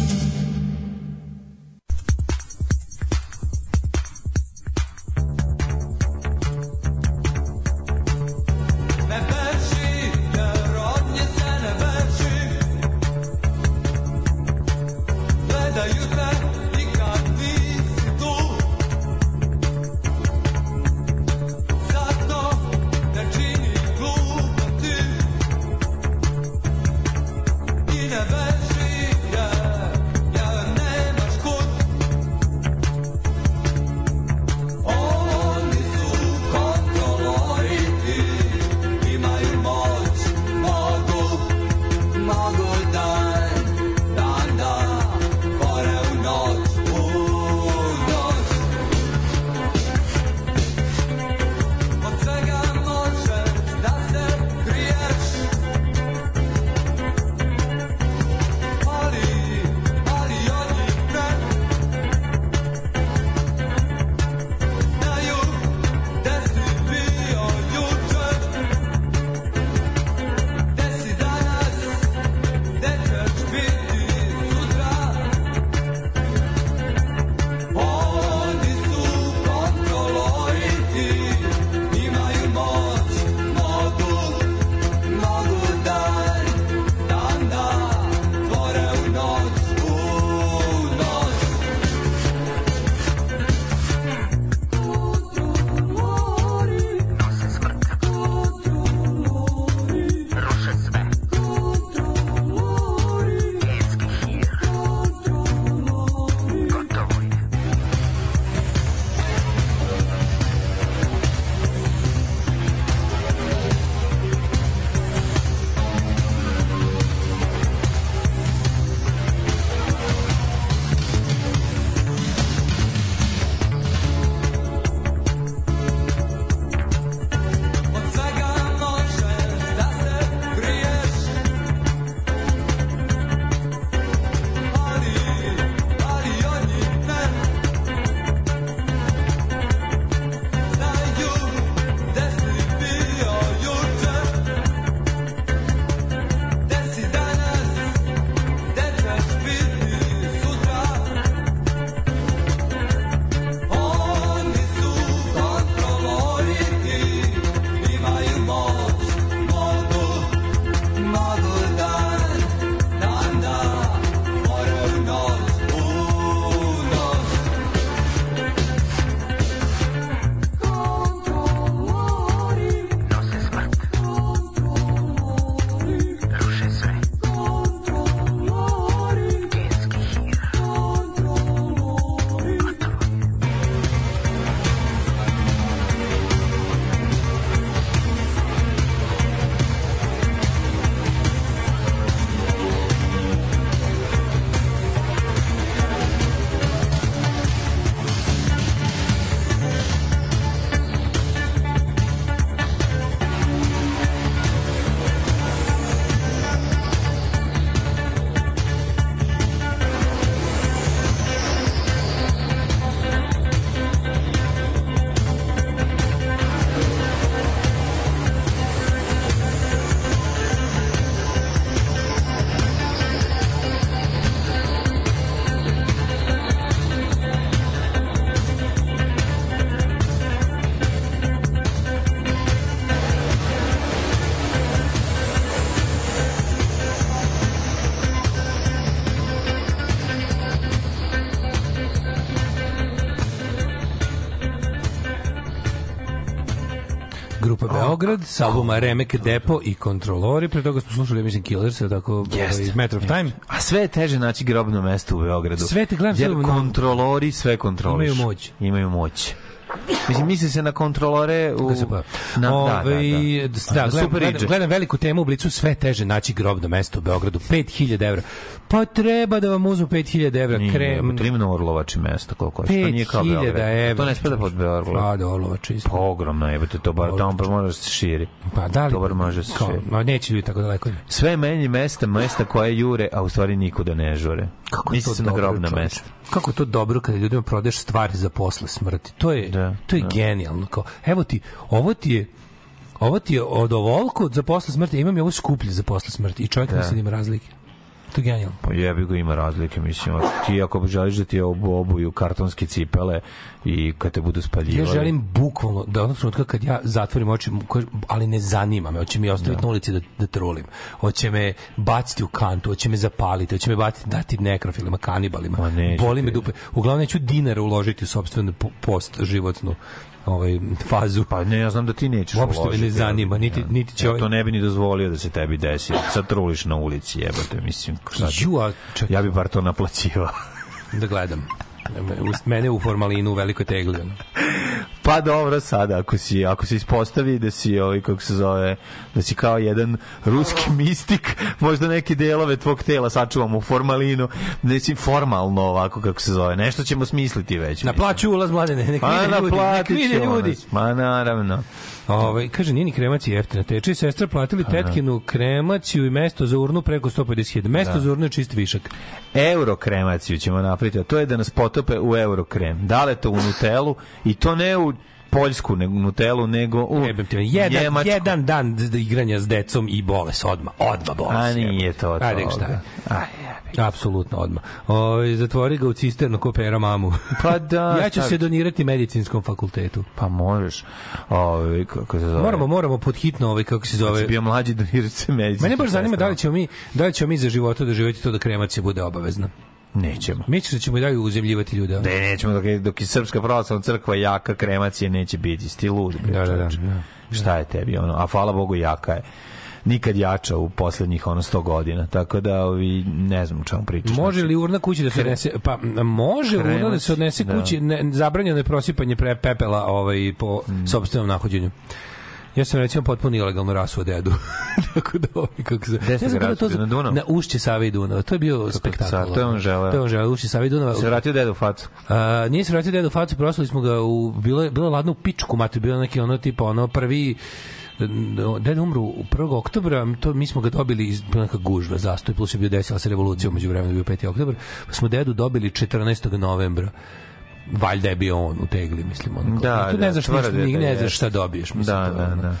Beograd, s albuma Remek Depo i Kontrolori, pre toga smo slušali, mislim, Killers, je tako, Jeste. ovaj, Matter of Time. A sve je teže naći grobno mesto u Beogradu. Sve te gledam, Jer kontrolori sve kontroliš. Imaju moć. Imaju moć. Mislim, misli se na kontrolore u... Na, da, Ovaj, da, da. da, Na gledam, gledam, gledam veliku temu u blicu, sve teže naći grobno mesto u Beogradu. 5000 evra. Pa treba da vam uzmu 5000 evra. Nije, Krem, jebote, ima na Orlovači mesto koliko je. To nije kao 5000 Beograd. evra. To ne spada pod Beograd. Pa da, Orlovač isto. Pa ogromno je, to bar tamo bar može da se širi. Pa da li? To bar može da se širi. Ma neće ljudi tako daleko. Sve menje mesta, mesta koje jure, a u stvari nikuda ne žure. Kako je Misli to na grobna mesta. Kako je to dobro kada ljudima prodaješ stvari za posle smrti. To je Da, to je da. genijalno. Kao, evo ti, ovo ti je ovo ti je od ovoliko za posle smrti, imam i ovo skuplje za posle smrti i čovjek ne sad ima razlike. To je genijalno. Pa jebi ga ima razlike, mislim. Ti ako želiš da ti obu, obuju kartonske cipele i kad te budu spaljivali. Ja želim bukvalno da onog trenutka kad ja zatvorim oči, ali ne zanima me, hoće mi ostaviti na ulici da, da trulim. Hoće me baciti u kantu, hoće me zapaliti, hoće me baciti, dati nekrofilima, kanibalima. Boli me dupe. Uglavnom neću dinara uložiti u sopstvenu po- post životnu ovaj, fazu. Pa ne, ja znam da ti nećeš Uopšte me ne uložiti, zanima, niti, niti će Ja ovaj... to ne bi ni dozvolio da se tebi desi. Sad truliš na ulici, jebote, mislim. Šta ti- Ju, a čekaj, Ja bi bar to naplaćivao. da gledam. Mene u formalinu u velikoj tegli. Pa dobro sada, ako si, ako se ispostavi da si, ovaj, kako se zove, da si kao jedan ruski mistik, možda neke delove tvog tela sačuvamo u formalinu, da si formalno ovako, kako se zove, nešto ćemo smisliti već. Naplaću ulaz mladene, nek Pa vide ljudi, nek vide ljudi. Ma naravno. Ovaj kaže nije ni kremacija jeftina. Teče sestra platili tetkinu kremaciju i mesto za urnu preko 150.000. Mesto za urnu je čist višak. Euro kremaciju ćemo napraviti, a to je da nas potope u euro krem. Dale to u Nutellu i to ne u poljsku nego Nutellu, nego u Jebem ti, jedan, Njemačku. jedan dan igranja s decom i boles odma. Odma boles. A nije to to. Ajde, šta je? Apsolutno odma. Ovaj zatvori ga u cisternu ko pera mamu. Pa da. ja ću stavi- se donirati medicinskom fakultetu. Pa možeš. Ovaj kako se zove? Moramo, moramo podhitno ovaj kako se Kad zove. si bio mlađi donirati se medicinski. Mene baš zanima da li ćemo mi, da li ćemo mi za života doživjeti to da kremacija bude obavezna. Nećemo. Misliš da ćemo i dalje uzemljivati ljude? Ne, nećemo dok je, dok je Srpska pravoslavna crkva jaka, kremacije neće biti. Sti lud. Da, da, da, da. Šta je tebi ono? A hvala Bogu jaka je. Nikad jača u poslednjih ono 100 godina. Tako da ovi ne znam o čemu pričaš. Može Znači, li urna kući da se odnese? Pa može urna da Kremac, se odnese da. kući, ne, zabranjeno je prosipanje pre pepela ovaj po Mm. sopstvenom nahođenju. Ja sam recimo potpuno ilegalno rasuo dedu. Tako da ovaj, kako se... Gde ste ga za- na? Na ušće Save i Dunava. To je bio spektakl. car, to je on želeo. To je on želeo, ušće Save i Dunava. Se vratio deda u facu. A, nije se vratio dedu u facu, prosili smo ga u bilo je bilo je ladno u pičku, mate bilo je neki ono tipa ono prvi Deda umru u 1. oktobra, to mi smo ga dobili iz neka gužva, zastoj, plus je bio desila se revolucija, umeđu vremenu bio 5. oktobar, pa smo dedu dobili 14. novembra valjda je bio on u tegli, mislim. Ono, Da, tu da, ne znaš, ništa, da ne jeste. znaš šta dobiješ. Mislim, Da, to, da, da.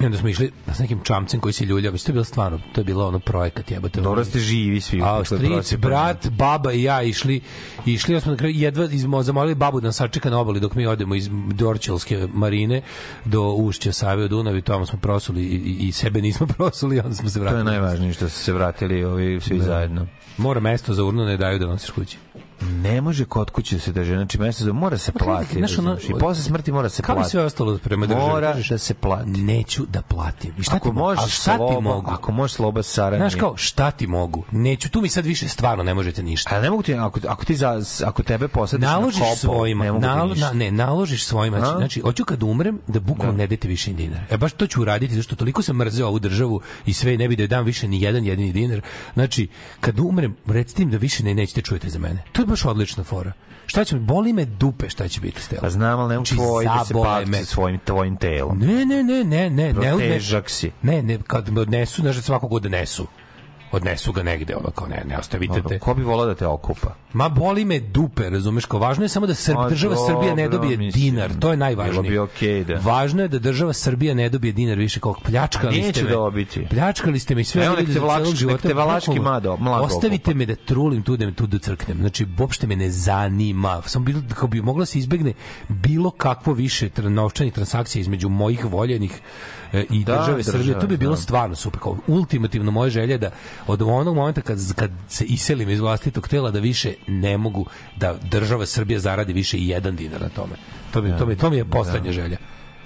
I onda smo išli s nekim čamcem koji se ljulja, mislim, to je bilo stvarno, to je bilo ono projekat, jebote. Dobro ste živi svi. A stric, brat, baba i ja išli, išli, ja smo na kraju jedva izmo, zamolili babu da nas sačeka na obali dok mi odemo iz Dorčelske marine do ušća Save u Dunavi, tamo smo prosuli i, i, sebe nismo prosuli, onda smo se To vratili. je najvažnije što su se vratili ovi svi zajedno. Mora mesto za urnu ne daju da nosiš kući. Ne može kod kuće da se drži, znači za mora se plati. znaš, ono- razumeš, I posle smrti mora se Kao i plati. sve ostalo prema državi. Mora kažeš, da se plati. Neću da platim. I šta Ako ti mogu? A možeš šta ti sloba, mogu? ako možeš sloba saradnje. Znaš kao, šta ti mogu? Neću, tu mi sad više stvarno ne možete ništa. A ne mogu ti, ako, ako ti za, ako tebe posadiš naložiš na kopu, svojima, ne mogu ti nalo, ništa. na, ne, naložiš svojima, znači, A? znači, hoću kad umrem da bukvalno ne dete više ni dinar. E baš to ću uraditi, zašto toliko sam mrzeo ovu državu i sve ne bi da joj dam više ni jedan jedini dinar. Znači, kad umrem, recite im da više ne nećete čujete za mene. To je baš odlična fora. Šta će boli me dupe šta će biti s telom. Pa znam, ali ne mogu Znači, tvoj da se me. sa svojim tvojim telom. Ne, ne, ne, ne, ne, ne, si. ne, ne, kad me odnesu, znaš da svakog odnesu. Odnesu ga negde, ono kao ne, ne ostavite te. Ko bi volao da te okupa? Ma boli me dupe, razumeš, kao važno je samo da Srb, A, država Srbija ne dobro, dobije mislim, dinar, to je najvažnije. bilo bi okej, da. Važno je da država Srbija ne dobije dinar više, kao pljačkali ste me. dobiti. Pljačkali ste me i sve Evo, nek te vlač- nek te valački Bukvalno, mlado- Ostavite okupa. me da trulim tu da, tu da crknem. Znači, uopšte me ne zanima. Samo bilo, kao bi mogla se izbegne bilo kakvo više novčanih transakcija između mojih voljenih i Da, države države, Srbije. To bi bilo da. stvarno super. Kao, ultimativno moja želja da od onog momenta kad, kad se iselim iz vlastitog tela da više ne mogu da država Srbija zaradi više i jedan dinar na tome. To mi, to mi, to mi je poslednja želja.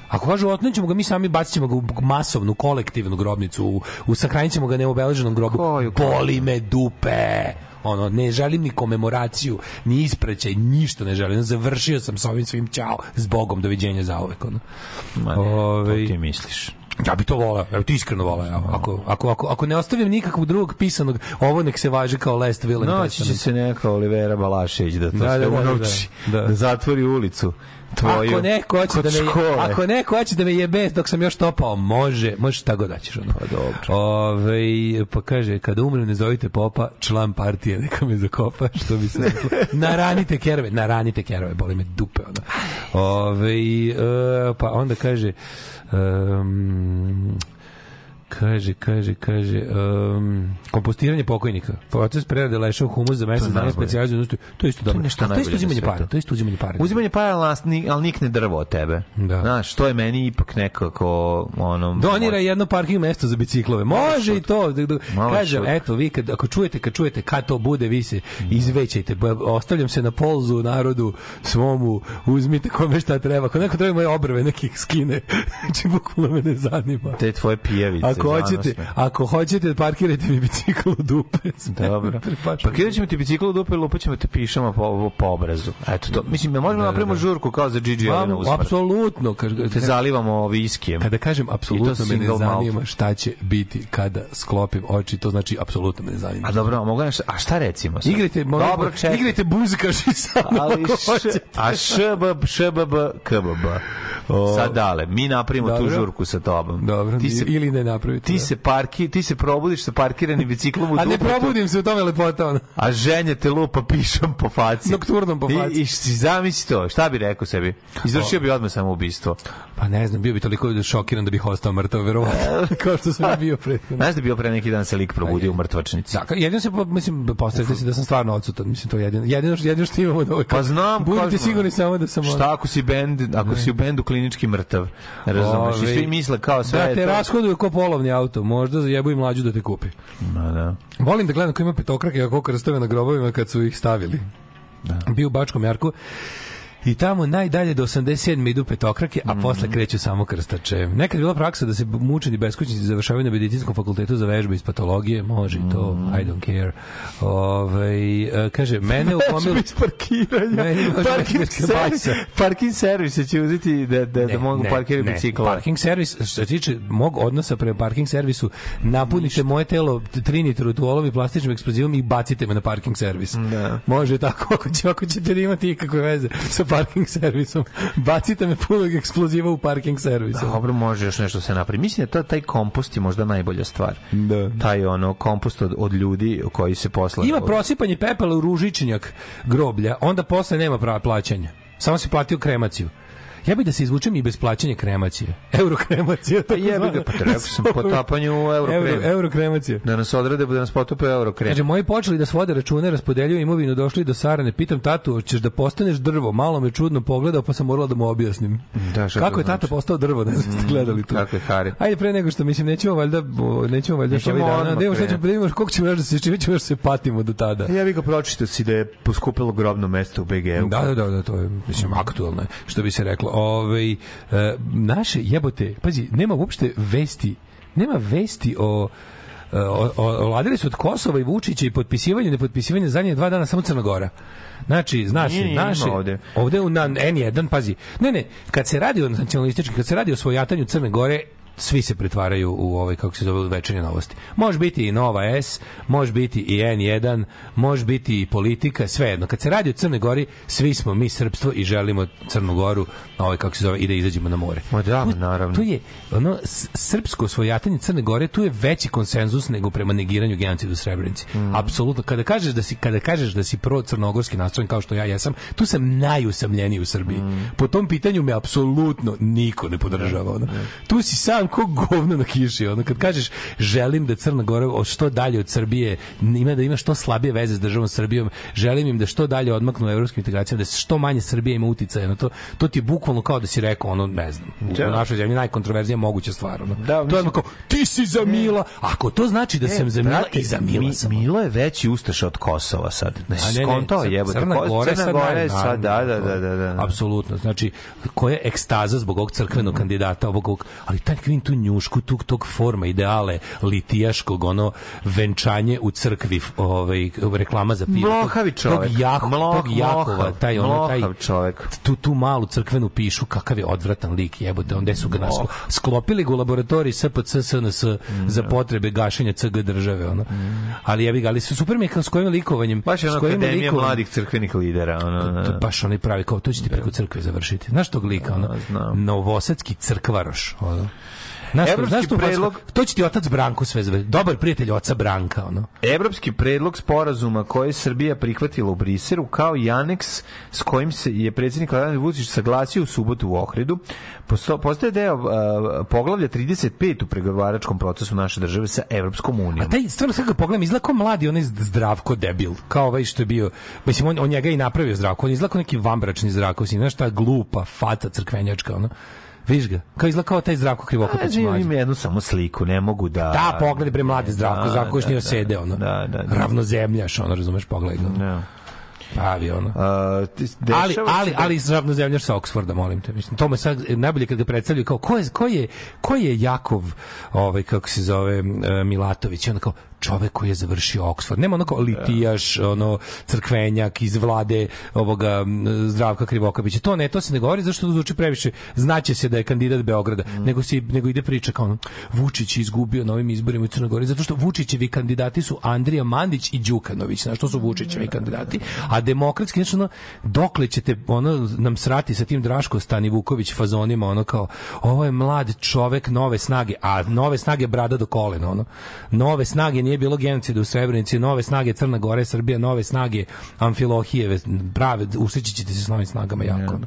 Ako kažu otnećemo ga, mi sami bacit ćemo ga u masovnu, kolektivnu grobnicu, u, u sahranit ćemo ga neobeleženom grobu. Boli me dupe! Ono, ne želim ni komemoraciju, ni ispraćaj, ništa ne želim. Završio sam sa ovim svim ćao, s Bogom, doviđenja za uvek. Ono. Ma ne, Ovaj, to ti misliš. Ja bi to volao, evo ti iskreno volao. evo. Ako, ako, ako, ako ne ostavim nikakvog drugog pisanog, ovo nek se važi kao Last Will and Noći će se neka Olivera Balašević da to Da, sve da, da, da, da. da zatvori ulicu tvoju. Ako neko hoće da me škole. ako neko hoće da me jebe dok sam još topao, može, može šta god daćeš ono. Pa dobro. Ove, pa kaže, kada umrem ne zovite popa, član partije, neka me zakopa, što bi se reklo. Naranite kerove, naranite kerove, boli me dupe. Ono. Ove, e, pa onda kaže, um, Kaže, kaže, kaže, um, kompostiranje pokojnika. Proces prerade leša u humus za mesec dana specijalizuju industriju. To je isto To je dobro. nešto A to je isto uzimanje para. To je isto uzimanje para. Uzimanje para, ali, ali nikne drvo od tebe. Da. Znaš, to je meni ipak nekako ono... Donira jedno parking mesto za biciklove. Može i to. Da- da- Malo Kažem, šut. eto, vi kad, ako čujete, kad čujete kad to bude, vi se izvećajte. Ostavljam se na polzu narodu svomu, uzmite kome šta treba. Ako neko treba moje obrve, nekih skine. Znači, bukvalno me ne zanima. Te tvoje pijavice Ako hoćete, ako hoćete, parkirajte mi bicikl u dupe. Dobro. Parkirat ćemo ti bicikl u dupe i lupat ćemo te pišama po, po obrazu. Eto to. Mislim, možemo Da, da, napravimo da. žurku kao za Gigi Elena Am- usmrt. Apsolutno. Kaže, Te zalivamo viskijem. Kada kažem I apsolutno me ne zanima šta će biti kada sklopim oči, to znači apsolutno me ne zanima. A dobro, mogu nešto, a šta recimo? sad? Igrajte, molim, Dobro, čekaj. igrajte buzikaši sa mnom ali ako hoćete. a šbb, šbb, kbb. Sad dale, mi napravimo tu žurku sa tobom. Dobro, ti se, ili ne napravite. ti da. se parki, ti se probudiš sa parkiranim biciklom u A ne probudim se u tome lepota, ono. a ženja te lupa pišom po faci. Nokturnom po faci. I, i si zamisli to, šta bi rekao sebi? Izvršio bi odmah samo ubistvo. Pa ne znam, bio bi toliko šokiran da bih ostao mrtav, verovatno, kao što sam bio prethodno. Znaš da bio pre neki dan se lik probudio u mrtvačnici? Da, jedino se, mislim, postavite se da sam stvarno odsutan, mislim, to je jedino, jedino, što- jedino što imamo da ovaj, Pa znam, budite sigurni samo da sam Šta ako si bend, ako si u bendu klinički mrtav? Razumeš? I svi misle kao sve da te rashoduju ko polovni auto, možda zajebu i mlađu da te kupi. Ma da. Volim da gledam ko ima petokrake kako krstove na grobovima kad su ih stavili. Bio u Bačkom Jarku I tamo najdalje do 87 idu petokrake, a posle kreću samo krstače. Nekad je bila praksa da se mučeni beskućnici završavaju na medicinskom fakultetu za vežbe iz patologije, može i to, I don't care. Ove, e, kaže, mene u gomilu... iz parkiranja. Meni Parking, servis, parking servise će uzeti da, da, da mogu parkirati bicikla. Parking servis, što se tiče mog odnosa prema parking servisu, napunite moje telo trinitrotuolom i plastičnim eksplozivom i bacite me na parking servis. Da. Može tako, ako, će, ako ćete da imati ikakve veze sa parking servisom. Bacite me punog eksploziva u parking servisu. Dobro, može još nešto se napravi. Mislim da to, taj kompost je možda najbolja stvar. Da. Taj ono kompost od, od ljudi koji se posla... Ima prosipanje pepela u ružičnjak groblja, onda posle nema prava plaćanja. Samo si platio kremaciju. Ja bih da se izvučem i bez plaćanja kremacije. Euro kremacija. Pa jebi ga, pa te rekao sam potapanju u euro Euro, euro kremacija. Da nas odrade, da nas potope euro krem. Kaže, moji počeli da svode račune, raspodeljuju imovinu, došli do Sarane. Pitam tatu, hoćeš da postaneš drvo? Malo me čudno pogledao, pa sam morala da mu objasnim. Da, šta Kako to je tata znači? postao drvo? Ne znam ste gledali to. Kako je Hari? Ajde pre nego što mislim nećemo valjda nećemo valjda Nećemo ovih dana. Da šta ćemo da vidimo koliko ćemo još da se čime ćemo još da se patimo do tada. Ja bih ga pročitao si da je poskupilo grobno mesto u BG-u. Da, da, da, da, to je mislim aktuelno, je, što bi se reklo. Ovaj e, naše jebote, pazi, nema uopšte vesti, nema vesti o e, o- Oladili su od Kosova i Vučića i potpisivanje, nepotpisivanje zadnje dva dana samo Crna Gora. Znači, znaš, Nije, nije, naše, ovde. ovde u na N1, pazi, ne, ne, kad se radi o nacionalističkim, kad se radi o svojatanju Crne Gore, svi se pretvaraju u ovaj kako se zove večernje novosti. Može biti i Nova S, može biti i N1, može biti i politika, svejedno. Kad se radi o Crnoj Gori, svi smo mi srpstvo i želimo Crnu Goru, ovaj kako se zove, i da izađemo na more. Ma da, Tu- naravno. Tu je ono srpsko svojatanje Crne Gore, tu je veći konsenzus nego prema negiranju genocida u Srebrenici. Mm. Apsolutno. Kada kažeš da si kada kažeš da si pro crnogorski nastrojen kao što ja jesam, tu sam najusamljeniji u Srbiji. Mm. Po tom pitanju me apsolutno niko ne podržava. Ono. Tu si sam znam ko govno na kiši. Ono, kad kažeš želim da Crna Gora od što dalje od Srbije ima da ima što slabije veze s državom Srbijom, želim im da što dalje odmaknu u evropskim integracijama, da što manje Srbija ima uticaja na to. To ti je bukvalno kao da si rekao, ono, ne znam, u, Da. u našoj zemlji najkontroverznija moguća stvar. Ono. Da, to je mislim- kao, ti si za Mila. Ako to znači da sam za Mila brate, i za Mila Mi- sam. Milo je veći ustaša od Kosova sad. Ne, A ne, ne, skontao Cr- jebote. Crna Gora je Crna sad sad, da, da, da, da, da. Apsolutno. Znači, koja ekstaza zbog ovog crkvenog kandidata, ovog ali taj kvin tu njušku, tog, tog forma, ideale, litijaškog, ono, venčanje u crkvi, ovaj, reklama za pivo. Mlohavi čovek. Tog, jako, Mloh- tog Jakova, taj, ono, taj, čovek. tu, tu malu crkvenu pišu, kakav je odvratan lik, jebote, onda su ga nasko, sklopili ga u laboratoriji SPC SNS za potrebe gašenja CG države, ono. Ali jebi ga, ali su super mi je s kojim likovanjem, Baš je ono akademija likovanjem- mladih crkvenih lidera. Ono, to baš onaj pravi kao to će ti preko crkve završiti. Znaš tog lika, ono? Novosadski crkvaroš, ono. Znaš, Evropski znaš to, predlog- to će ti otac Branko sve završiti. Dobar prijatelj oca Branka, ono. Evropski predlog sporazuma koji je Srbija prihvatila u Briseru kao i aneks s kojim se je predsjednik Vladimir Vučić saglasio u subotu u Ohridu, posto- postaje deo uh, poglavlja 35 u pregovaračkom procesu naše države sa Evropskom unijom. A taj stvarno sad ga pogledam, izgleda kao mladi onaj zdravko debil, kao ovaj što je bio, mislim, on, on njega je i napravio zdravko, on izgleda kao neki vambračni zdravko, znaš ta glupa faca crkvenjačka, ono. Viš ga, kao izgleda kao taj zdravko krivokopeć Ja mlađi. imam jednu samo sliku, ne mogu da... Da, pogledaj bre mladi zdravko, Da, zdravko još da, nije da, osede, ono. Da, da, da. Ravnozemljaš, ono, razumeš, pogledaj. Da. Pravi, ono. Uh, ali, ali, da- ali ravnozemljaš sa Oksforda, molim te. Mislim, to me sad najbolje kad ga predstavljaju kao ko je, ko je, ko je Jakov, ovaj, kako se zove, e, Milatović, onda kao čovek koji je završio Oksford. Nema ono kao litijaš, ono, crkvenjak iz vlade ovoga Zdravka Krivokapića. To ne, to se ne govori zašto to zvuči previše. Znaće se da je kandidat Beograda, nego, se, nego ide priča kao ono, Vučić je izgubio na ovim izborima u Crnoj Gori, zato što Vučićevi kandidati su Andrija Mandić i Đukanović, znaš, to su Vučićevi kandidati. A demokratski, znači, ono, dokle ćete ono, nam srati sa tim Draško Stani Vuković fazonima, ono kao, ovo je mlad čovek nove snage, a nove snage brada do kolena, ono. Nove snage nije bilo genocida u Srebrenici, nove snage Crna Gora, Srbija, nove snage Amfilohijeve, prave, usreći ćete se s novim snagama jako, ono.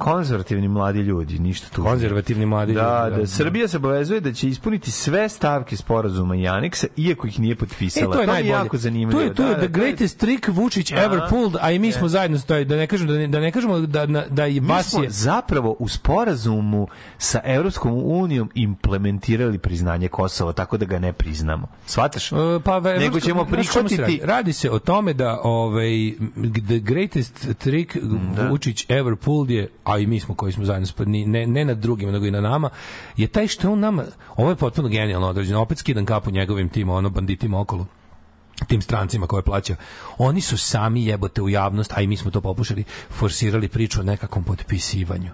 Konzervativni mladi ljudi, ništa tu. Konzervativni mladi da, ljudi, Da, Srbija se obavezuje da će ispuniti sve stavke sporazuma i aneksa, iako ih nije E, potpisala. to je mi najbolje. jako zanimljivo. To je, to je Da, the da, to je- greatest trick Vučić ever Aha. pulled, a i mi smo zajedno stoji, da ne kažem da ne, da ne kažemo da da da i Mi Bas smo je zapravo u sporazumu sa Evropskom unijom implementirali priznanje Kosova, tako da ga ne priznamo. Svataš? E, pa ve- Nego ćemo se prihvatiti... Radi? radi se o tome da ovaj the greatest trick Vučić ever pulled je, a i mi smo koji smo zajedno spod, ne, ne na drugima, nego i na nama, je taj što on nama, ovo je potpuno genijalno određeno, opet skidam kapu njegovim tim, ono banditima okolo tim strancima koje plaća. Oni su sami jebote u javnost, a i mi smo to popušali, forsirali priču o nekakvom potpisivanju.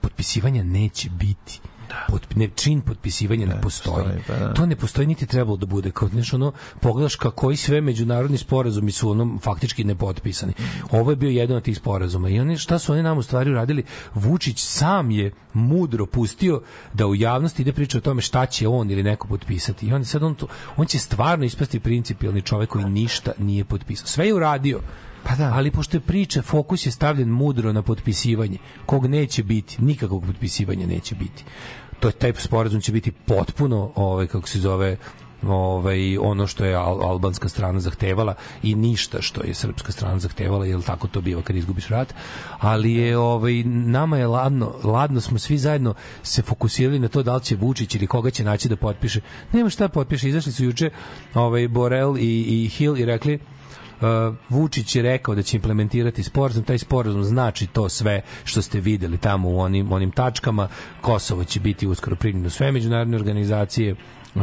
Potpisivanja neće biti. Potp, ne, čin potpisivanja ne, postoji. pa da. To ne postoji niti trebalo da bude. Kao, znaš, ono, pogledaš ka koji sve međunarodni sporazumi su ono, faktički nepotpisani. Ovo je bio jedan od tih sporazuma. I oni, šta su oni nam u stvari uradili? Vučić sam je mudro pustio da u javnosti ide priča o tome šta će on ili neko potpisati. I on, sad on, to, on će stvarno ispasti principijalni čovek koji ništa nije potpisao. Sve je uradio. Pa da. Ali pošto je priča, fokus je stavljen mudro na potpisivanje, kog neće biti, nikakvog potpisivanja neće biti. To taj sporazum će biti potpuno, ovaj kako se zove, ovaj ono što je al, albanska strana zahtevala i ništa što je srpska strana zahtevala jer tako to biva kad izgubiš rat ali je ovaj nama je ladno ladno smo svi zajedno se fokusirali na to da li će Vučić ili koga će naći da potpiše. Nema šta potpiše. Izašli su juče ovaj Borel i, i Hill i rekli Uh, Vučić je rekao da će implementirati sporazum, taj sporazum znači to sve što ste videli tamo u onim, onim tačkama, Kosovo će biti uskoro primljeno sve međunarodne organizacije,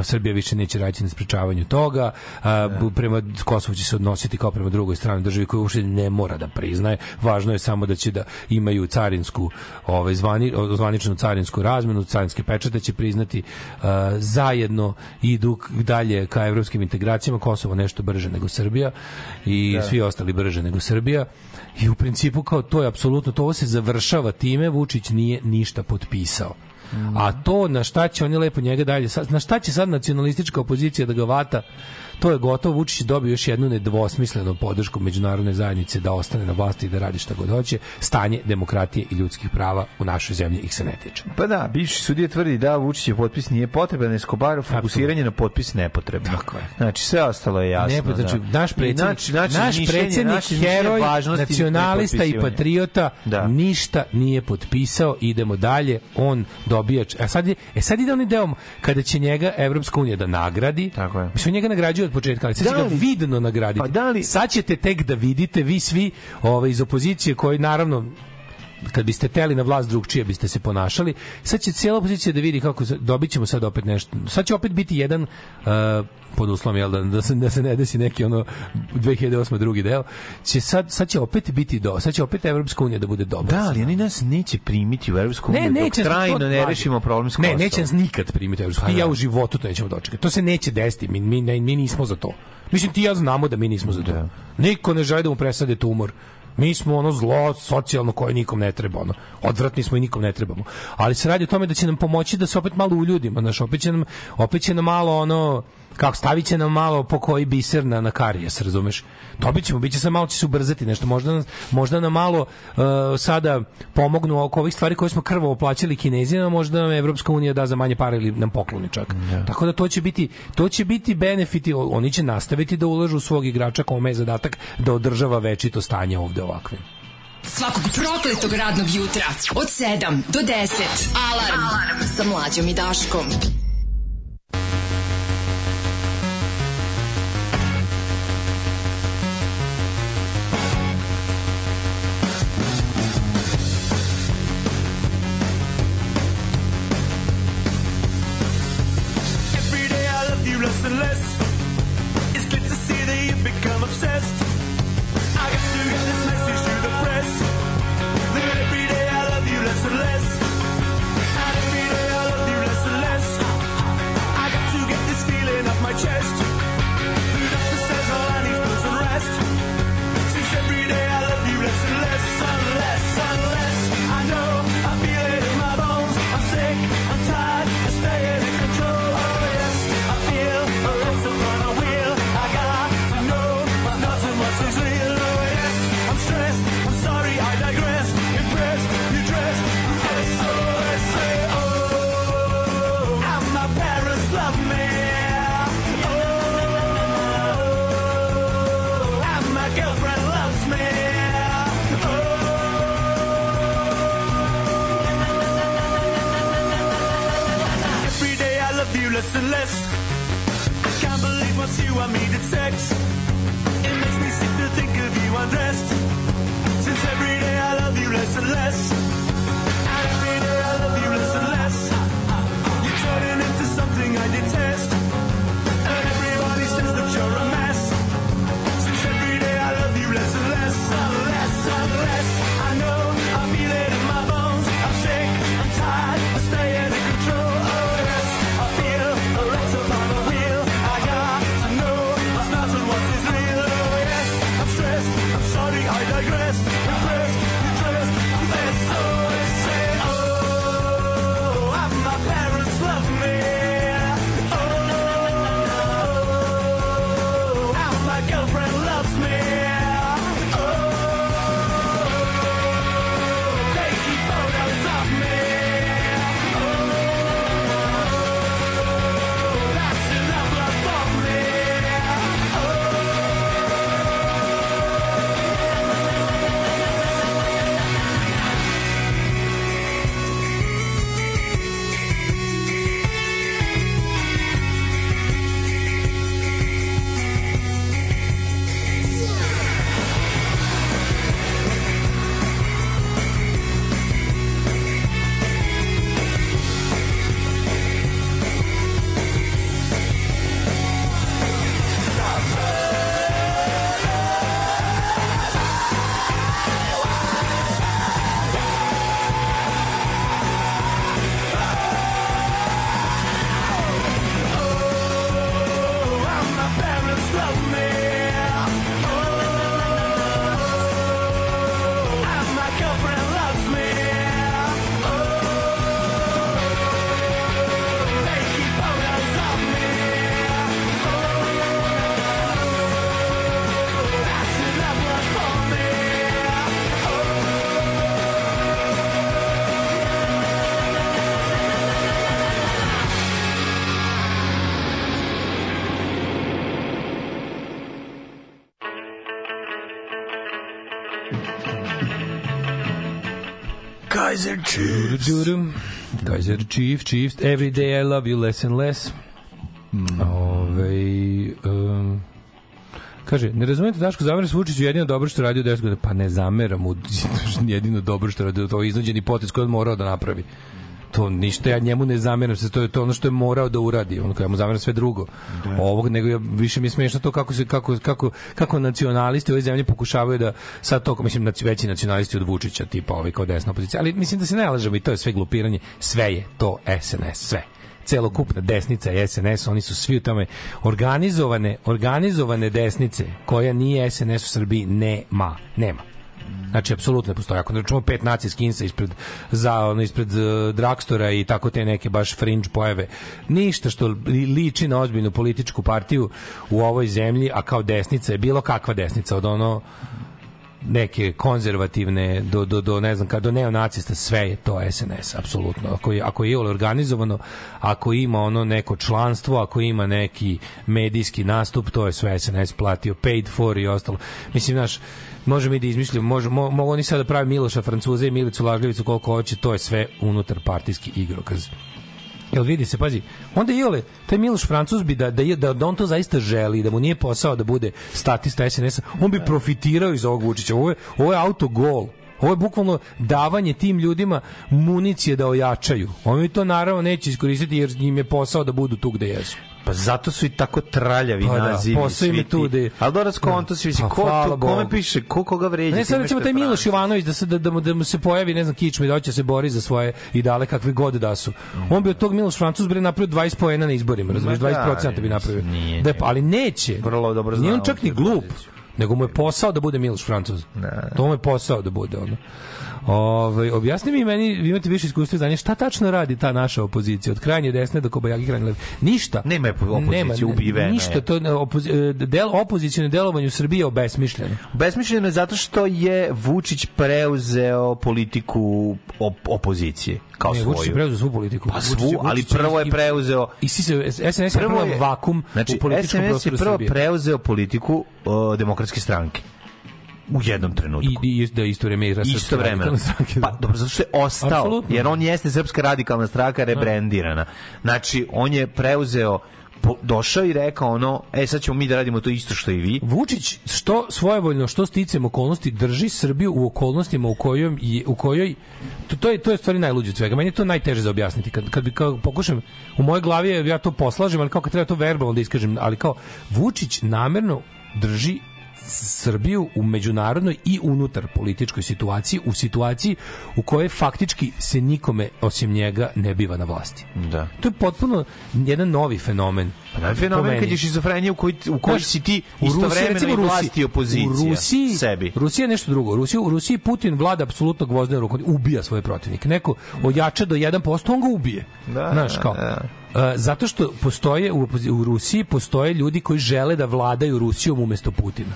Srbija više neće raditi na sprečavanju toga, a, bu- prema Kosovo će se odnositi kao prema drugoj strani državi koju uopšte ne mora da priznaje, važno je samo da će da imaju carinsku ovaj, zvani, zvaničnu carinsku razmenu, carinske pečate će priznati a, zajedno idu dalje ka evropskim integracijama, Kosovo nešto brže nego Srbija i svi ostali brže nego Srbija. I u principu kao to je apsolutno to se završava time Vučić nije ništa potpisao A to na šta će oni lepo njega dalje, na šta će sad nacionalistička opozicija da ga vata, to je gotovo. Vučić je dobio još jednu nedvosmislenu podršku međunarodne zajednice da ostane na vlasti i da radi šta god hoće. Stanje demokratije i ljudskih prava u našoj zemlji ih se ne tiče. Pa da, bivši sudija tvrdi da Vučićev potpis nije potreban, Escobar fokusiranje na potpis nepotrebno. Tako je. Znači sve ostalo je jasno. Ne, pa znači, da. naš I predsjednik, naš, naše naš mišljenje, mišljenje heroj, nacionalista i patriota, Da. ništa nije potpisao, idemo dalje, on dobija... č- A sad, je, e sad ide onaj deo kada će njega Evropska unija da nagradi. Tako je. Mislim, njega nagrađuje od početka, ali sad će Da ga vidno nagraditi. Pa da li- Sad ćete tek da vidite, vi svi ovaj, iz opozicije koji naravno kad biste teli na vlast drugčije biste se ponašali. Sad će cijela opozicija da vidi kako se- dobit ćemo sad opet nešto. Sad će opet biti jedan uh, pod uslovom jel da, da se da se ne desi neki ono 2008 drugi deo će sad sad će opet biti do sad će opet evropska unija da bude dobra Da, ali oni nas neće primiti u Evropsku ne, uniju dok neće trajno to- ne rešimo problem s Ne, Kosovom. neće nas nikad primiti u Evropsku. Pa i ja da. u životu to nećemo dočekati. To se neće desiti. Mi, mi, ne- mi nismo za to. Mislim, ti ja znamo da mi nismo za to. Niko ne želi da mu presade tumor. Mi smo ono zlo socijalno koje nikom ne treba. Ono. Odvratni smo i nikom ne trebamo. Ali se radi o tome da će nam pomoći da se opet malo uljudimo. Znaš, opet će nam, opet će nam malo ono kako stavit će nam malo po koji biser na, na karijes, razumeš? Dobit ćemo, bit će sad malo će se ubrzati nešto, možda, možda nam malo uh, sada pomognu oko ovih stvari koje smo krvavo plaćali kinezima, možda nam Evropska unija da za manje para ili nam pokloni čak. Tako da to će biti, to će biti benefiti, oni će nastaviti da ulažu u svog igrača kome je zadatak da održava večito stanje ovde ovakve. Svakog prokletog radnog jutra od 7 do 10. Alarm, Alarm. sa mlađom i Daškom. Kaiser Chiefs. Kaiser Chief, Chiefs. Every day I love you less and less. Ove, um, kaže, ne razumete Daško zamera se Vučiću jedino dobro što radio 10 godina. Pa ne zameram mu jedino dobro što radio. To je iznuđeni potez koji on morao da napravi to ništa ja njemu ne zameram se to je to ono što je morao da uradi ono ja mu zameram sve drugo ovog nego ja, više mi je smešno to kako se kako kako kako nacionalisti u ovoj zemlji pokušavaju da sad to mislim naci- veći nacionalisti od Vučića tipa ovaj kao desna opozicija ali mislim da se ne lažemo i to je sve glupiranje sve je to SNS sve celokupna desnica i SNS, oni su svi u tome organizovane, organizovane desnice koja nije SNS u Srbiji nema, nema. Znači apsolutno ne postoji. Ako ne računamo pet nacija skinsa ispred za ono ispred uh, Dragstora i tako te neke baš fringe pojave, ništa što li- liči na ozbiljnu političku partiju u ovoj zemlji, a kao desnica je bilo kakva desnica od ono neke konzervativne do, do, do ne znam kad do neonacista sve je to SNS apsolutno ako je ako je organizovano ako ima ono neko članstvo ako ima neki medijski nastup to je sve SNS platio paid for i ostalo mislim naš možemo mi da izmišljamo može, mo, mogu oni sada da prave Miloša Francuze i Milicu Lažljevicu koliko hoće to je sve unutar partijski igrokaz Jel vidi se, pazi, onda i ole, taj Miloš Francuz bi da, da, da, da on to zaista želi, da mu nije posao da bude statista SNS-a, on bi profitirao iz ovog Vučića. Ovo je, ovo je autogol. Ovo je bukvalno davanje tim ljudima municije da ojačaju. Oni to naravno neće iskoristiti jer im je posao da budu tu gde jesu. Pa zato su i tako traljavi Pa da, nazivi. posao im je tu da je- Ali Doras konto svi, Pa ko, to, kome piše, ko koga vređa. Ne, sad recimo taj Miloš. Ivanović da se da, da, mu, da mu se pojavi ne znam kičme i da hoće da se bori za svoje ideale kakve god da su. On bi od tog Miloš Francuz bre napravio 20 poena na izborima, razumiješ, Ma da, 20% bi napravio. nije, Da, je- ali neće. Vrlo dobro Nije on znao čak ni tu glup. poziciju. Nego mu je posao da bude Miloš Francuz. To mu je posao da bude ono. Ove, objasni mi meni, vi imate više iskustva i znanja, šta tačno radi ta naša opozicija od krajnje desne do kobajagi krajnje leve? Ništa. Nema je opozicije, ubivena je. Ništa, to je opozi, e, del, opozicijno delovanje u Srbiji je obesmišljeno. Besmišljeno je zato što je Vučić preuzeo politiku op opozicije kao Ne, svoju. Vučić je preuzeo svu politiku. Pa svu, je- ali Vučić je- prvo je preuzeo I si se, SNS je prvo je vakum znači, u političkom SNS je prostoru prvo Srbije. preuzeo politiku o, demokratske stranke. U jednom trenutku. I, i da isto vreme Srpske isto vremena. da. Pa dobro, zato što je ostao, Apsolutno. jer on jeste srpska radikalna stranka rebrendirana. Znači, on je preuzeo došao i rekao ono, e sad ćemo mi da radimo to isto što i vi. Vučić što svojevoljno što sticam okolnosti drži Srbiju u okolnostima u kojoj je, u kojoj to, to je to je stvari najluđe od svega. Meni je to najteže za objasniti kad kad bi kao pokušam u mojoj glavi je, ja to poslažem, ali kao kad treba to verbalno da iskažem, ali kao Vučić namerno drži Srbiju u međunarodnoj i unutar političkoj situaciji, u situaciji u kojoj faktički se nikome osim njega ne biva na vlasti. Da. To je potpuno jedan novi fenomen. Pa da je fenomen kad je šizofrenija u kojoj, u kojoj si ti u Rusiji, istovremeno recimo i u Rusiji- vlast i opozicija U Rusiji, sebi. Rusija je nešto drugo. U Rusiji, u Rusiji Putin vlada apsolutno gvozdene rukom, ubija svoje protivnike. Neko ojača do 1%, on ga ubije. Da, Znaš, kao, da. Uh, zato što postoje u, u Rusiji postoje ljudi koji žele da vladaju Rusijom umesto Putina.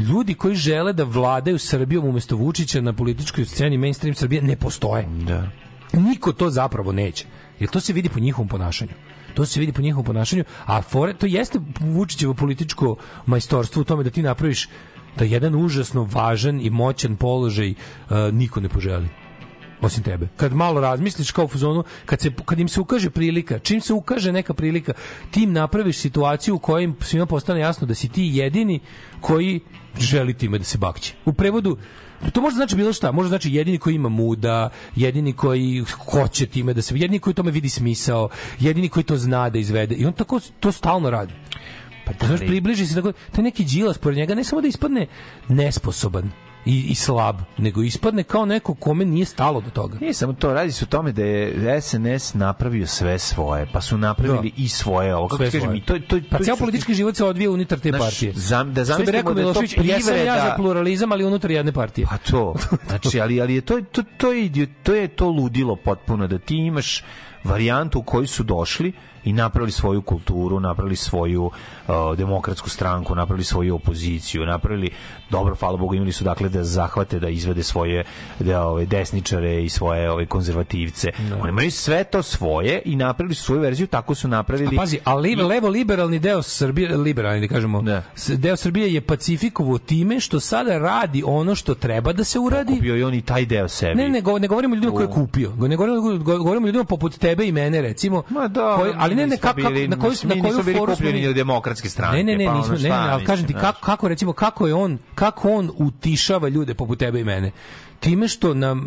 Ljudi koji žele da vladaju Srbijom umesto Vučića na političkoj sceni mainstream Srbije ne postoje. Da. Niko to zapravo neće. Jer to se vidi po njihovom ponašanju. To se vidi po njihovom ponašanju, a fore, to jeste Vučićevo političko majstorstvo u tome da ti napraviš da jedan užasno važan i moćan položaj uh, niko ne poželi osim tebe. Kad malo razmisliš kao u fazonu, kad, se, kad im se ukaže prilika, čim se ukaže neka prilika, ti im napraviš situaciju u kojoj im svima postane jasno da si ti jedini koji želi time da se bakće. U prevodu, to može znači bilo šta, može znači jedini koji ima muda, jedini koji hoće time da se, jedini koji tome vidi smisao, jedini koji to zna da izvede i on tako to stalno radi. Pa znaš, približi se tako, taj neki džilas pored njega ne samo da ispadne nesposoban i, i slab, nego ispadne kao neko kome nije stalo do toga. Nije samo to, radi se o tome da je SNS napravio sve svoje, pa su napravili i svoje ovo. Kako kažem, i to, to, pa to ceo je politički život se odvija unutar te Znaš, partije. zam- da zamislimo rekao da je to jesam ja privreda- za pluralizam, ali unutar jedne partije. Pa to. Znači, ali, ali je to, to, to, je, to je to ludilo potpuno, da ti imaš varijantu u koju su došli i napravili svoju kulturu, napravili svoju uh, demokratsku stranku, napravili svoju opoziciju, napravili dobro, hvala Bogu, imali su dakle da zahvate, da izvede svoje da, ove, desničare i svoje ove, konzervativce. Oni imaju sve to svoje i napravili su svoju verziju, tako su napravili. A pazi, a levo, levo liberalni deo Srbije, liberalni da kažemo, s- deo Srbije je pacifikovo time što sada radi ono što treba da se uradi. Kupio i on i taj deo sebi. Ne, ne, ne govorimo ljudima koje je kupio. Ne govorimo, go- govorimo ljudima poput tebe i mene, recimo. Ma da, koji, ali ne, ne, kako, bili- na koju, na koju nismo bili foru kupljeni od demokratske stranke, Ne, ne, ne, pa nismo, ne, ali kažem ti, kako, kako, recimo, kako je on, kako on utišava ljude poput tebe i mene? Time što nam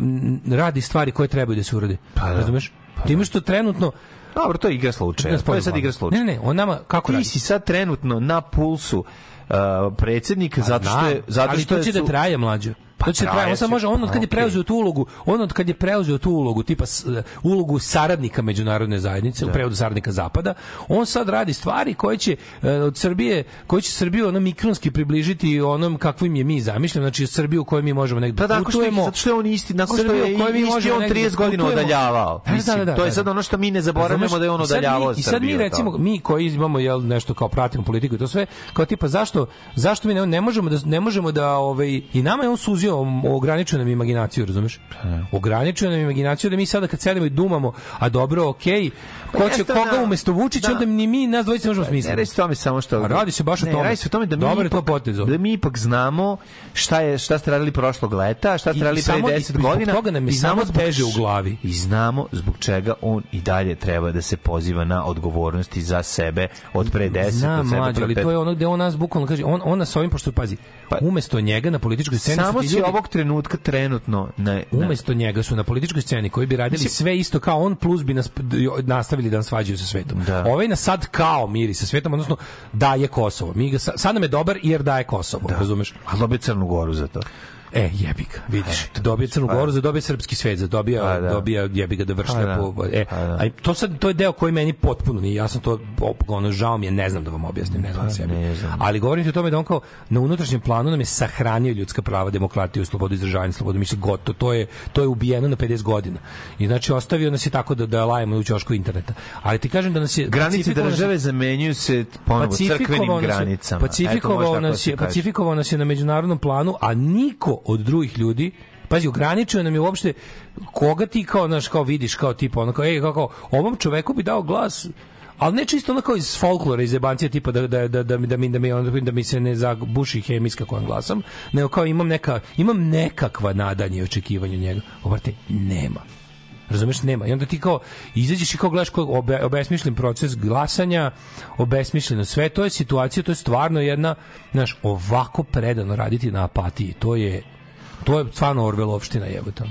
radi stvari koje trebaju da se urade. da. Razumeš? Time što trenutno Dobro, to je igra slučaja. To je sad igra slučaja. Ne, ne, on nama kako Ti radi? si sad trenutno na pulsu uh, predsjednik zato što je Da, zato ali što to je će da traje mlađe. Pa to će traje, on može, on od kad je preuzeo tu ulogu, on od kad je preuzeo tu ulogu, tipa s- ulogu saradnika međunarodne zajednice, u prevodu saradnika zapada, on sad radi stvari koje će e, od Srbije, koje će Srbiju ono mikronski približiti onom kakvim je mi zamišljamo, znači Srbiju kojoj mi možemo negde Pa da što, putujemo. zato što je on isti, nakon što Srbiju je u kojoj mi isti on negde 30 godina odaljavao. Da, da, Mislim, da, da, to je da. sad ono što mi ne zaboravljamo da je on odaljavao I sad mi Srbiju, recimo, mi koji imamo jel nešto kao pratimo politiku i to sve, kao tipa zašto zašto mi ne, ne možemo da ne možemo da ovaj i nama je on suzio, ograničio nam imaginaciju, razumeš? Ograničio nam imaginaciju da mi sada kad sedimo i dumamo, a dobro, okej, ko će jeste koga da- umesto Vučića, da. onda ni mi nas dvojica ne možemo Ne smisliti. radi se o tome samo što... A radi se baš o ne, tome. Radi se o tome da mi, Dobar to ipak, ovo. da mi ipak znamo šta, je, šta ste radili prošlog leta, šta ste radili pre samo- i 10 zbog godina. toga nam je samo teže u glavi. I znamo zbog čega on i dalje treba da se poziva na odgovornosti za sebe od pre 10, Znam, mlađe, ali to je ono gde on nas bukvalno kaže, on, on nas ovim, pošto pazi, umesto njega na političkoj sceni Pa- Samo si ljudi- ovog trenutka trenutno na, na Umesto njega su na političkoj sceni koji bi radili sve isto kao on plus bi nas nastavili da nas svađaju sa svetom. Da. Ovaj nas sad kao miri sa svetom, odnosno daje Kosovo. Mi ga, sa- sad nam je dobar jer daje Kosovo, razumeš? Ali dobije Crnu Goru za to. E, jebi ga, vidiš. dobije Crnu Goru, za dobije srpski svet, za dobija, Pa da. dobija jebi ga da vršlja da. po... E, da. a to sad, to je deo koji meni potpuno nije jasno, to ono, žao mi je, ne znam da vam objasnim, ne znam sebi. Pa ne znam. Ali govorim ti o tome da on kao na unutrašnjem planu nam je sahranio ljudska prava, demokratiju, slobodu izražavanja, slobodu mišljenja, gotovo, to je, to je ubijeno na 50 godina. I znači ostavio nas je tako da, da lajemo u ćošku interneta. Ali ti kažem da nas je... Granice države zamenjuju se ponovo crkvenim granicama. Pacifikovao da nas je, pacifikovao nas je na međunarodnom planu, a niko od drugih ljudi Pazi, ograničio nam je uopšte koga ti kao, znaš, kao vidiš, kao tipa, ono kao, ej, kao, ovom čoveku bi dao glas, ali ne čisto ono kao iz folklora, iz jebancije, tipa da, da, da, da, mi, da, mi, da, mi, da mi se ne zabuši hemijska kojom glasam, nego kao imam, neka, imam nekakva nadanje i očekivanje njega. Obrate, nema. Razumeš, nema. I onda ti kao izađeš i kao gledaš kao obe, obesmišljen proces glasanja, obesmišljeno sve, to je situacija, to je stvarno jedna, znaš, ovako predano raditi na apatiji, to je to je stvarno Orvelovština jebote.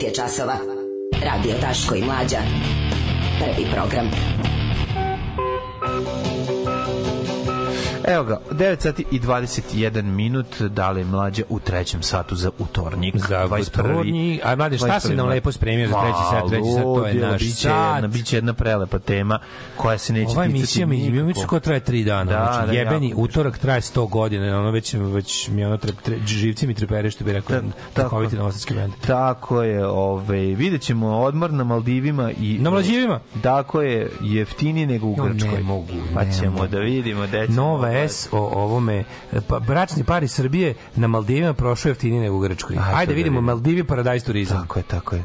9 je časova. Radio Daško i Mlađa. Prvi program. Evo ga, 9 sati i 21 minut, dale mlađe u trećem satu za utornjik. Za 21. utornji. A, mlade, šta si nam lepo spremio za treći sat? Treći sat, to je naš biće sat. Jedna, biće jedna prelepa tema koja se neće Ova emisija mi nikako. mi ko traje 3 dana. Da, znači, da, jebeni jako. utorak traje 100 godina, ono već već mi ono tre, tre, živci mi trepere što bi rekao tako. takoviti novosadski bend. Tako je, ovaj, vidjet ćemo odmor na Maldivima i... Na Maldivima? Tako je, jeftini nego u Jo, ne Grčkoj. mogu, Pa ćemo mogu. da vidimo. Da Nova ovaj- S o ovome pa, bračni par iz Srbije na Maldivima prošao jeftinije nego u Grčkoj. Ajde Ajde da vidimo. Maldivi Paradise turizam. Tako je, tako je.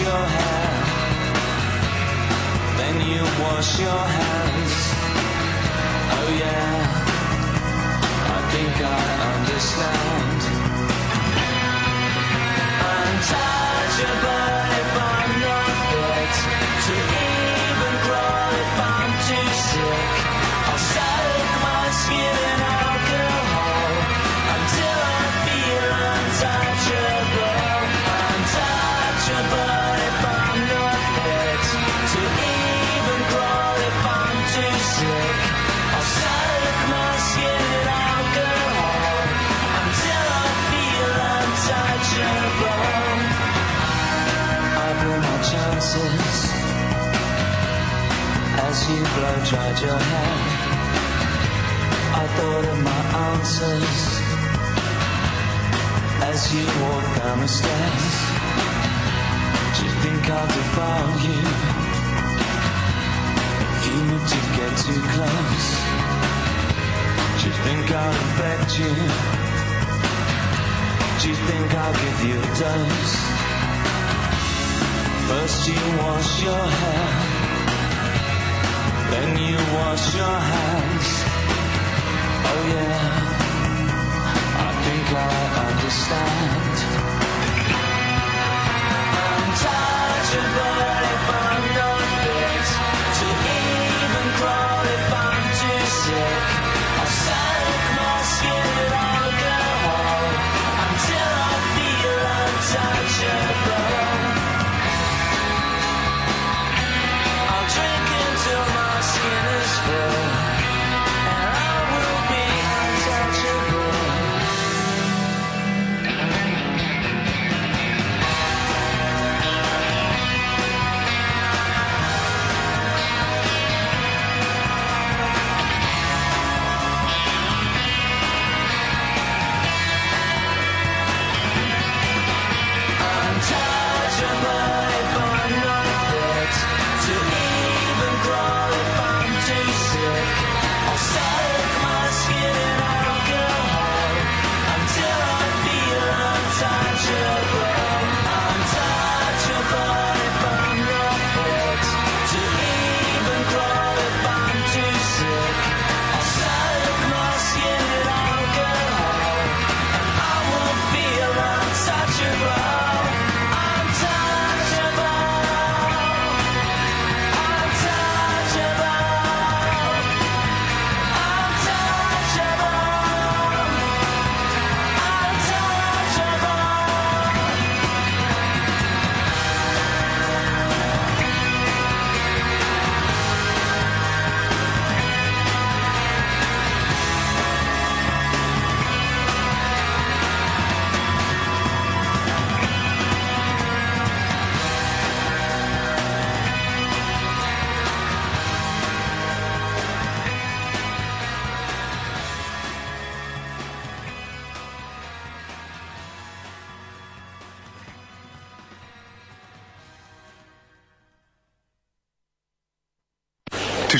Your hair, then you wash your hands. Oh yeah, I think I understand. Untouchable blow dried your hair. I thought of my answers as you walk down the stairs. Do you think I'll defile you if you were to get too close? Do you think I'll infect you? Do you think I'll give you a dose? First you wash your hair, then you wash your hands. Oh yeah, I think I understand. Untouchable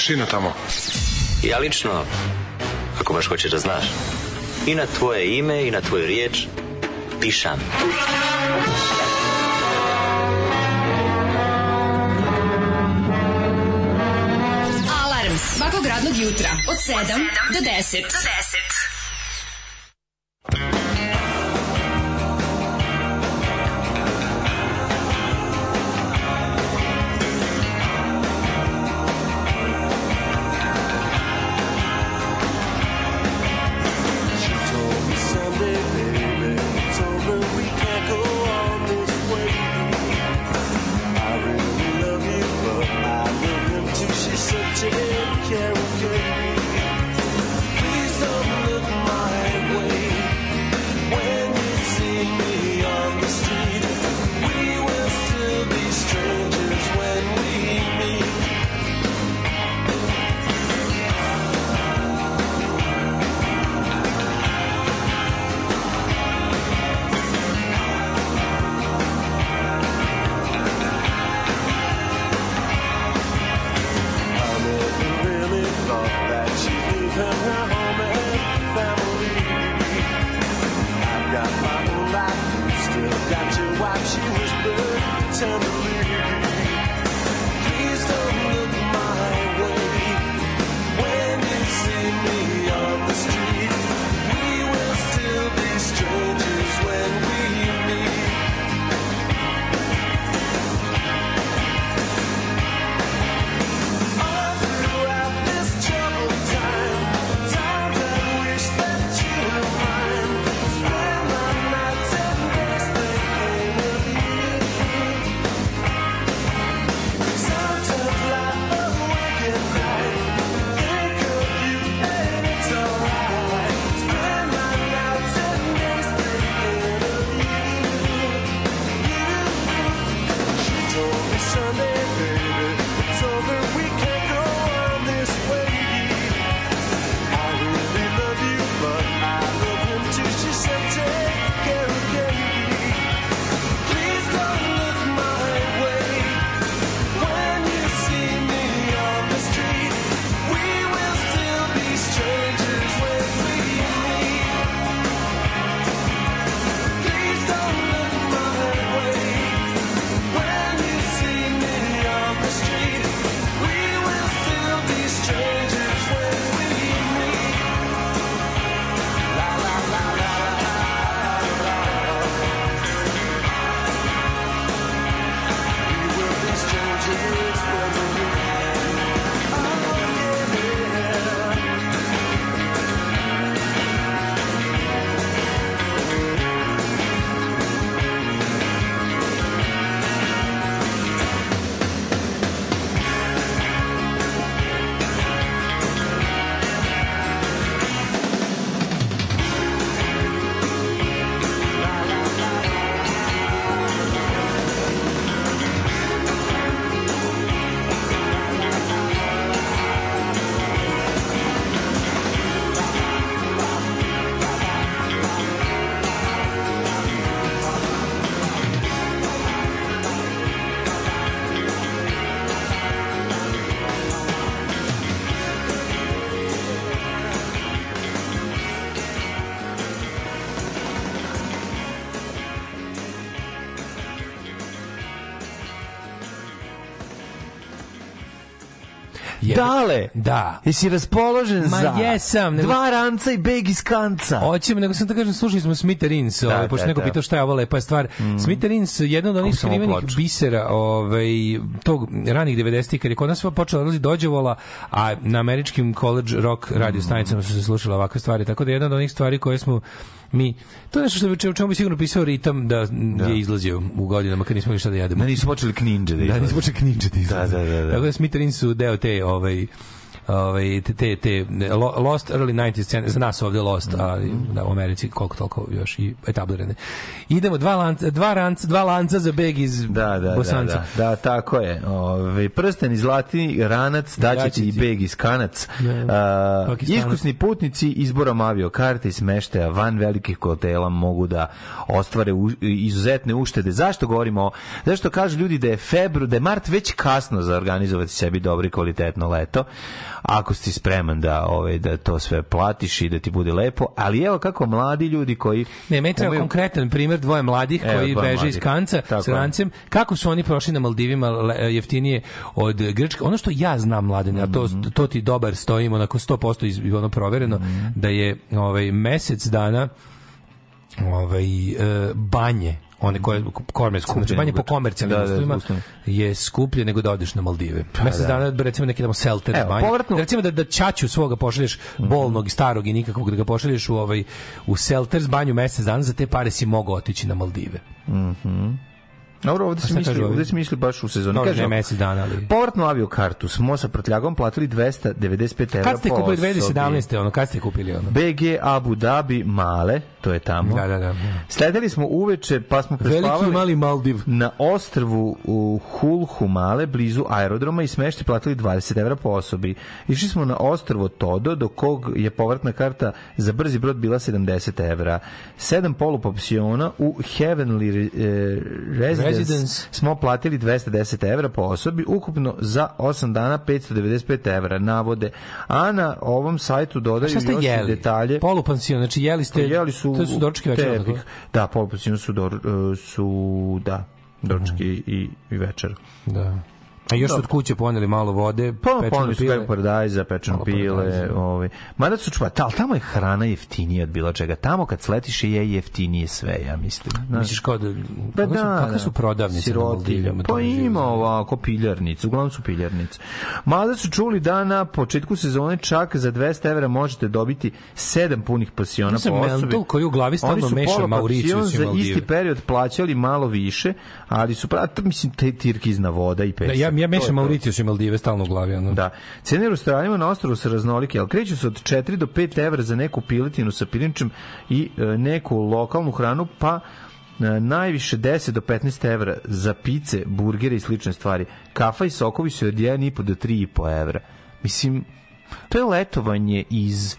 tišina tamo. Ja lično, ako baš hoćeš da znaš, i na tvoje ime i na tvoju riječ pišam. Alarm svakog radnog jutra od 7 do 10. Do 10. Dale, Da. jesi raspoložen Ma za jesam, nego- dva ranca i beg iz kanca? Hoćemo, nego sam da kažem, slušali smo Smitterins, Da, ovaj, pošto da, neko da. pitao šta je ovo lepa stvar. Smitterins, jedna od onih skrivenih bisera ovaj, tog ranih 90-ih, kad je kod nas počela odlazi dođevola, a na američkim college rock radio stanicama su se slušale ovakve stvari, tako da jedna od onih stvari koje smo mi, to je nešto što bi, o čemu bi sigurno pisao ritam da, je izlazio u godinama kad nismo imali šta da jedemo. Da nisu počeli kninđe da Da, izlaze. nismo počeli knjiđe da Da, izlaze. da, da, da. Tako da Smitterins su deo te ovaj, ovaj, te, te, te lo- Lost early 90s scene, za nas ovdje Lost, a da, u Americi koliko toliko još i etablirane. Idemo, dva lanca, dva, ranca, dva lanca za beg iz Da, da, da, Bosanca. da, da, tako je. Ove, prsten iz zlati ranac, daće ti i beg iz kanac. Da. A, Pakistanac. iskusni putnici izborom aviokarte i smeštaja van velikih hotela mogu da ostvare u, izuzetne uštede. Zašto govorimo o... Zašto kažu ljudi da je febru, da je mart već kasno za organizovati sebi dobro i kvalitetno leto, ako si spreman da, ove, da to sve platiš i da ti bude lepo, ali evo kako mladi ljudi koji... Ne, meni treba imaju- konkretan primjer dvoje mladih Evo, koji beže iz mladih. kanca Tako s rancem. Kako su oni prošli na Maldivima jeftinije od Grčke? Ono što ja znam, mladine, a to, Mhm. to ti dobar stojimo, onako 100% iz, ono provereno, Mhm. da je ovaj, mesec dana ovaj, e, banje one koje znači Skuplje banje nego po komercijalnim Da, da, uslovima uslovima. je skuplje nego da odeš na Maldive. Mesec da. dana recimo neki idemo selter Evo, banje. povratno- Da recimo da da ćaću svoga pošalješ bolnog i starog i nikakvog da ga pošalješ u ovaj u selters banju mesec dana za te pare si mogao otići na Maldive. Mhm. Dobro, ovdje A se misli, ovdje se misli baš u sezoni. Dobro, Kaže mesec dana, ali Povratnu aviokartu smo sa prtljagom platili 295 evra kad ste kupili osobi. 2017. ono kad ste kupili ono? BG Abu Dhabi Male, to je tamo. Da, da, da. Sledili smo uveče, pa smo Veliki prespavali mali Maldiv. na ostrvu u Hulhu Male, blizu aerodroma i smešti platili 20 evra po osobi. Išli smo na ostrvo Todo, do kog je povratna karta za brzi brod bila 70 evra. Sedam polupopsiona u Heavenly eh, Residence, Residence. smo platili 210 evra po osobi, ukupno za 8 dana 595 evra navode. A na ovom sajtu dodaju još jeli? detalje. Polupansion, znači jeli ste Jeli su, to su doručki večer. Da, polupansion su, dor, e, su da, doručki i, i večer. Da. A još su Dobro. od kuće poneli malo vode, Pa, su pile. paradajza, pečeno pile, paradajza. ovaj. Mada su čuva, ali tamo je hrana jeftinija od bilo čega. Tamo kad sletiš je jeftinije sve, ja mislim. Znaš. Misliš kao da, Pa kakve su, da, kakve da. su prodavnice na Sirotilje. Maldivima? Pa živo ima ovako piljarnice, uglavnom su piljarnice. Mada su čuli da na početku sezone čak za 200 evra možete dobiti 7 punih pasiona po osobi. mental koji u glavi stalno su meša pansion i za Maldive. isti period plaćali malo više, ali su pra, mislim te tirkizna voda i Da, pesak. ja, ja mešam. Mauricijus i Maldive stalno u glavi. Ono. Da. Cene u restoranima na ostrovu su raznolike, ali kreću se od 4 do 5 evra za neku piletinu sa pirinčem i e, neku lokalnu hranu, pa e, najviše 10 do 15 evra za pice, burgere i slične stvari. Kafa i sokovi su od 1,5 do 3,5 evra. Mislim, to je letovanje iz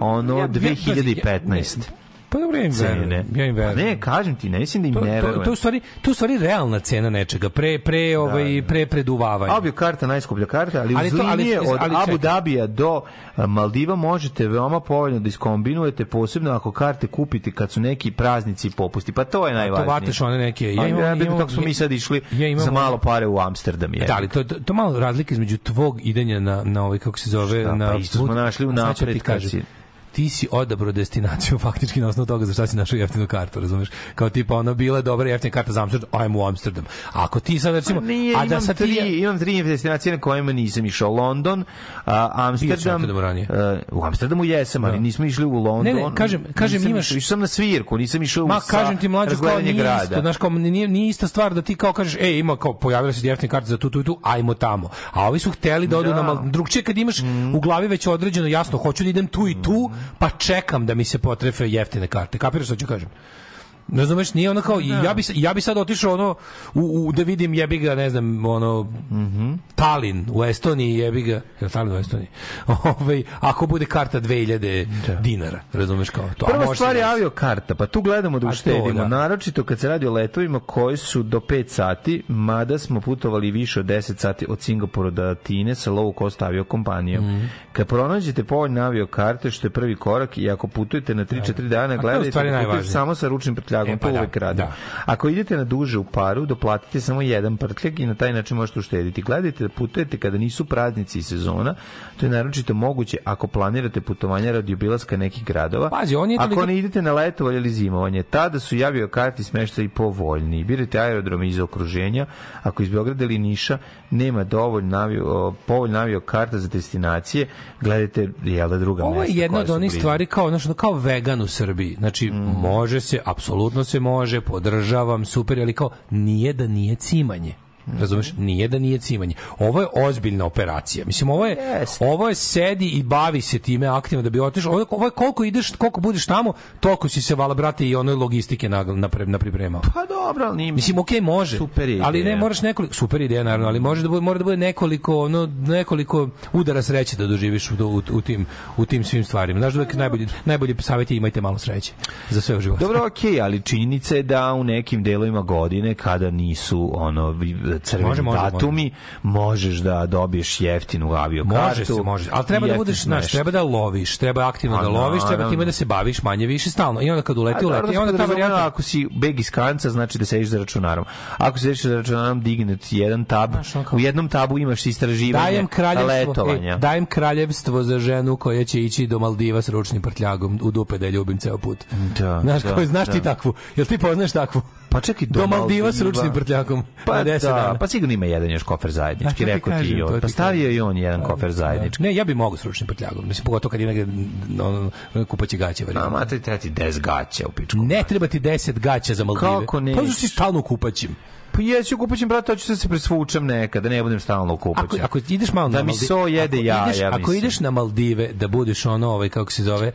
ono Pa, ja- ja- 2015. Pa dobro, ja im verujem. Ja im Pa verujem. ne, kažem ti, ne mislim da im To, ne to, verujem. to, je u stvari, to u stvari realna cena nečega, pre, pre, ovaj, pre preduvavanja. Avio karta najskuplja karta, ali, Ali uz to- ali- linije od ali Abu. Dabija do a, Maldiva možete veoma povoljno da iskombinujete, posebno ako karte kupite kad su neki praznici i popusti. Pa to je to najvažnije. vateš one neke... Ja, imam- ja, imam- tako smo mi sad išli ja imam za malo pare u Amsterdam. Je. Da, ali to, to, to malo razlika između tvog idenja na, na ovaj, kako se zove, Šta, na... pa isto smo našli unapred ti kad si- ti si odabrao destinaciju faktički na osnovu toga za šta si našao jeftinu kartu, razumeš? Kao tipa ona bila je dobra jeftina karta za Amsterdam, ajmo u Amsterdam. A ako ti sad recimo, Pa Nije, a da sad tri, ti imam tri destinacije na kojima nisam išao. London, a, Amsterdam. U Amsterdamu ranije. e, u Amsterdamu jesam, ali Da. nismo išli u London. Ne, ne, kažem- kažem, Nisam imaš- išao- Išao sam na svirku, nisam išao Ma u sa- kažem ti mlađe kao nije grada. isto, znaš kao nije, nije ista stvar da ti kao kažeš ej ima kao pojavila se jeftine karte za tu tu i tu, ajmo tamo. A ovi su hteli da odu Da. na mal... drugčije kad imaš u glavi već određeno jasno hoću da idem tu i tu, pa čekam da mi se potrefe jeftine karte. Kapiraš šta ću kažem? Razumeš, nije ono kao, ja bi, ja bi sad otišao ono, u, u, da vidim jebi ga, ne znam, ono, Talin u Estoniji, jebi ga, je li Talin u Estoniji? Ovaj, ako bude karta 2000 dinara, razumeš kao to. Prva stvar je desiti. avio karta, pa tu gledamo da uštedimo, da. naročito kad se radi o letovima koji su do 5 sati, mada smo putovali više od 10 sati od Singapura do Atine sa low cost aviokompanijom. Mhm. Kad pronađete povoljne avio karte, što je prvi korak, i ako putujete na 3-4 dana, to je u gledajte stvari da putujete najvažnije. samo sa ručnim prtljagom, E, pa to da, uvek radi. da. Ako idete na duže u paru, doplatite samo jedan prtljag i na taj način možete uštediti. Gledajte da putujete kada nisu praznici i sezona, to je naročito moguće ako planirate putovanja radi obilaska nekih gradova. Pazi, on je Ako toliko- ne idete na letovanje ili zimovanje, tada su javio karti smešta i povoljni. Birajte aerodrome iz okruženja. Ako iz Beograda ili Niša nema dovoljno avio, o, povoljno avio karta za destinacije, gledajte jel da druga Ovo je jedna od onih stvari kao, ono, kao vegan u Srbiji. Znači, Mm. može se, apsolutno se može, podržavam, super, ali kao nije da nije cimanje. Razumeš? Nije da nije cimanje. Ovo je ozbiljna operacija. Mislim, ovo je, ovo je sedi i bavi se time aktivno da bi otišao. Ovo, ovo je koliko ideš, koliko budeš tamo, toliko si se vala, brate, i onoj logistike na, na, na pripremao. Pa dobro, ali nije... Mislim, okej, može. Super je ali ne ideja. moraš nekoliko super ideja naravno, ali može da bude mora da bude nekoliko ono nekoliko udara sreće da doživiš u, u, u tim u tim svim stvarima. Znaš da uvek najbolji najbolji savjet je imajte malo sreće za sve u životu. Dobro, okej, ali činjenica je da u nekim delovima godine kada nisu ono crveni Može, može, datumi, možeš da dobiješ jeftinu aviokartu. Može se, može. Ali treba da budeš, znaš, treba da loviš, treba aktivno Pa, da loviš, treba time da se baviš manje više stalno. I onda kad A uleti, uleti. I da onda se ta varijanta ako si beg iz kanca, znači da sediš za računarom. Ako sediš za računarom, digne ti jedan tab. U jednom tabu imaš istraživanje Dajem kraljevstvo, letovanja. e, dajem kraljevstvo za ženu koja će ići do Maldiva s ručnim prtljagom u dupe da je ljubim ceo put. Da, Znaš, da, koji, znaš ti da. takvu? Jel ti poznaš takvu? Pa čekaj, do, Maldiva s ručnim prtljakom. Pa na 10 da, dana. pa sigurno ima jedan još kofer zajednički, ti rekao ti kažem, i to on. ti Pa stavio i on jedan kofer zajednički. Ne, ja bih mogao s ručnim prtljagom. Mislim, pogotovo kad je negde ono, kupaće gaće. A, ma to treba ti 10 gaća u pičku. Ne treba ti 10 gaća za Maldive. Kako neće? Pa si stalno u kupaćim. Pa jesu kupaćim, brate, hoću da se presvučem nekad, da ne budem stalno u kupaćem. Ako, ako ideš malo da na mi Maldive, so jede ako jaja, ideš, ako mislim. ideš na Maldive da budeš ono, ovaj, kako se zove,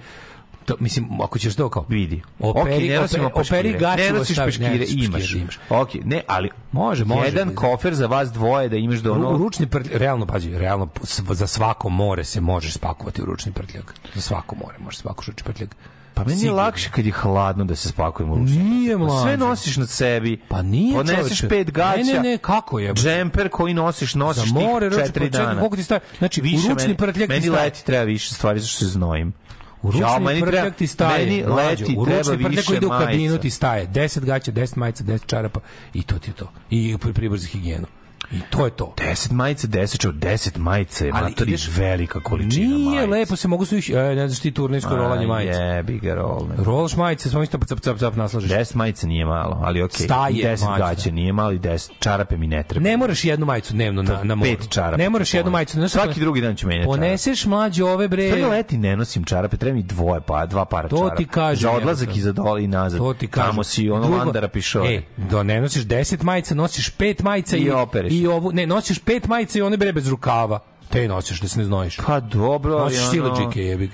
to, mislim, ako ćeš to kao... vidi. Operi, Okej, ne nosimo operi, operi Ne nosiš peškire, imaš. imaš. Okej, ne, ali Može, može. jedan kofer za vas dvoje da imaš do ono... ručni prtljak, realno, pazi, realno, za svako more se može spakovati u ručni prtljak. Za svako more može spakuš ručni prtljak. Pa meni je lakše kad je hladno da se spakujem u ručni. Nije, Pa mlađe. Sve nosiš na sebi. Pa nije, Podneseš čoveče. pet gaća. Ne, ne, ne, kako je? Džemper koji nosiš, nosiš Za more, tih ručni četiri prtljak, dana. koliko ti staje? Znači, u Više ručni meni- prtljak ti Meni staje. leti treba više stvari, zašto se znojim. U ručni Ja, meni prtljak treba- ti staje. Meni mlađo, leti u treba ručni prtljak koji ide u kabinu majica. ti staje. 10 gaća, 10 majica, 10 čarapa i to ti je to. I pri- pribor za higijenu. I to je to. 10 majica, 10 čov, 10 majica je Ali matori ideš- velika količina Nije majica. lepo se mogu su ih, e, ne znaš ti turnirsko rolanje majice. Jebi ga rolne. Rolaš majice, samo isto cap cap cap naslažeš. 10 majica nije malo, ali okej. Staje I 10 majica. gaća nije malo i 10 čarape mi ne treba. Ne moraš jednu majicu dnevno na na moru. Pet čarapa. Ne moraš jednu majicu. Znaš, Svaki drugi dan ću menjati. Poneseš mlađe ove bre. Sve leti ne nosim čarape, treba mi dvoje pa dva para To čarapa. ti kažem, Za odlazak i za dole i nazad. To ti kažem. Tamo si ono Drugo, landara pišove. E, do ne nosiš 10 majica, nosiš 5 majica i, I opereš. i ovu, ne, nosiš 5 majica i one bre bez rukava. Te nosiš da se ne znojiš. Pa dobro, ali Nosiš ono- sileđike, jebi ga.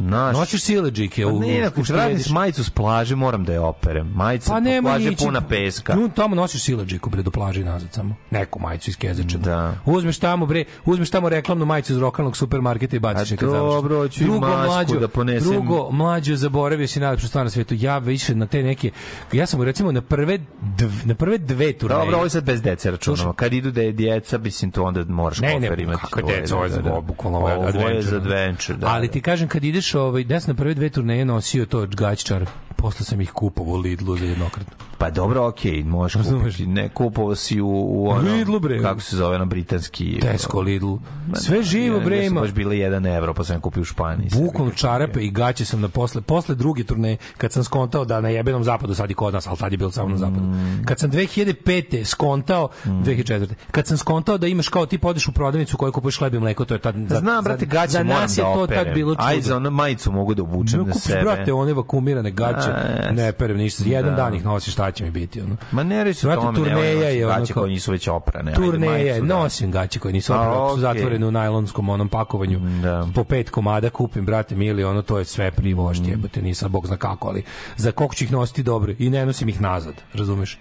Naš. Nosiš sileđike. Pa u- ne, u- ako radim s majicu s plaže, moram da je operem. Majica Pa pa nema plaže ići. puna peska. Nu, tamo nosiš sileđiku bre do plaže nazad samo. Neku majicu iz Kezeče. Da. Uzmeš tamo bre, uzmeš tamo reklamnu majicu iz lokalnog supermarketa i baciš je kad završiš. dobro, hoću i masku da ponesem. Drugo, mlađo, zaboravio si najlepšu stvar na svetu. Ja više na te neke, ja sam recimo na prve, dv, na prve dve turneje. Dobro, ovo je sad bez dece računamo. Kad idu da je djeca, mislim to onda moraš Ne, kofer ne, imati. kakve Ovo je, deca, ovo je da, za da. bukvalno ovo je adventure. za adventure, da. Ali ti kažem, kad ideš, ovaj, da sam na prve dve turneje nosio to gaćčar, posle sam ih kupovao u Lidlu za jednokratno. Pa dobro, okej, možeš Razumeš? kupiti. Ne, kupovao si u, u ono, Lidlu, bre. kako se zove, na britanski... Tesco, Lidl. Sve živo, bre, Ja ima. sam baš bila 1 evro, pa sam je kupio u Španiji. Bukvalno čarape i gaće sam na posle, posle druge turneje, kad sam skontao da na jebenom zapadu, sad i kod nas, ali tad je bilo samo na zapadu. Mm. Kad sam 2005. skontao, 2004. Kad sam skontao da imaš kao ti podeš u prodavnicu koju kupuješ hleb i mleko, to je tad... za- Znam, brate, gaće za nas da je to operem. tad bilo čudo. Aj, za onu majicu mogu da obučem na kupiš, sebe. brate, one vakumirane gaće, A, ne perem ništa, jedan Da. dan ih nosiš, šta će mi biti, ono. Ma ne reći se o tome, turneja je ono gaće koje nisu već oprane. majicu, da. nosim gaće koje nisu oprane, su zatvorene u najlonskom onom pakovanju. Da. Po pet komada kupim, brate, mili, ono, to je sve privošt, Mm. jebote, nisam bog zna kako, ali za koliko ću ih nositi dobro i ne nosim ih nazad, razumeš?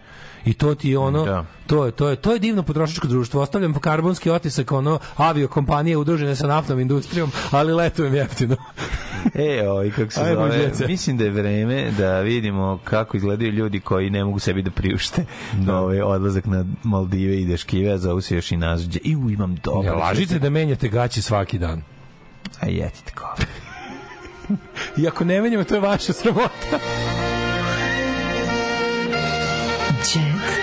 I to ti je ono, Da. to je to je to je divno potrošačko društvo. Ostavljam karbonski otisak ono avio kompanije udružene sa naftnom industrijom, ali letujem jeftino. E, oj, kako se Ajmo, zove, djeca. mislim da je vreme da vidimo kako izgledaju ljudi koji ne mogu sebi da priušte ovaj odlazak na Maldive i deškive, a zovu se još i nazuđe. I u, imam dobro. Ja, lažite da menjate gaće svaki dan. A jetite ko. I ako ne menjamo, to je vaša sramota. Jet set.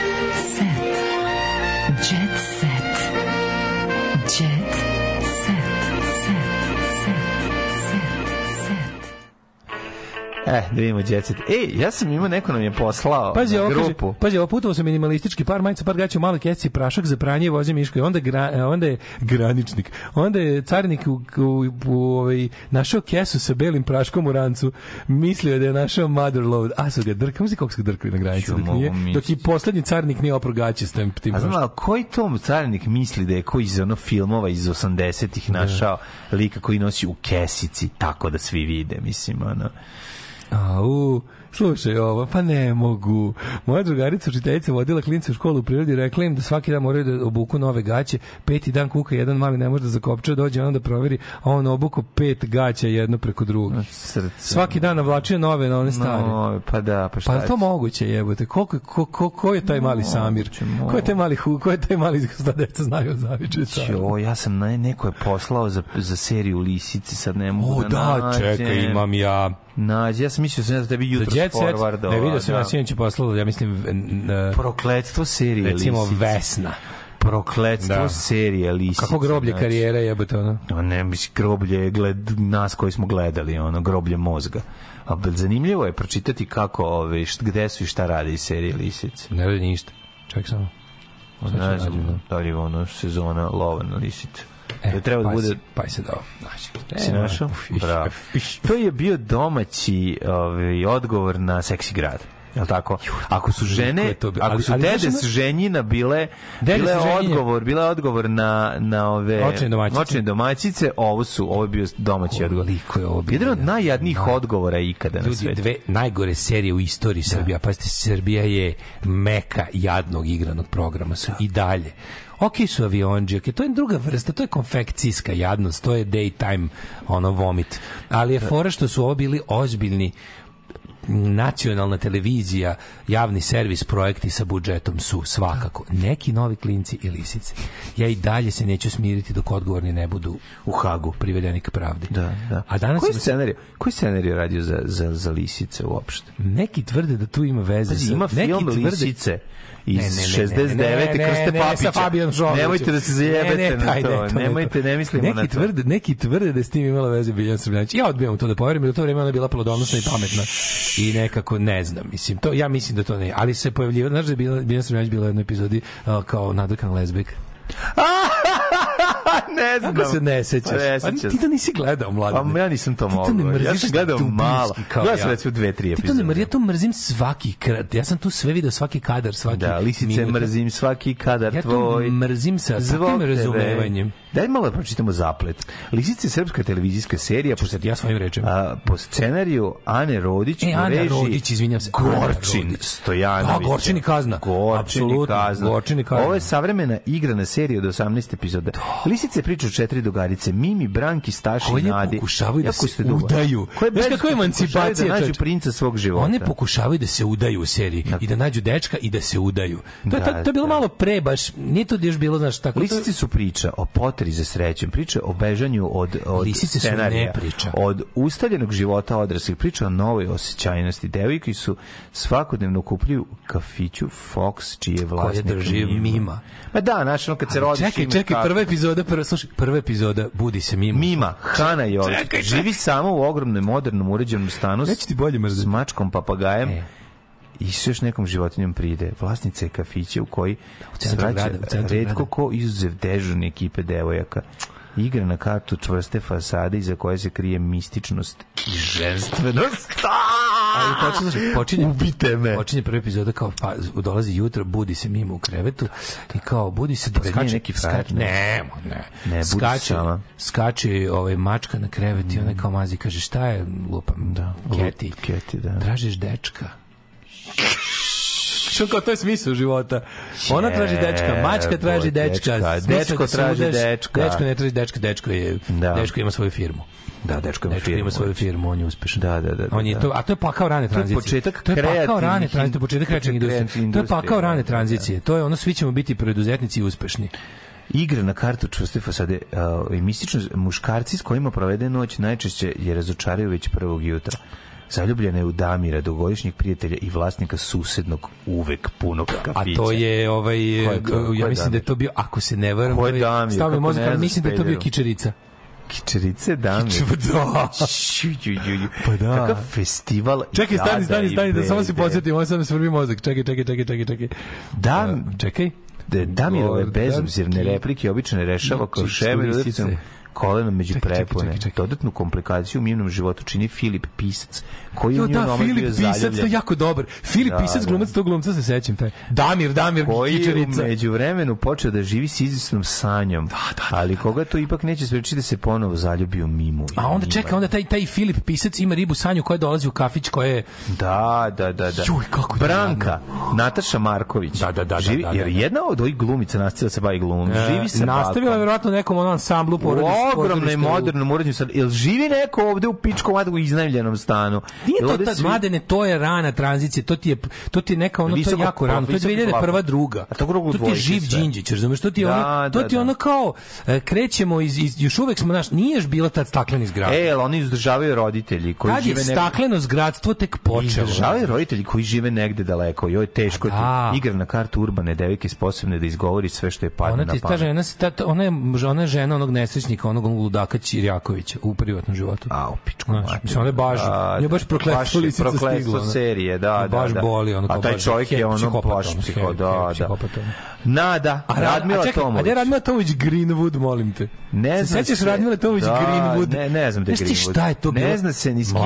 Set. E, da vidimo djecet. Ej, ja sam imao, neko nam je poslao Pazi, na ovo kaže, grupu. pazi, ovo putovo sam minimalistički par majica, par gaća, malo kesici, prašak za pranje, voze miško i onda, gra, e, onda je graničnik. Onda je carinik u, u, u, ovaj, našao kesu sa belim praškom u rancu, mislio da je našao mother load, a su ga drkali, kako su ga drkali na granici, dok, nije, dok i poslednji carinik nije opro gaće s tim, tim A znam, ali koji to carinik misli da je ko iz ono filmova iz 80-ih našao lika koji nosi u kesici tako da svi vide, mislim, ono. 哦。Slušaj ovo, pa ne mogu. Moja drugarica učiteljica vodila klince u školu u prirodi rekla im da svaki dan moraju da obuku nove gaće. Peti dan kuka, jedan mali ne može da zakopča, dođe on da proveri, a on obuko pet gaća jedno preko drugih. Srce. Svaki dan navlačio nove na one stare. No, pa da, pa šta Pa to će? moguće, jebote. Koliko ko, ko, ko je taj mali Samir? Ko je taj mali hu, ko je taj mali šta deca znaju o Zavičaju Jo, ja sam na neko je poslao za, za seriju Lisice, sad ne mogu O, da, da, nađem. čekaj, imam ja. Nađi, ja sam mislio da sam ja tebi jutro Jet Set, ne vidio sam da. ja sinoć poslalo, ja mislim, Prokletstvo serije recimo. Vesna. Prokletstvo Da. serije Lisice. Kako groblje znači. karijere jebote ono. No, ne, mislim, groblje je gled, nas koji smo gledali, ono, groblje mozga. A zanimljivo je pročitati kako, ove, št, gde su i šta rade iz serije Lisice. Ne radi ništa. Ček samo. Ne znam, da li je ono sezona lova na Lisice. E, da treba da pa bude... si- pa se dao. Znači, Si našao? Bravo. To je bio domaći ovaj, odgovor na seksi grad. Jel tako? Ako su žene, ako su dede s ženjina bile, bile odgovor, bila je odgovor na, na ove Očne domaćice. očne domaćice, ovo su, ovo je bio domaći odgovor. Koliko je ovo Jedan od najjadnijih odgovora ikada na Ljudi, svetu. dve najgore serije u istoriji Srbija. Pazite, Srbija je meka jadnog igranog programa. Su i dalje. Ok su avionđi, ok, to je druga vrsta, to je konfekcijska jadnost, to je daytime ono vomit. Ali je fora što su ovo bili ozbiljni nacionalna televizija, javni servis, projekti sa budžetom su svakako neki novi klinci i lisice. Ja i dalje se neću smiriti dok odgovorni ne budu u Hagu privedeni k pravdi. Da, da. A danas koji scenarij, koji scenarij radio za, za, za lisice uopšte? Neki tvrde da tu ima veze Pazi, sa- ima neki film tvrde- Lisice iz Ne, ne, ne, 69. ne, ne, Krste ne, Papića. sa Fabijom Žogovićem. Nemojte da se zajebete Ne, ne, na taj, to. ne, to ne, Nemojte, ne mislimo neki na to. Tvrde, neki tvrde da s tim imala veze Biljana Srbljanić. Ja odbijam to da poverim, jer u to vreme ona je bila plodonosna i pametna. I nekako, ne znam, mislim, to, ja mislim da to ne. Ali se pojavljiva, znaš da je Biljana Srbljanić bila u jednoj epizodi uh, kao nadrkan lezbik. ne znam. Kako se ne sećaš? Pa ne Pa sećam ti se. to nisi gledao, mladen. Pa ja nisam to Ti to mogao. ne mrziš Ja sam gledao malo. kao Gledao sam ja. recimo dve, tri Ti to ne epizode. mrziš, ja to mrzim svaki krat. Ja sam tu sve video, svaki kadar, svaki Da, lisice minut. mrzim svaki kadar Ja to tvoj. mrzim sa takvim razumevanjem. Daj malo da pročitamo zaplet. Lisice je srpska televizijska serija po, ja svojim rečima. a, po scenariju Ane Rodić E, Ana režiji Rodić, izvinjam se, Gorčin. Stojanović. Da, Gorčin i kazna. Gorčin i kazna. Gorčin i kazna. Ovo je savremena igrana serija od 18 epizoda. Lisice priča o četiri drugarice. Mimi, Branki, Staši i Nadi. pokušavaju da se udaju. Koje bezumno kako emancipacija, Da nađu princa svog života. One pokušavaju da se udaju u seriji i da nađu dečka i da se udaju. To je, Da, to, to je bilo da. malo pre baš, nije to još bilo, znaš, tako... Lisice su priča o poteri za srećom, priča o bežanju od, od Lisice su scenarija, ne priča. od ustaljenog života odraslih, priča o novoj osjećajnosti. Devojke su svakodnevno kupljuju kafiću Fox, čiji je vlasnik drži Mima. Ma da, znaš, ono kad se rodiš... Čekaj, čekaj, prva epizoda, prva, slušaj, prva epizoda, budi se Mima. Mima, Hana Jović, Čekaj, čekaj. živi samo u ogromnom, modernom, uređenom stanu Neće ti bolje mrziti. s mačkom papagajem E. i s još nekom životinjom pride. Vlasnica je kafića u koji se centru vraća grada, u centru redko ko izuzev dežurne ekipe devojaka. Igra na kartu čvrste fasade iza koje se krije mističnost i ženstvenost. Ali počinje, počinje, Ubite me. počinje prva epizoda kao pa, dolazi jutro, budi se mimo u krevetu i kao budi se Pored nje neki frajer, skače, ne. ne, ne, skače, sama. skače ovaj mačka na krevet i ona kao mazi kaže šta je lupam Da, Keti, Keti, da. tražiš dečka što kao to je smisao života. Ona traži dečka, mačka traži dečka, dečko da traži dečka. Dečko ne traži dečka, dečko je, Da. dečko ima svoju firmu. Da, dečko ima Dečko firmu. ima svoju firmu, on je uspešan. Da, da, da, On je da. to, a to je pakao rane To je tranzicije. početak to je pakao rane tranzicije, početak kreativne industrije. To je pakao rane da, da, tranzicije. To je ono svi ćemo biti preduzetnici i uspešni. Igra na kartu čvrste fasade uh, i mistično muškarci s kojima provede noć najčešće je razočaraju već prvog jutra. Zaljubljena je u Damira, dugogodišnjeg prijatelja i vlasnika susednog uvek punog A kafića. to je ovaj Ko je to? Ko ja je mislim da je Damir? to bio ako se ne varam, Ko je Damir? stavio mozak, mislim da je to bio kičerica. Kičerice Damir. Da. Pa da. Kakav festival Čekaj, stani, stani, stani, da samo se podsjetim, ovo sad mi svrbi mozak. Čekaj, čekaj, čekaj, čekaj, čekaj. Da, čekaj. Da, Damirove bezobzirne replike obično ne rešava kao Lučić, šemer kolenom među Čekaj, prepone. čekaj, čekaj. Dodatnu komplikaciju u mirnom životu čini Filip Pisac, koji Jo, u njoj da, nomad Filip bio Pisac, to zaljubljen. je jako dobar. Filip Da, Pisac, da. glumac tog glumca se sećam. Taj. Damir, Damir, koji je Kičerica. umeđu vremenu počeo da živi s izvesnom sanjom, ali koga to ipak neće sprečiti da se ponovo zaljubi u Mimu. A onda čeka, onda taj, taj Filip Pisac ima ribu Sanju koja dolazi u kafić koja je... Da, da, da, da. Juj, kako je Branka, Nataša Marković. Da, da, da, živi, da, da, jer da. jedna od ovih glumica nastavila se bavi glumom. živi sa E, Nastavila je verovatno nekom onom ansamblu U porodice. Ogromnom modernom uređenju sad. Jel živi neko ovde u pičkom madu u iznajmljenom stanu? Nije Jel to tad, svi- mladene, to je rana tranzicija, to ti je, to ti je neka ono, to je Visoko jako rano, to je visoki 2001. plafon. druga. A to To ti je živ sve. Đinđić, razumeš, to ti je Da, ono, to da, ti da. ono kao, e, krećemo iz, iz, još uvek smo, naš, nije još bila tad stakleni zgrad. E, jel oni izdržavaju roditelji koji je žive negde... stakleno zgradstvo tek počelo. Izdržavaju roditelji koji žive negde daleko. Joj, teško ti. Da. Igra na kartu urbane devike sposobne da izgovori sve što je padne Ona na ti ta pamet. se- ta, ta- ona je, ona je žena onog nesrećnika, onog ludaka Ćirjakovića u privatnom životu. A, u pičku Znaš, mislim, ona je baš, Da, nje baš da, prokletstvo baš je prokletstvo stigla. ono. serije, da, da, Baš da. boli, ono A kao taj baš čovjek je ono ono, psiho, da, da. ono. Nada, A, Ra- Radmila a čekaj, Tomović. A gde je Radmila Tomović Greenwood, molim te? Ne se znam sećaš se. Radmila Tomović da, Greenwood? Ne, ne znam da je Greenwood. šta je to bilo? Ne zna se ni s kim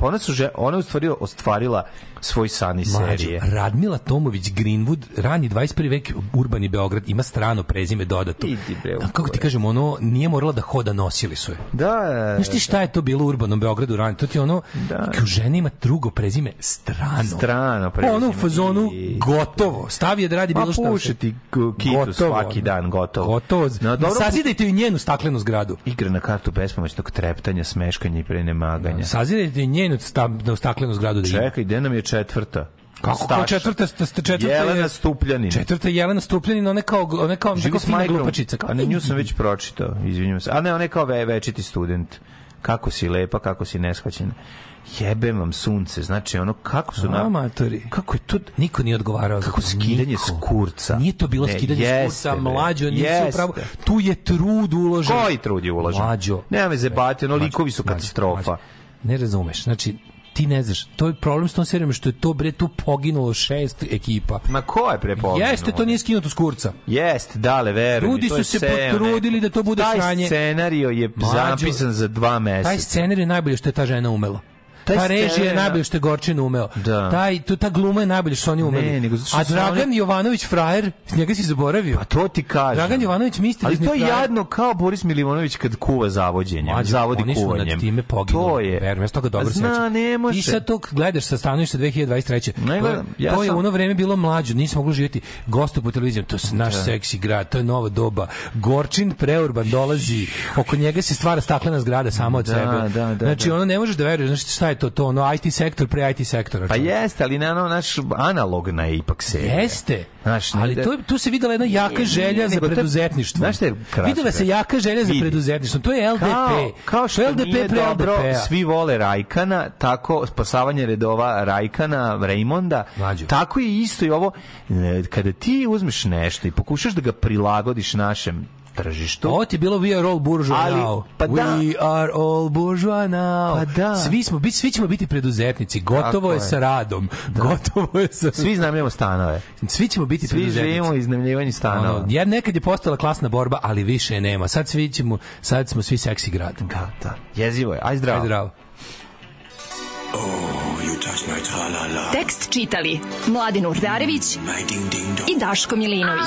ona, su ona je u stvari ostvarila svoj san Mlađo, serije. Radmila Tomović Greenwood, rani 21. vek, urbani Beograd, ima strano prezime dodato. Idi bre, kako ti kažem, ono, nije morala da hoda, nosili su je. Da, Znaš ti šta je to bilo u urbanom Beogradu rani? To ti ono, Da. kao žena ima drugo prezime, strano. Strano Pa ono u prezime. fazonu, I- gotovo. Stavi je da radi bilo šta. puše ti k- kitu Gotovo, svaki dan, gotovo. Gotovo. No, dobro, Sazidajte ju njenu staklenu zgradu. Igra na kartu bespomoćnog treptanja, smeškanja i prenemaganja. Sazidajte njenu sta, staklenu zgradu da. Čekaj, gde nam je četvrta? Kako kao Staša. četvrta, četvrta Jelena je, Stupljanin. četvrta je Jelena Stupljanin, ona kao, ona kao, s fina glupačica. Kao, A ne, nju sam već pročitao, izvinjam se. A ne, ona je kao ve, večiti student. Kako si lepa, kako si neshvaćena. Jebem vam sunce, znači ono, kako su na... Amatori. Kako je to... Niko nije odgovarao. Kako skidanje niko. s kurca. Nije to bilo Ne, skidanje s jeste, kurca, bre, mlađo, nisu upravo. Tu je trud uložen. Koji trud je uložen? Mlađo. Nema me zebati, ono, likovi su mlađo, katastrofa. mlađo. Ne razumeš, znači, ti ne znaš, to je problem s tom serijom što je to bre tu poginulo šest ekipa. Ma ko je prepoginuo? Jeste, to nije skinuto s kurca. Jeste, dale, verujem. Ljudi su se potrudili da to bude taj sranje. Taj scenario je Mlađo, zapisan za dva meseca. Taj scenar je najbolje što je ta žena umela. Taj ta režija je scenar- najbolje što je Gorčin umeo. Da. Taj, tu, ta gluma je najbolje što su oni umeli. Ne, nego A su Dragan oni- Jovanović frajer, njega si zaboravio. Pa to ti kažem. Dragan Jovanović Ali misterizni to je jadno kao Boris Milivanović kad kuva zavođenjem, Mlađo, zavodi oni su kuvanjem. nad time poginuli. To je. Verujem, ja toga dobro Zna, sećam. ne može. Ti sad to gledaš sa stanovišta 2023. Ne To ja to je sam- ono vreme bilo mlađo, nismo mogli živjeti gostu po televiziji, to je naš seksi grad, to je nova doba. Gorčin preurban dolazi, oko njega se stvara staklena zgrada sama od Da, sebe. da, da, znači da. ono ne možeš da veruješ, znači šta je to, to ono IT sektor pre IT sektora. Pa jeste, ali na ono, naš analogna je ipak serija. Jeste. Znaš, ne ali da- to, tu se videla jedna jaka Nije, želja nije, za preduzetništvo. znaš šta je Videla se jaka želja za Vidi. preduzetništvo. To je LDP. Kao, kao to što je LDP nije pre dobro, LDP-a. svi vole Rajkana, tako spasavanje redova Rajkana, Raymonda, Mlađo. tako je isto i ovo, e, kada ti uzmeš nešto i pokušaš da ga prilagodiš našem tržištu, Ovo ti je bilo We are all bourgeois Ali, now. pa da. We are all bourgeois now. Pa da. Svi, smo, bit, svi ćemo biti preduzetnici. Gotovo je, je. sa radom. Gotovo je sa... svi znamljamo stanove. Svi ćemo biti Svi preduzetnici. živimo u iznajmljivanju stanova. Ono, jer nekad je postala klasna borba, ali više je nema. Sad svi ćemo, sad smo svi seksi grad. Da, da. Jezivo je. Aj zdravo. Aj zdravo. Tekst čitali Mladin Urdarević i Daško Milinović.